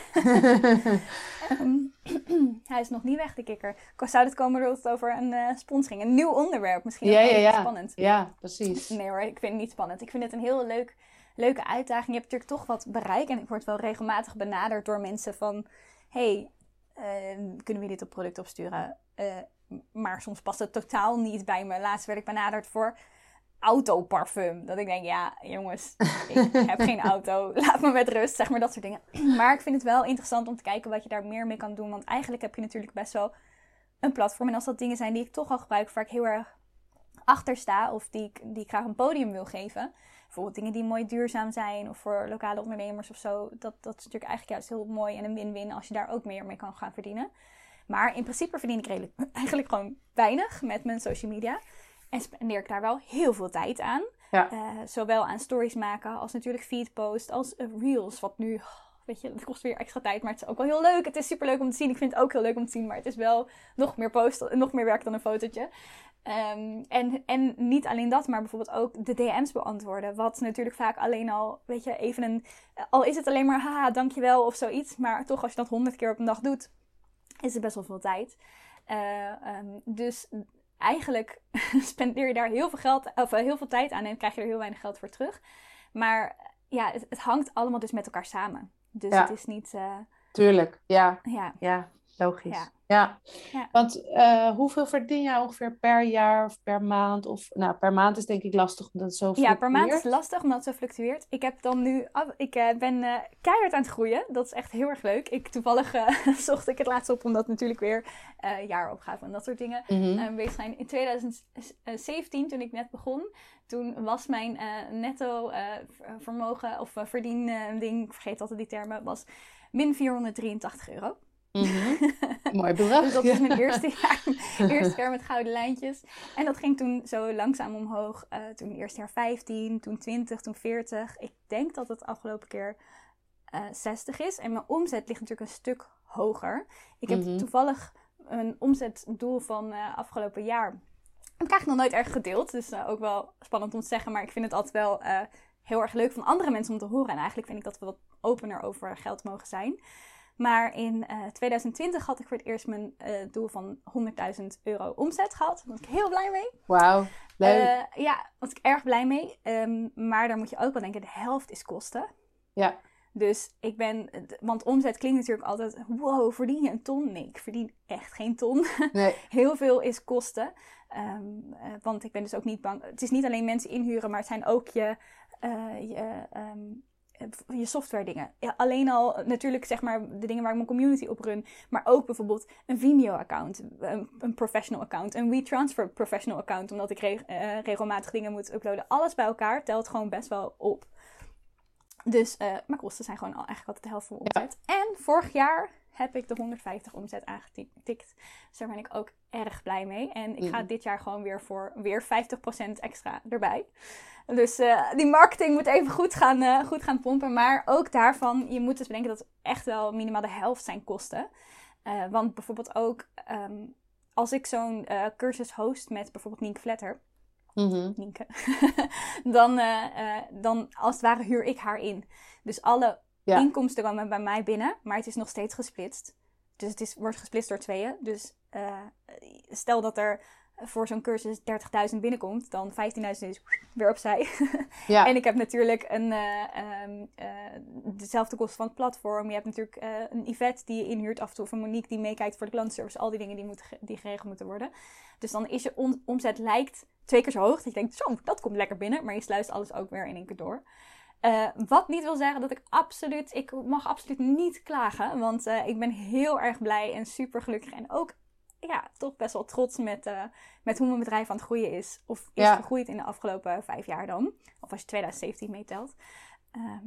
um, hij is nog niet weg, de kikker. Zou het komen het over een uh, sponsoring? Een nieuw onderwerp misschien? Ja, ja, ja. Spannend. Ja, precies. Nee hoor, ik vind het niet spannend. Ik vind het een heel leuk leuke uitdaging. Je hebt natuurlijk toch wat bereik. En ik word wel regelmatig benaderd door mensen van... hey, uh, kunnen we dit op product opsturen? Uh, maar soms past het totaal niet bij me. Laatst werd ik benaderd voor autoparfum. Dat ik denk, ja jongens, ik heb geen auto. Laat me met rust, zeg maar dat soort dingen. Maar ik vind het wel interessant om te kijken wat je daar meer mee kan doen. Want eigenlijk heb je natuurlijk best wel een platform. En als dat dingen zijn die ik toch al gebruik, waar ik heel erg achter sta... of die ik, die ik graag een podium wil geven bijvoorbeeld dingen die mooi duurzaam zijn of voor lokale ondernemers of zo. Dat, dat is natuurlijk eigenlijk juist heel mooi en een win-win als je daar ook meer mee kan gaan verdienen. Maar in principe verdien ik redelijk, eigenlijk gewoon weinig met mijn social media. En spendeer ik daar wel heel veel tijd aan. Ja. Uh, zowel aan stories maken als natuurlijk feedpost als reels. Wat nu, weet je, dat kost weer extra tijd. Maar het is ook wel heel leuk. Het is super leuk om te zien. Ik vind het ook heel leuk om te zien. Maar het is wel nog meer post, nog meer werk dan een fotootje. Um, en, en niet alleen dat, maar bijvoorbeeld ook de DM's beantwoorden. Wat natuurlijk vaak alleen al, weet je, even een. Al is het alleen maar haha, dankjewel of zoiets. Maar toch, als je dat honderd keer op een dag doet, is het best wel veel tijd. Uh, um, dus eigenlijk spendeer je daar heel veel, geld, of, uh, heel veel tijd aan en krijg je er heel weinig geld voor terug. Maar ja, het, het hangt allemaal dus met elkaar samen. Dus Ja. het is niet... eh, Tuurlijk, ja. ja. Ja, logisch. Ja. Ja. Ja. Want eh, hoeveel verdien jij ongeveer per jaar of per maand? Of, nou, per maand is denk ik lastig omdat het zo Ja, per maand is fluctueert. lastig omdat het zo fluctueert. Ik heb dan nu, af- ik eh, ben eh, keihard aan het groeien. Dat is echt heel erg leuk. Ik toevallig zocht ik het laatst op omdat natuurlijk weer jaaropgave en dat soort dingen eh, bezig zijn. In 2017, toen ik net begon, toen was mijn netto ver- vermogen of eh, verdien eh, ding, ik vergeet altijd die termen, was min 483 euro. Mhm. Mooi bedrag. Dus dat ja. is mijn eerste jaar, eerste jaar met gouden lijntjes. En dat ging toen zo langzaam omhoog. Eh, toen eerst jaar 15, toen 20, toen 40. Ik denk dat het afgelopen keer eh 60 is. En mijn omzet ligt natuurlijk een stuk hoger. Ik heb Mhm. toevallig een omzetdoel van eh, afgelopen jaar. Heb ik eigenlijk nog nooit erg gedeeld. Dus ook wel spannend om te zeggen. Maar ik vind het altijd wel heel erg leuk van andere mensen om te horen. En eigenlijk vind ik dat we wat opener over geld mogen zijn. Maar in eh, 2020 had ik voor het eerst mijn eh, doel van 100.000 euro omzet gehad. Daar was ik heel blij mee. Wauw, leuk. Eh, ja, daar was ik erg blij mee. Ehm, maar daar moet je ook wel denken, de helft is kosten. ja. Dus ik ben, want omzet klinkt natuurlijk altijd, wow, verdien je een ton? Nee, ik verdien echt geen ton. Nee. Heel veel is kosten. Ehm, eh, want ik ben dus ook niet bang. Het is niet alleen mensen inhuren, maar het zijn ook je, eh, je, ehm, eh, je software dingen. Ja, alleen al natuurlijk zeg maar de dingen waar ik mijn community op run. Maar ook bijvoorbeeld een Vimeo account. Een, een professional account. Een WeTransfer professional account. Omdat ik eh, regelmatig dingen moet uploaden. Alles bij elkaar telt gewoon best wel op. Dus eh, mijn kosten zijn gewoon al eigenlijk altijd de helft van mijn omzet. En vorig jaar heb ik de 150 omzet aangetikt. Dus daar ben ik ook erg blij mee. En ik ga dit jaar gewoon weer voor weer 50% extra erbij. Dus eh, die marketing moet even goed gaan, eh, goed gaan pompen. Maar ook daarvan, je moet dus bedenken dat echt wel minimaal de helft zijn kosten. Eh, want bijvoorbeeld ook ehm, als ik zo'n cursus host met bijvoorbeeld Nienke Vletter. Mhm. Nienke. dan, dan als het ware huur ik haar in. Dus alle Ja. inkomsten komen bij mij binnen, maar het is nog steeds gesplitst. Dus het is, wordt gesplitst door tweeën. Dus eh, stel dat er voor zo'n cursus 30.000 binnenkomt, dan 15.000 is weer opzij. Ja. En ik heb natuurlijk een, eh, ehm, eh, dezelfde kosten van het platform. Je hebt natuurlijk een Yvette die je inhuurt af en toe. Of een Monique die meekijkt voor de klantenservice. Al die dingen die, moeten, die geregeld moeten worden. Dus dan is je on- omzet lijkt twee keer zo hoog. Dat je denkt, zo, dat komt lekker binnen. Maar je sluist alles ook weer in één keer door. Eh, wat niet wil zeggen dat ik absoluut, ik mag absoluut niet klagen. Want eh, ik ben heel erg blij en super gelukkig. En ook, ja, toch best wel trots met, eh, met hoe mijn bedrijf aan het groeien is. Of is Ja. gegroeid in de afgelopen vijf jaar dan. Of als je 2017 meetelt. Ehm,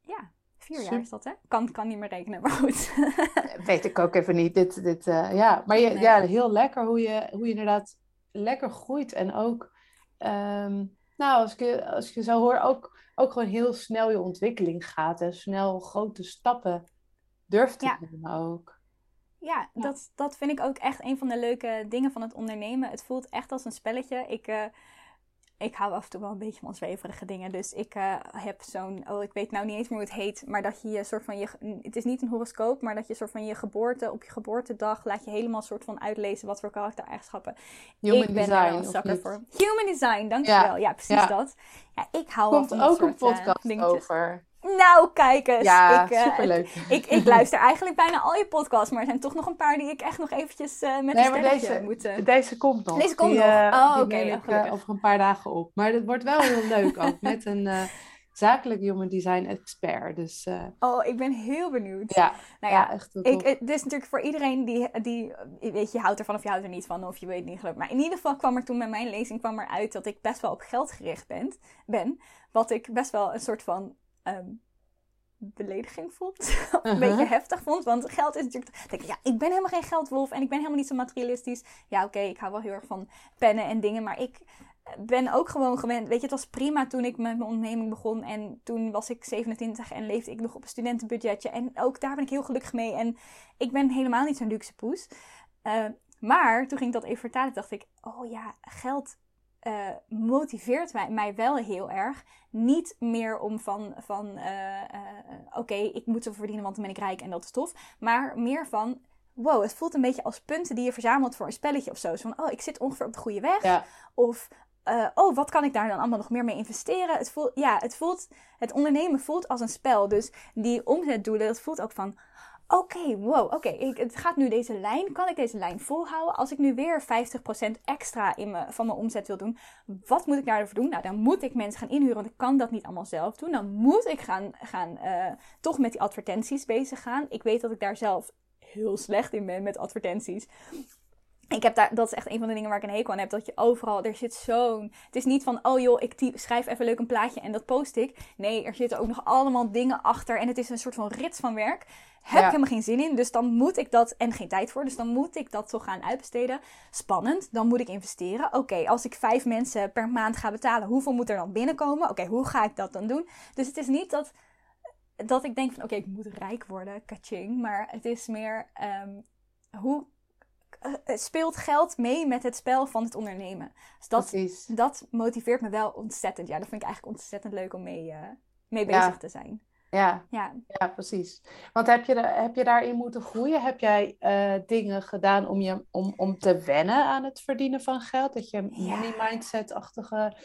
ja, vier jaar is dat hè? Kan, kan niet meer rekenen, maar goed. Weet ik ook even niet. Dit, dit, ja. Maar je, Nee. ja, heel lekker hoe je, hoe je inderdaad lekker groeit. En ook, ehm, nou, als ik, je- als ik je zo hoor, ook, ook gewoon heel snel je ontwikkeling gaat. En snel grote stappen durft te Ja. nemen ook. Ja, Ja. Dat, dat vind ik ook echt een van de leuke dingen van het ondernemen. Het voelt echt als een spelletje. Ik, eh, ik hou af en toe wel een beetje van zweverige dingen. Dus ik eh, heb zo'n, oh ik weet nou niet eens meer hoe het heet. Maar dat je je soort van, je, het is niet een horoscoop. Maar dat je soort van je geboorte, op je geboortedag laat je helemaal soort van uitlezen wat voor karaktereigenschappen. Human ik ben design, daar een niet? voor. Human design, dankjewel. Ja, precies ja. dat. Ja, ik hou Komt van ook een soort, eh, podcast over. Nou, kijk eens. Ja, ik, eh, superleuk. ik, ik luister eigenlijk bijna al je podcasts, maar er zijn toch nog een paar die ik echt nog eventjes eh, met Nee, een deze- moet... eh, Deze komt nog. Deze komt Die, nog. Oh, oké, ja, over een paar dagen op. Maar het wordt wel heel leuk ook. Met een zakelijk human design expert. Dus Oh, ik ben heel benieuwd. ja, Nou ja, ja, echt ik, het is natuurlijk voor iedereen die, die, weet je, houdt ervan of je houdt er niet van, of je weet het niet geloof. Maar in ieder geval kwam er toen bij mijn lezing kwam er uit dat ik best wel op geld gericht ben. ben wat ik best wel een soort van ehm, belediging vond. of een Uh-huh. beetje heftig vond. Want geld is natuurlijk, denk ik, ja, ik ben helemaal geen geldwolf en ik ben helemaal niet zo materialistisch. Ja, oké, ik hou wel heel erg van pennen en dingen, maar ik ben ook gewoon gewend. Weet je, het was prima toen ik met mijn onderneming begon. En toen was ik 27 en leefde ik nog op een studentenbudgetje. En ook daar ben ik heel gelukkig mee. En ik ben helemaal niet zo'n luxe poes. Eh, maar toen ging ik dat even vertalen. dacht ik, oh ja, geld eh, motiveert mij, mij wel heel erg. Niet meer om van, van eh, eh, oké, ik moet zoveel verdienen, want dan ben ik rijk en dat is tof. Maar meer van, wow, het voelt een beetje als punten die je verzamelt voor een spelletje of zo. Zo van, oh, ik zit ongeveer op de goede weg. Ja, Of oh, wat kan ik daar dan allemaal nog meer mee investeren? Het voelt, ja, het voelt, het ondernemen voelt als een spel. Dus die omzetdoelen, dat voelt ook van, oké, wow, oké, het gaat nu deze lijn. Kan ik deze lijn volhouden? Als ik nu weer 50% extra in van mijn omzet wil doen, wat moet ik daarvoor doen? Nou, dan moet ik mensen gaan inhuren, want ik kan dat niet allemaal zelf doen. Dan moet ik gaan, gaan uh, toch met die advertenties bezig gaan. Ik weet dat ik daar zelf heel slecht in ben met advertenties ik heb daar, dat is echt een van de dingen waar ik een hekel aan heb. Dat je overal, er zit zo'n. Het is niet van, oh joh, ik schrijf even leuk een plaatje en dat post ik. Nee, er zitten ook nog allemaal dingen achter. En het is een soort van rits van werk. Heb ik helemaal geen zin in. Dus dan moet ik dat, en geen tijd voor. Dus dan moet ik dat toch gaan uitbesteden. Spannend. Dan moet ik investeren. Oké, als ik vijf mensen per maand ga betalen, hoeveel moet er dan binnenkomen? Oké, hoe ga ik dat dan doen? Dus het is niet dat, dat ik denk van, oké, ik moet rijk worden, kaching. Maar het is meer, um, hoe speelt geld mee met het spel van het ondernemen. Dus dat, dat motiveert me wel ontzettend. Ja, dat vind ik eigenlijk ontzettend leuk om mee, uh, mee bezig te zijn. Ja, ja. ja precies. Want heb je, heb je daarin moeten groeien? Heb jij uh, dingen gedaan om, je, om, om te wennen aan het verdienen van geld? Dat je money mindset-achtige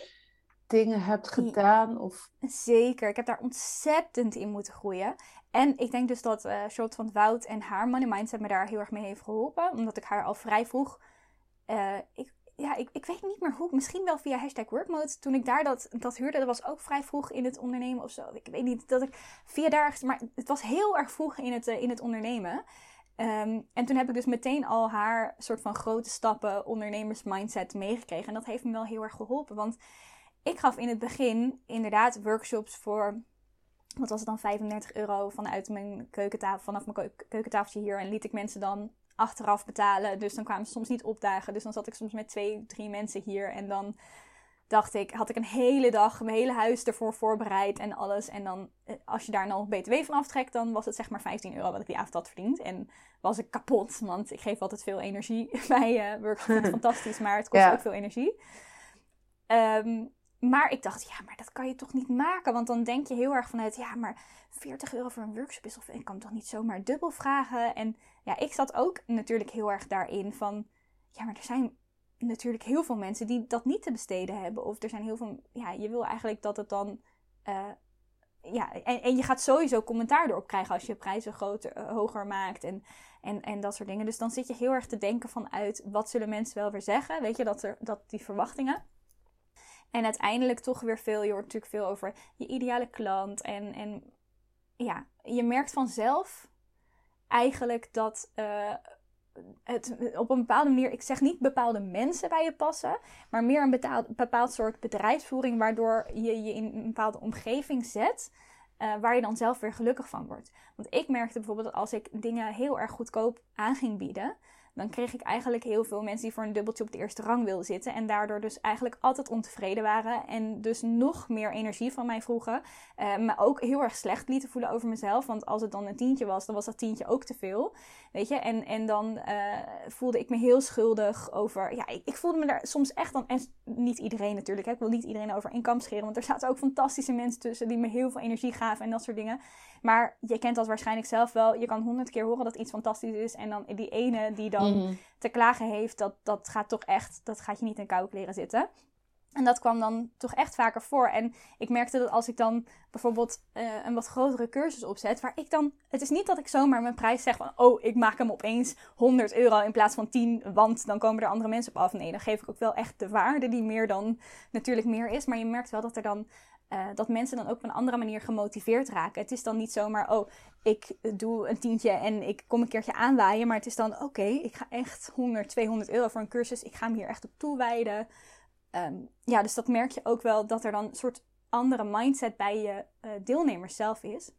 dingen hebt gedaan? Of... Zeker, ik heb daar ontzettend in moeten groeien. En ik denk dus dat uh, Charlotte van Woud en haar money mindset me daar heel erg mee heeft geholpen. Omdat ik haar al vrij vroeg... Uh, ik, ja, ik, ik weet niet meer hoe. Misschien wel via hashtag workmode. Toen ik daar dat, dat huurde, dat was ook vrij vroeg in het ondernemen of zo. Ik weet niet dat ik via daar... Maar het was heel erg vroeg in het, uh, in het ondernemen. Um, en toen heb ik dus meteen al haar soort van grote stappen ondernemersmindset meegekregen. En dat heeft me wel heel erg geholpen. Want ik gaf in het begin inderdaad workshops voor wat was het dan, 35 euro vanuit mijn keukentafel, vanaf mijn keukentafeltje hier. En liet ik mensen dan achteraf betalen. Dus dan kwamen ze soms niet opdagen. Dus dan zat ik soms met twee, drie mensen hier. En dan dacht ik, had ik een hele dag mijn hele huis ervoor voorbereid en alles. En dan, eh, als je daar nog BTW van aftrekt, dan was het zeg maar 15 euro wat ik die avond had verdiend. En was ik kapot, want ik geef altijd veel energie bij uh, workshops. fantastisch, maar het kost ook veel energie. Um, maar ik dacht, ja, maar dat kan je toch niet maken? Want dan denk je heel erg vanuit, ja, maar 40 euro voor een workshop is of ik kan toch niet zomaar dubbel vragen? En ja, ik zat ook natuurlijk heel erg daarin van, ja, maar er zijn natuurlijk heel veel mensen die dat niet te besteden hebben. Of er zijn heel veel, ja, je wil eigenlijk dat het dan, uh, ja, en, en je gaat sowieso commentaar erop krijgen als je prijzen groter, uh, hoger maakt en, en, en dat soort dingen. Dus dan zit je heel erg te denken vanuit, wat zullen mensen wel weer zeggen? Weet je, dat, er, dat die verwachtingen. En uiteindelijk toch weer veel, je hoort natuurlijk veel over je ideale klant. En, en ja, je merkt vanzelf eigenlijk dat uh, het op een bepaalde manier, ik zeg niet bepaalde mensen bij je passen, maar meer een bepaald, soort bedrijfsvoering waardoor je je in een bepaalde omgeving zet. Uh, waar je dan zelf weer gelukkig van wordt. Want ik merkte bijvoorbeeld dat als ik dingen heel erg goedkoop aan ging bieden, dan kreeg ik eigenlijk heel veel mensen die voor een dubbeltje op de eerste rang wilden zitten. En daardoor dus eigenlijk altijd ontevreden waren. En dus nog meer energie van mij vroegen. Uh, me ook heel erg slecht lieten voelen over mezelf. Want als het dan een tientje was, dan was dat tientje ook te veel. Weet je? En, en dan uh, voelde ik me heel schuldig over. Ja, ik, voelde me daar soms echt dan. En niet iedereen natuurlijk. Ik wil niet iedereen over in kam scheren. Want er zaten ook fantastische mensen tussen die me heel veel energie gaven en dat soort dingen. Maar je kent dat waarschijnlijk zelf wel. Je kan honderd keer horen dat iets fantastisch is. En dan die ene die dan mhm. te klagen heeft, dat, dat gaat toch echt, dat gaat je niet in kou leren zitten. En dat kwam dan toch echt vaker voor. En ik merkte dat als ik dan bijvoorbeeld uh, een wat grotere cursus opzet, waar ik dan. Het is niet dat ik zomaar mijn prijs zeg van. Oh, ik maak hem opeens 100 euro in plaats van 10, want dan komen er andere mensen op af. Nee, dan geef ik ook wel echt de waarde die meer dan natuurlijk meer is. Maar je merkt wel dat er dan uh, dat mensen dan ook op een andere manier gemotiveerd raken. Het is dan niet zomaar, oh, ik doe een tientje en ik kom een keertje aanwaaien. Maar het is dan, oké, ik ga echt 100, 200 euro voor een cursus. Ik ga me hier echt op toewijden. Um, ja, dus dat merk je ook wel dat er dan een soort andere mindset bij je uh, deelnemers zelf is.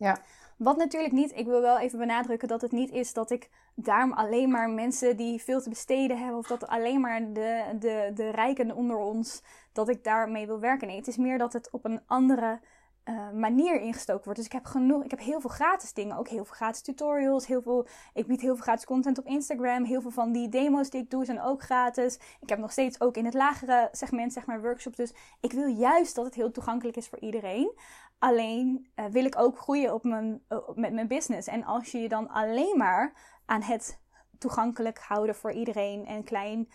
Ja. Wat natuurlijk niet, ik wil wel even benadrukken dat het niet is dat ik daarom alleen maar mensen die veel te besteden hebben, of dat alleen maar de, de, de rijken onder ons, dat ik daarmee wil werken. Nee, het is meer dat het op een andere uh, manier ingestoken wordt. Dus ik heb genoeg, ik heb heel veel gratis dingen, ook heel veel gratis tutorials, heel veel, ik bied heel veel gratis content op Instagram, heel veel van die demo's die ik doe zijn ook gratis. Ik heb nog steeds ook in het lagere segment zeg maar workshops, dus ik wil juist dat het heel toegankelijk is voor iedereen. Alleen uh, wil ik ook groeien op mijn, uh, met mijn business. En als je je dan alleen maar aan het toegankelijk houden voor iedereen en klein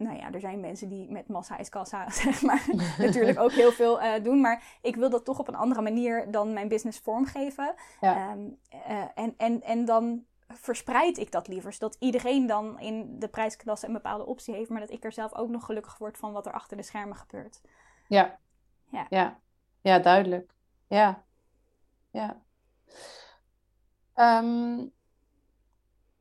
nou ja, er zijn mensen die met massa is kassa, zeg maar, natuurlijk ook heel veel uh, doen. Maar ik wil dat toch op een andere manier dan mijn business vormgeven. Ja. Um, en, en, en dan verspreid ik dat liever. Zodat iedereen dan in de prijsklasse een bepaalde optie heeft. Maar dat ik er zelf ook nog gelukkig word van wat er achter de schermen gebeurt. Ja. Ja. Ja, ja duidelijk. Ja. Ja. Um,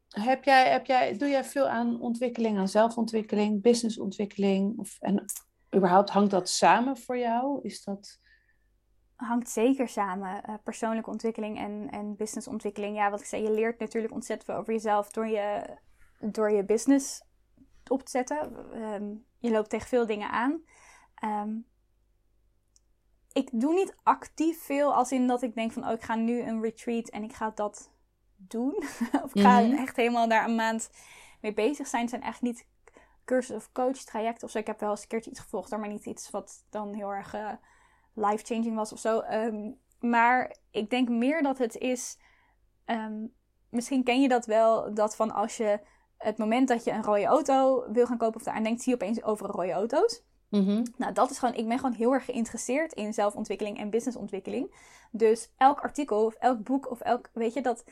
heb jij, heb jij, doe jij veel aan ontwikkeling, aan zelfontwikkeling, businessontwikkeling? Of, en überhaupt hangt dat samen voor jou? Is dat... Hangt zeker samen. Uh, persoonlijke ontwikkeling en, en businessontwikkeling. Ja, wat ik zei, je leert natuurlijk ontzettend veel over jezelf door je, door je business op te zetten. Ehm, je loopt tegen veel dingen aan. Um, ik doe niet actief veel als in dat ik denk van, oh, ik ga nu een retreat en ik ga dat doen. of ik ga mhm. echt helemaal daar een maand mee bezig zijn. Het zijn echt niet cursus of coach trajecten of zo. Ik heb wel eens een keertje iets gevolgd, maar niet iets wat dan heel erg uh, life-changing was of zo. Ehm, maar ik denk meer dat het is. Ehm, misschien ken je dat wel, dat van als je het moment dat je een rode auto wil gaan kopen of daar aan denkt, zie je opeens over rode auto's. Mhm. Nou, dat is gewoon, ik ben gewoon heel erg geïnteresseerd in zelfontwikkeling en businessontwikkeling. Dus elk artikel of elk boek of elk, weet je, dat,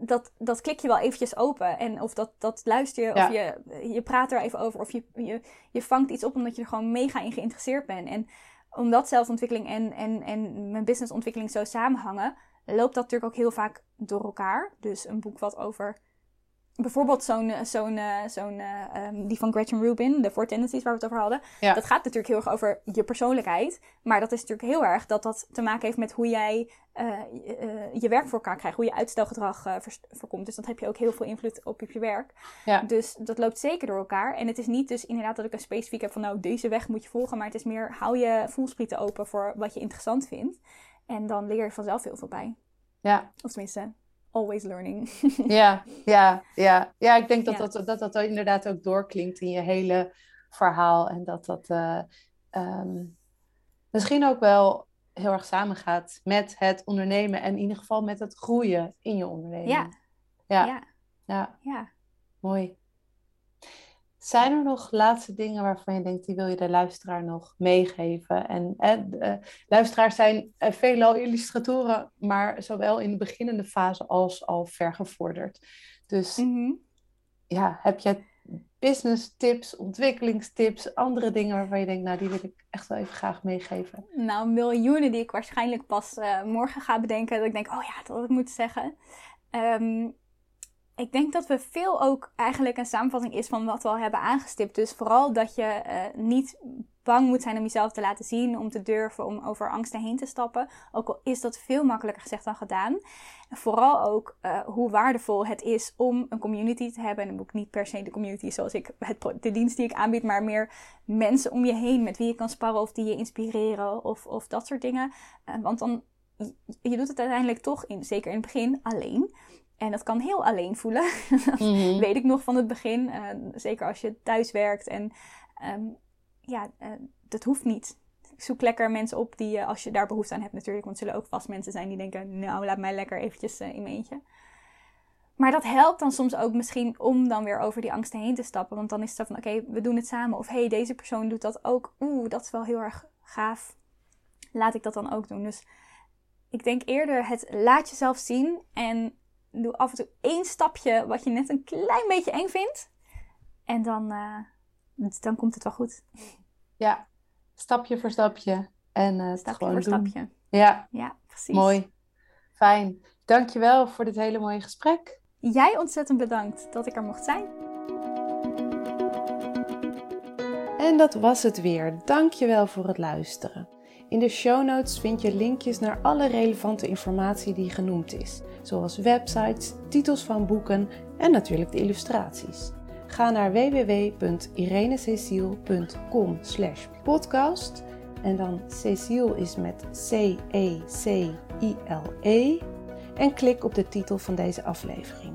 dat, dat klik je wel eventjes open. En of dat, dat luister je, of je, je praat er even over, of je, je, je vangt iets op omdat je er gewoon mega in geïnteresseerd bent. En omdat zelfontwikkeling en, en, en mijn businessontwikkeling zo samenhangen, loopt dat natuurlijk ook heel vaak door elkaar. Dus een boek wat over bijvoorbeeld zo'n, eh, zo'n, eh, zo'n uh, die van Gretchen Rubin, de Four Tendencies waar we het over hadden. Dat gaat natuurlijk heel erg over je persoonlijkheid. Maar dat is natuurlijk heel erg dat dat te maken heeft met hoe jij uh, je werk voor elkaar krijgt. Hoe je uitstelgedrag voorkomt. Dus dat heb je ook heel veel invloed op je werk. Ja. Dus dat loopt zeker door elkaar. En het is niet dus inderdaad dat ik een specifiek heb van nou deze weg moet je volgen. Maar het is meer hou je voelsprieten open voor wat je interessant vindt. En dan leer je vanzelf heel veel bij. Ja. Of tenminste, always learning. ja, ja, ja. ja, ik denk dat, Dat, dat dat inderdaad ook doorklinkt in je hele verhaal. En dat dat uh, um, misschien ook wel heel erg samengaat met het ondernemen. En in ieder geval met het groeien in je onderneming. Ja. Ja. ja. ja. ja. Mooi. Zijn er nog laatste dingen waarvan je denkt, die wil je de luisteraar nog meegeven? En eh, luisteraars zijn eh, veelal illustratoren, maar zowel in de beginnende fase als al vergevorderd. Dus mhm. ja, heb je business tips, ontwikkelingstips, andere dingen waarvan je denkt, nou die wil ik echt wel even graag meegeven? Nou, miljoenen die ik waarschijnlijk pas uh, morgen ga bedenken. Dat ik denk, oh ja, dat had ik moeten zeggen. Um, ik denk dat we veel ook eigenlijk een samenvatting is van wat we al hebben aangestipt. Dus vooral dat je uh, niet bang moet zijn om jezelf te laten zien, om te durven om over angsten heen te stappen. Ook al is dat veel makkelijker gezegd dan gedaan. En vooral ook uh, hoe waardevol het is om een community te hebben. En ook niet per se de community zoals ik, het, de dienst die ik aanbied, maar meer mensen om je heen met wie je kan sparren of die je inspireren of, of dat soort dingen. Uh, want dan, je doet het uiteindelijk toch, in, zeker in het begin, alleen. En dat kan heel alleen voelen. Mhm. weet ik nog van het begin. Uh, zeker als je thuis werkt. En um, ja, uh, dat hoeft niet. Zoek lekker mensen op die, uh, als je daar behoefte aan hebt natuurlijk. Want er zullen ook vast mensen zijn die denken, nou laat mij lekker eventjes in mijn eentje. Maar dat helpt dan soms ook misschien om dan weer over die angsten heen te stappen. Want dan is het van, oké, we doen het samen. Of hey, deze persoon doet dat ook. Oeh, dat is wel heel erg gaaf. Laat ik dat dan ook doen. Dus ik denk eerder het laat jezelf zien en doe af en toe één stapje wat je net een klein beetje eng vindt. En dan, uh, dan komt het wel goed. Ja, stapje voor stapje. En uh, stapje voor doen. stapje. Ja. ja, precies. Mooi. Fijn. Dankjewel voor dit hele mooie gesprek. Jij ontzettend bedankt dat ik er mocht zijn. En dat was het weer. Dankjewel voor het luisteren. In de show notes vind je linkjes naar alle relevante informatie die genoemd is, zoals websites, titels van boeken en natuurlijk de illustraties. Ga naar www.irenececiel.com podcast en dan Cecile is met C-E-C-I-L-E -E, en klik op de titel van deze aflevering.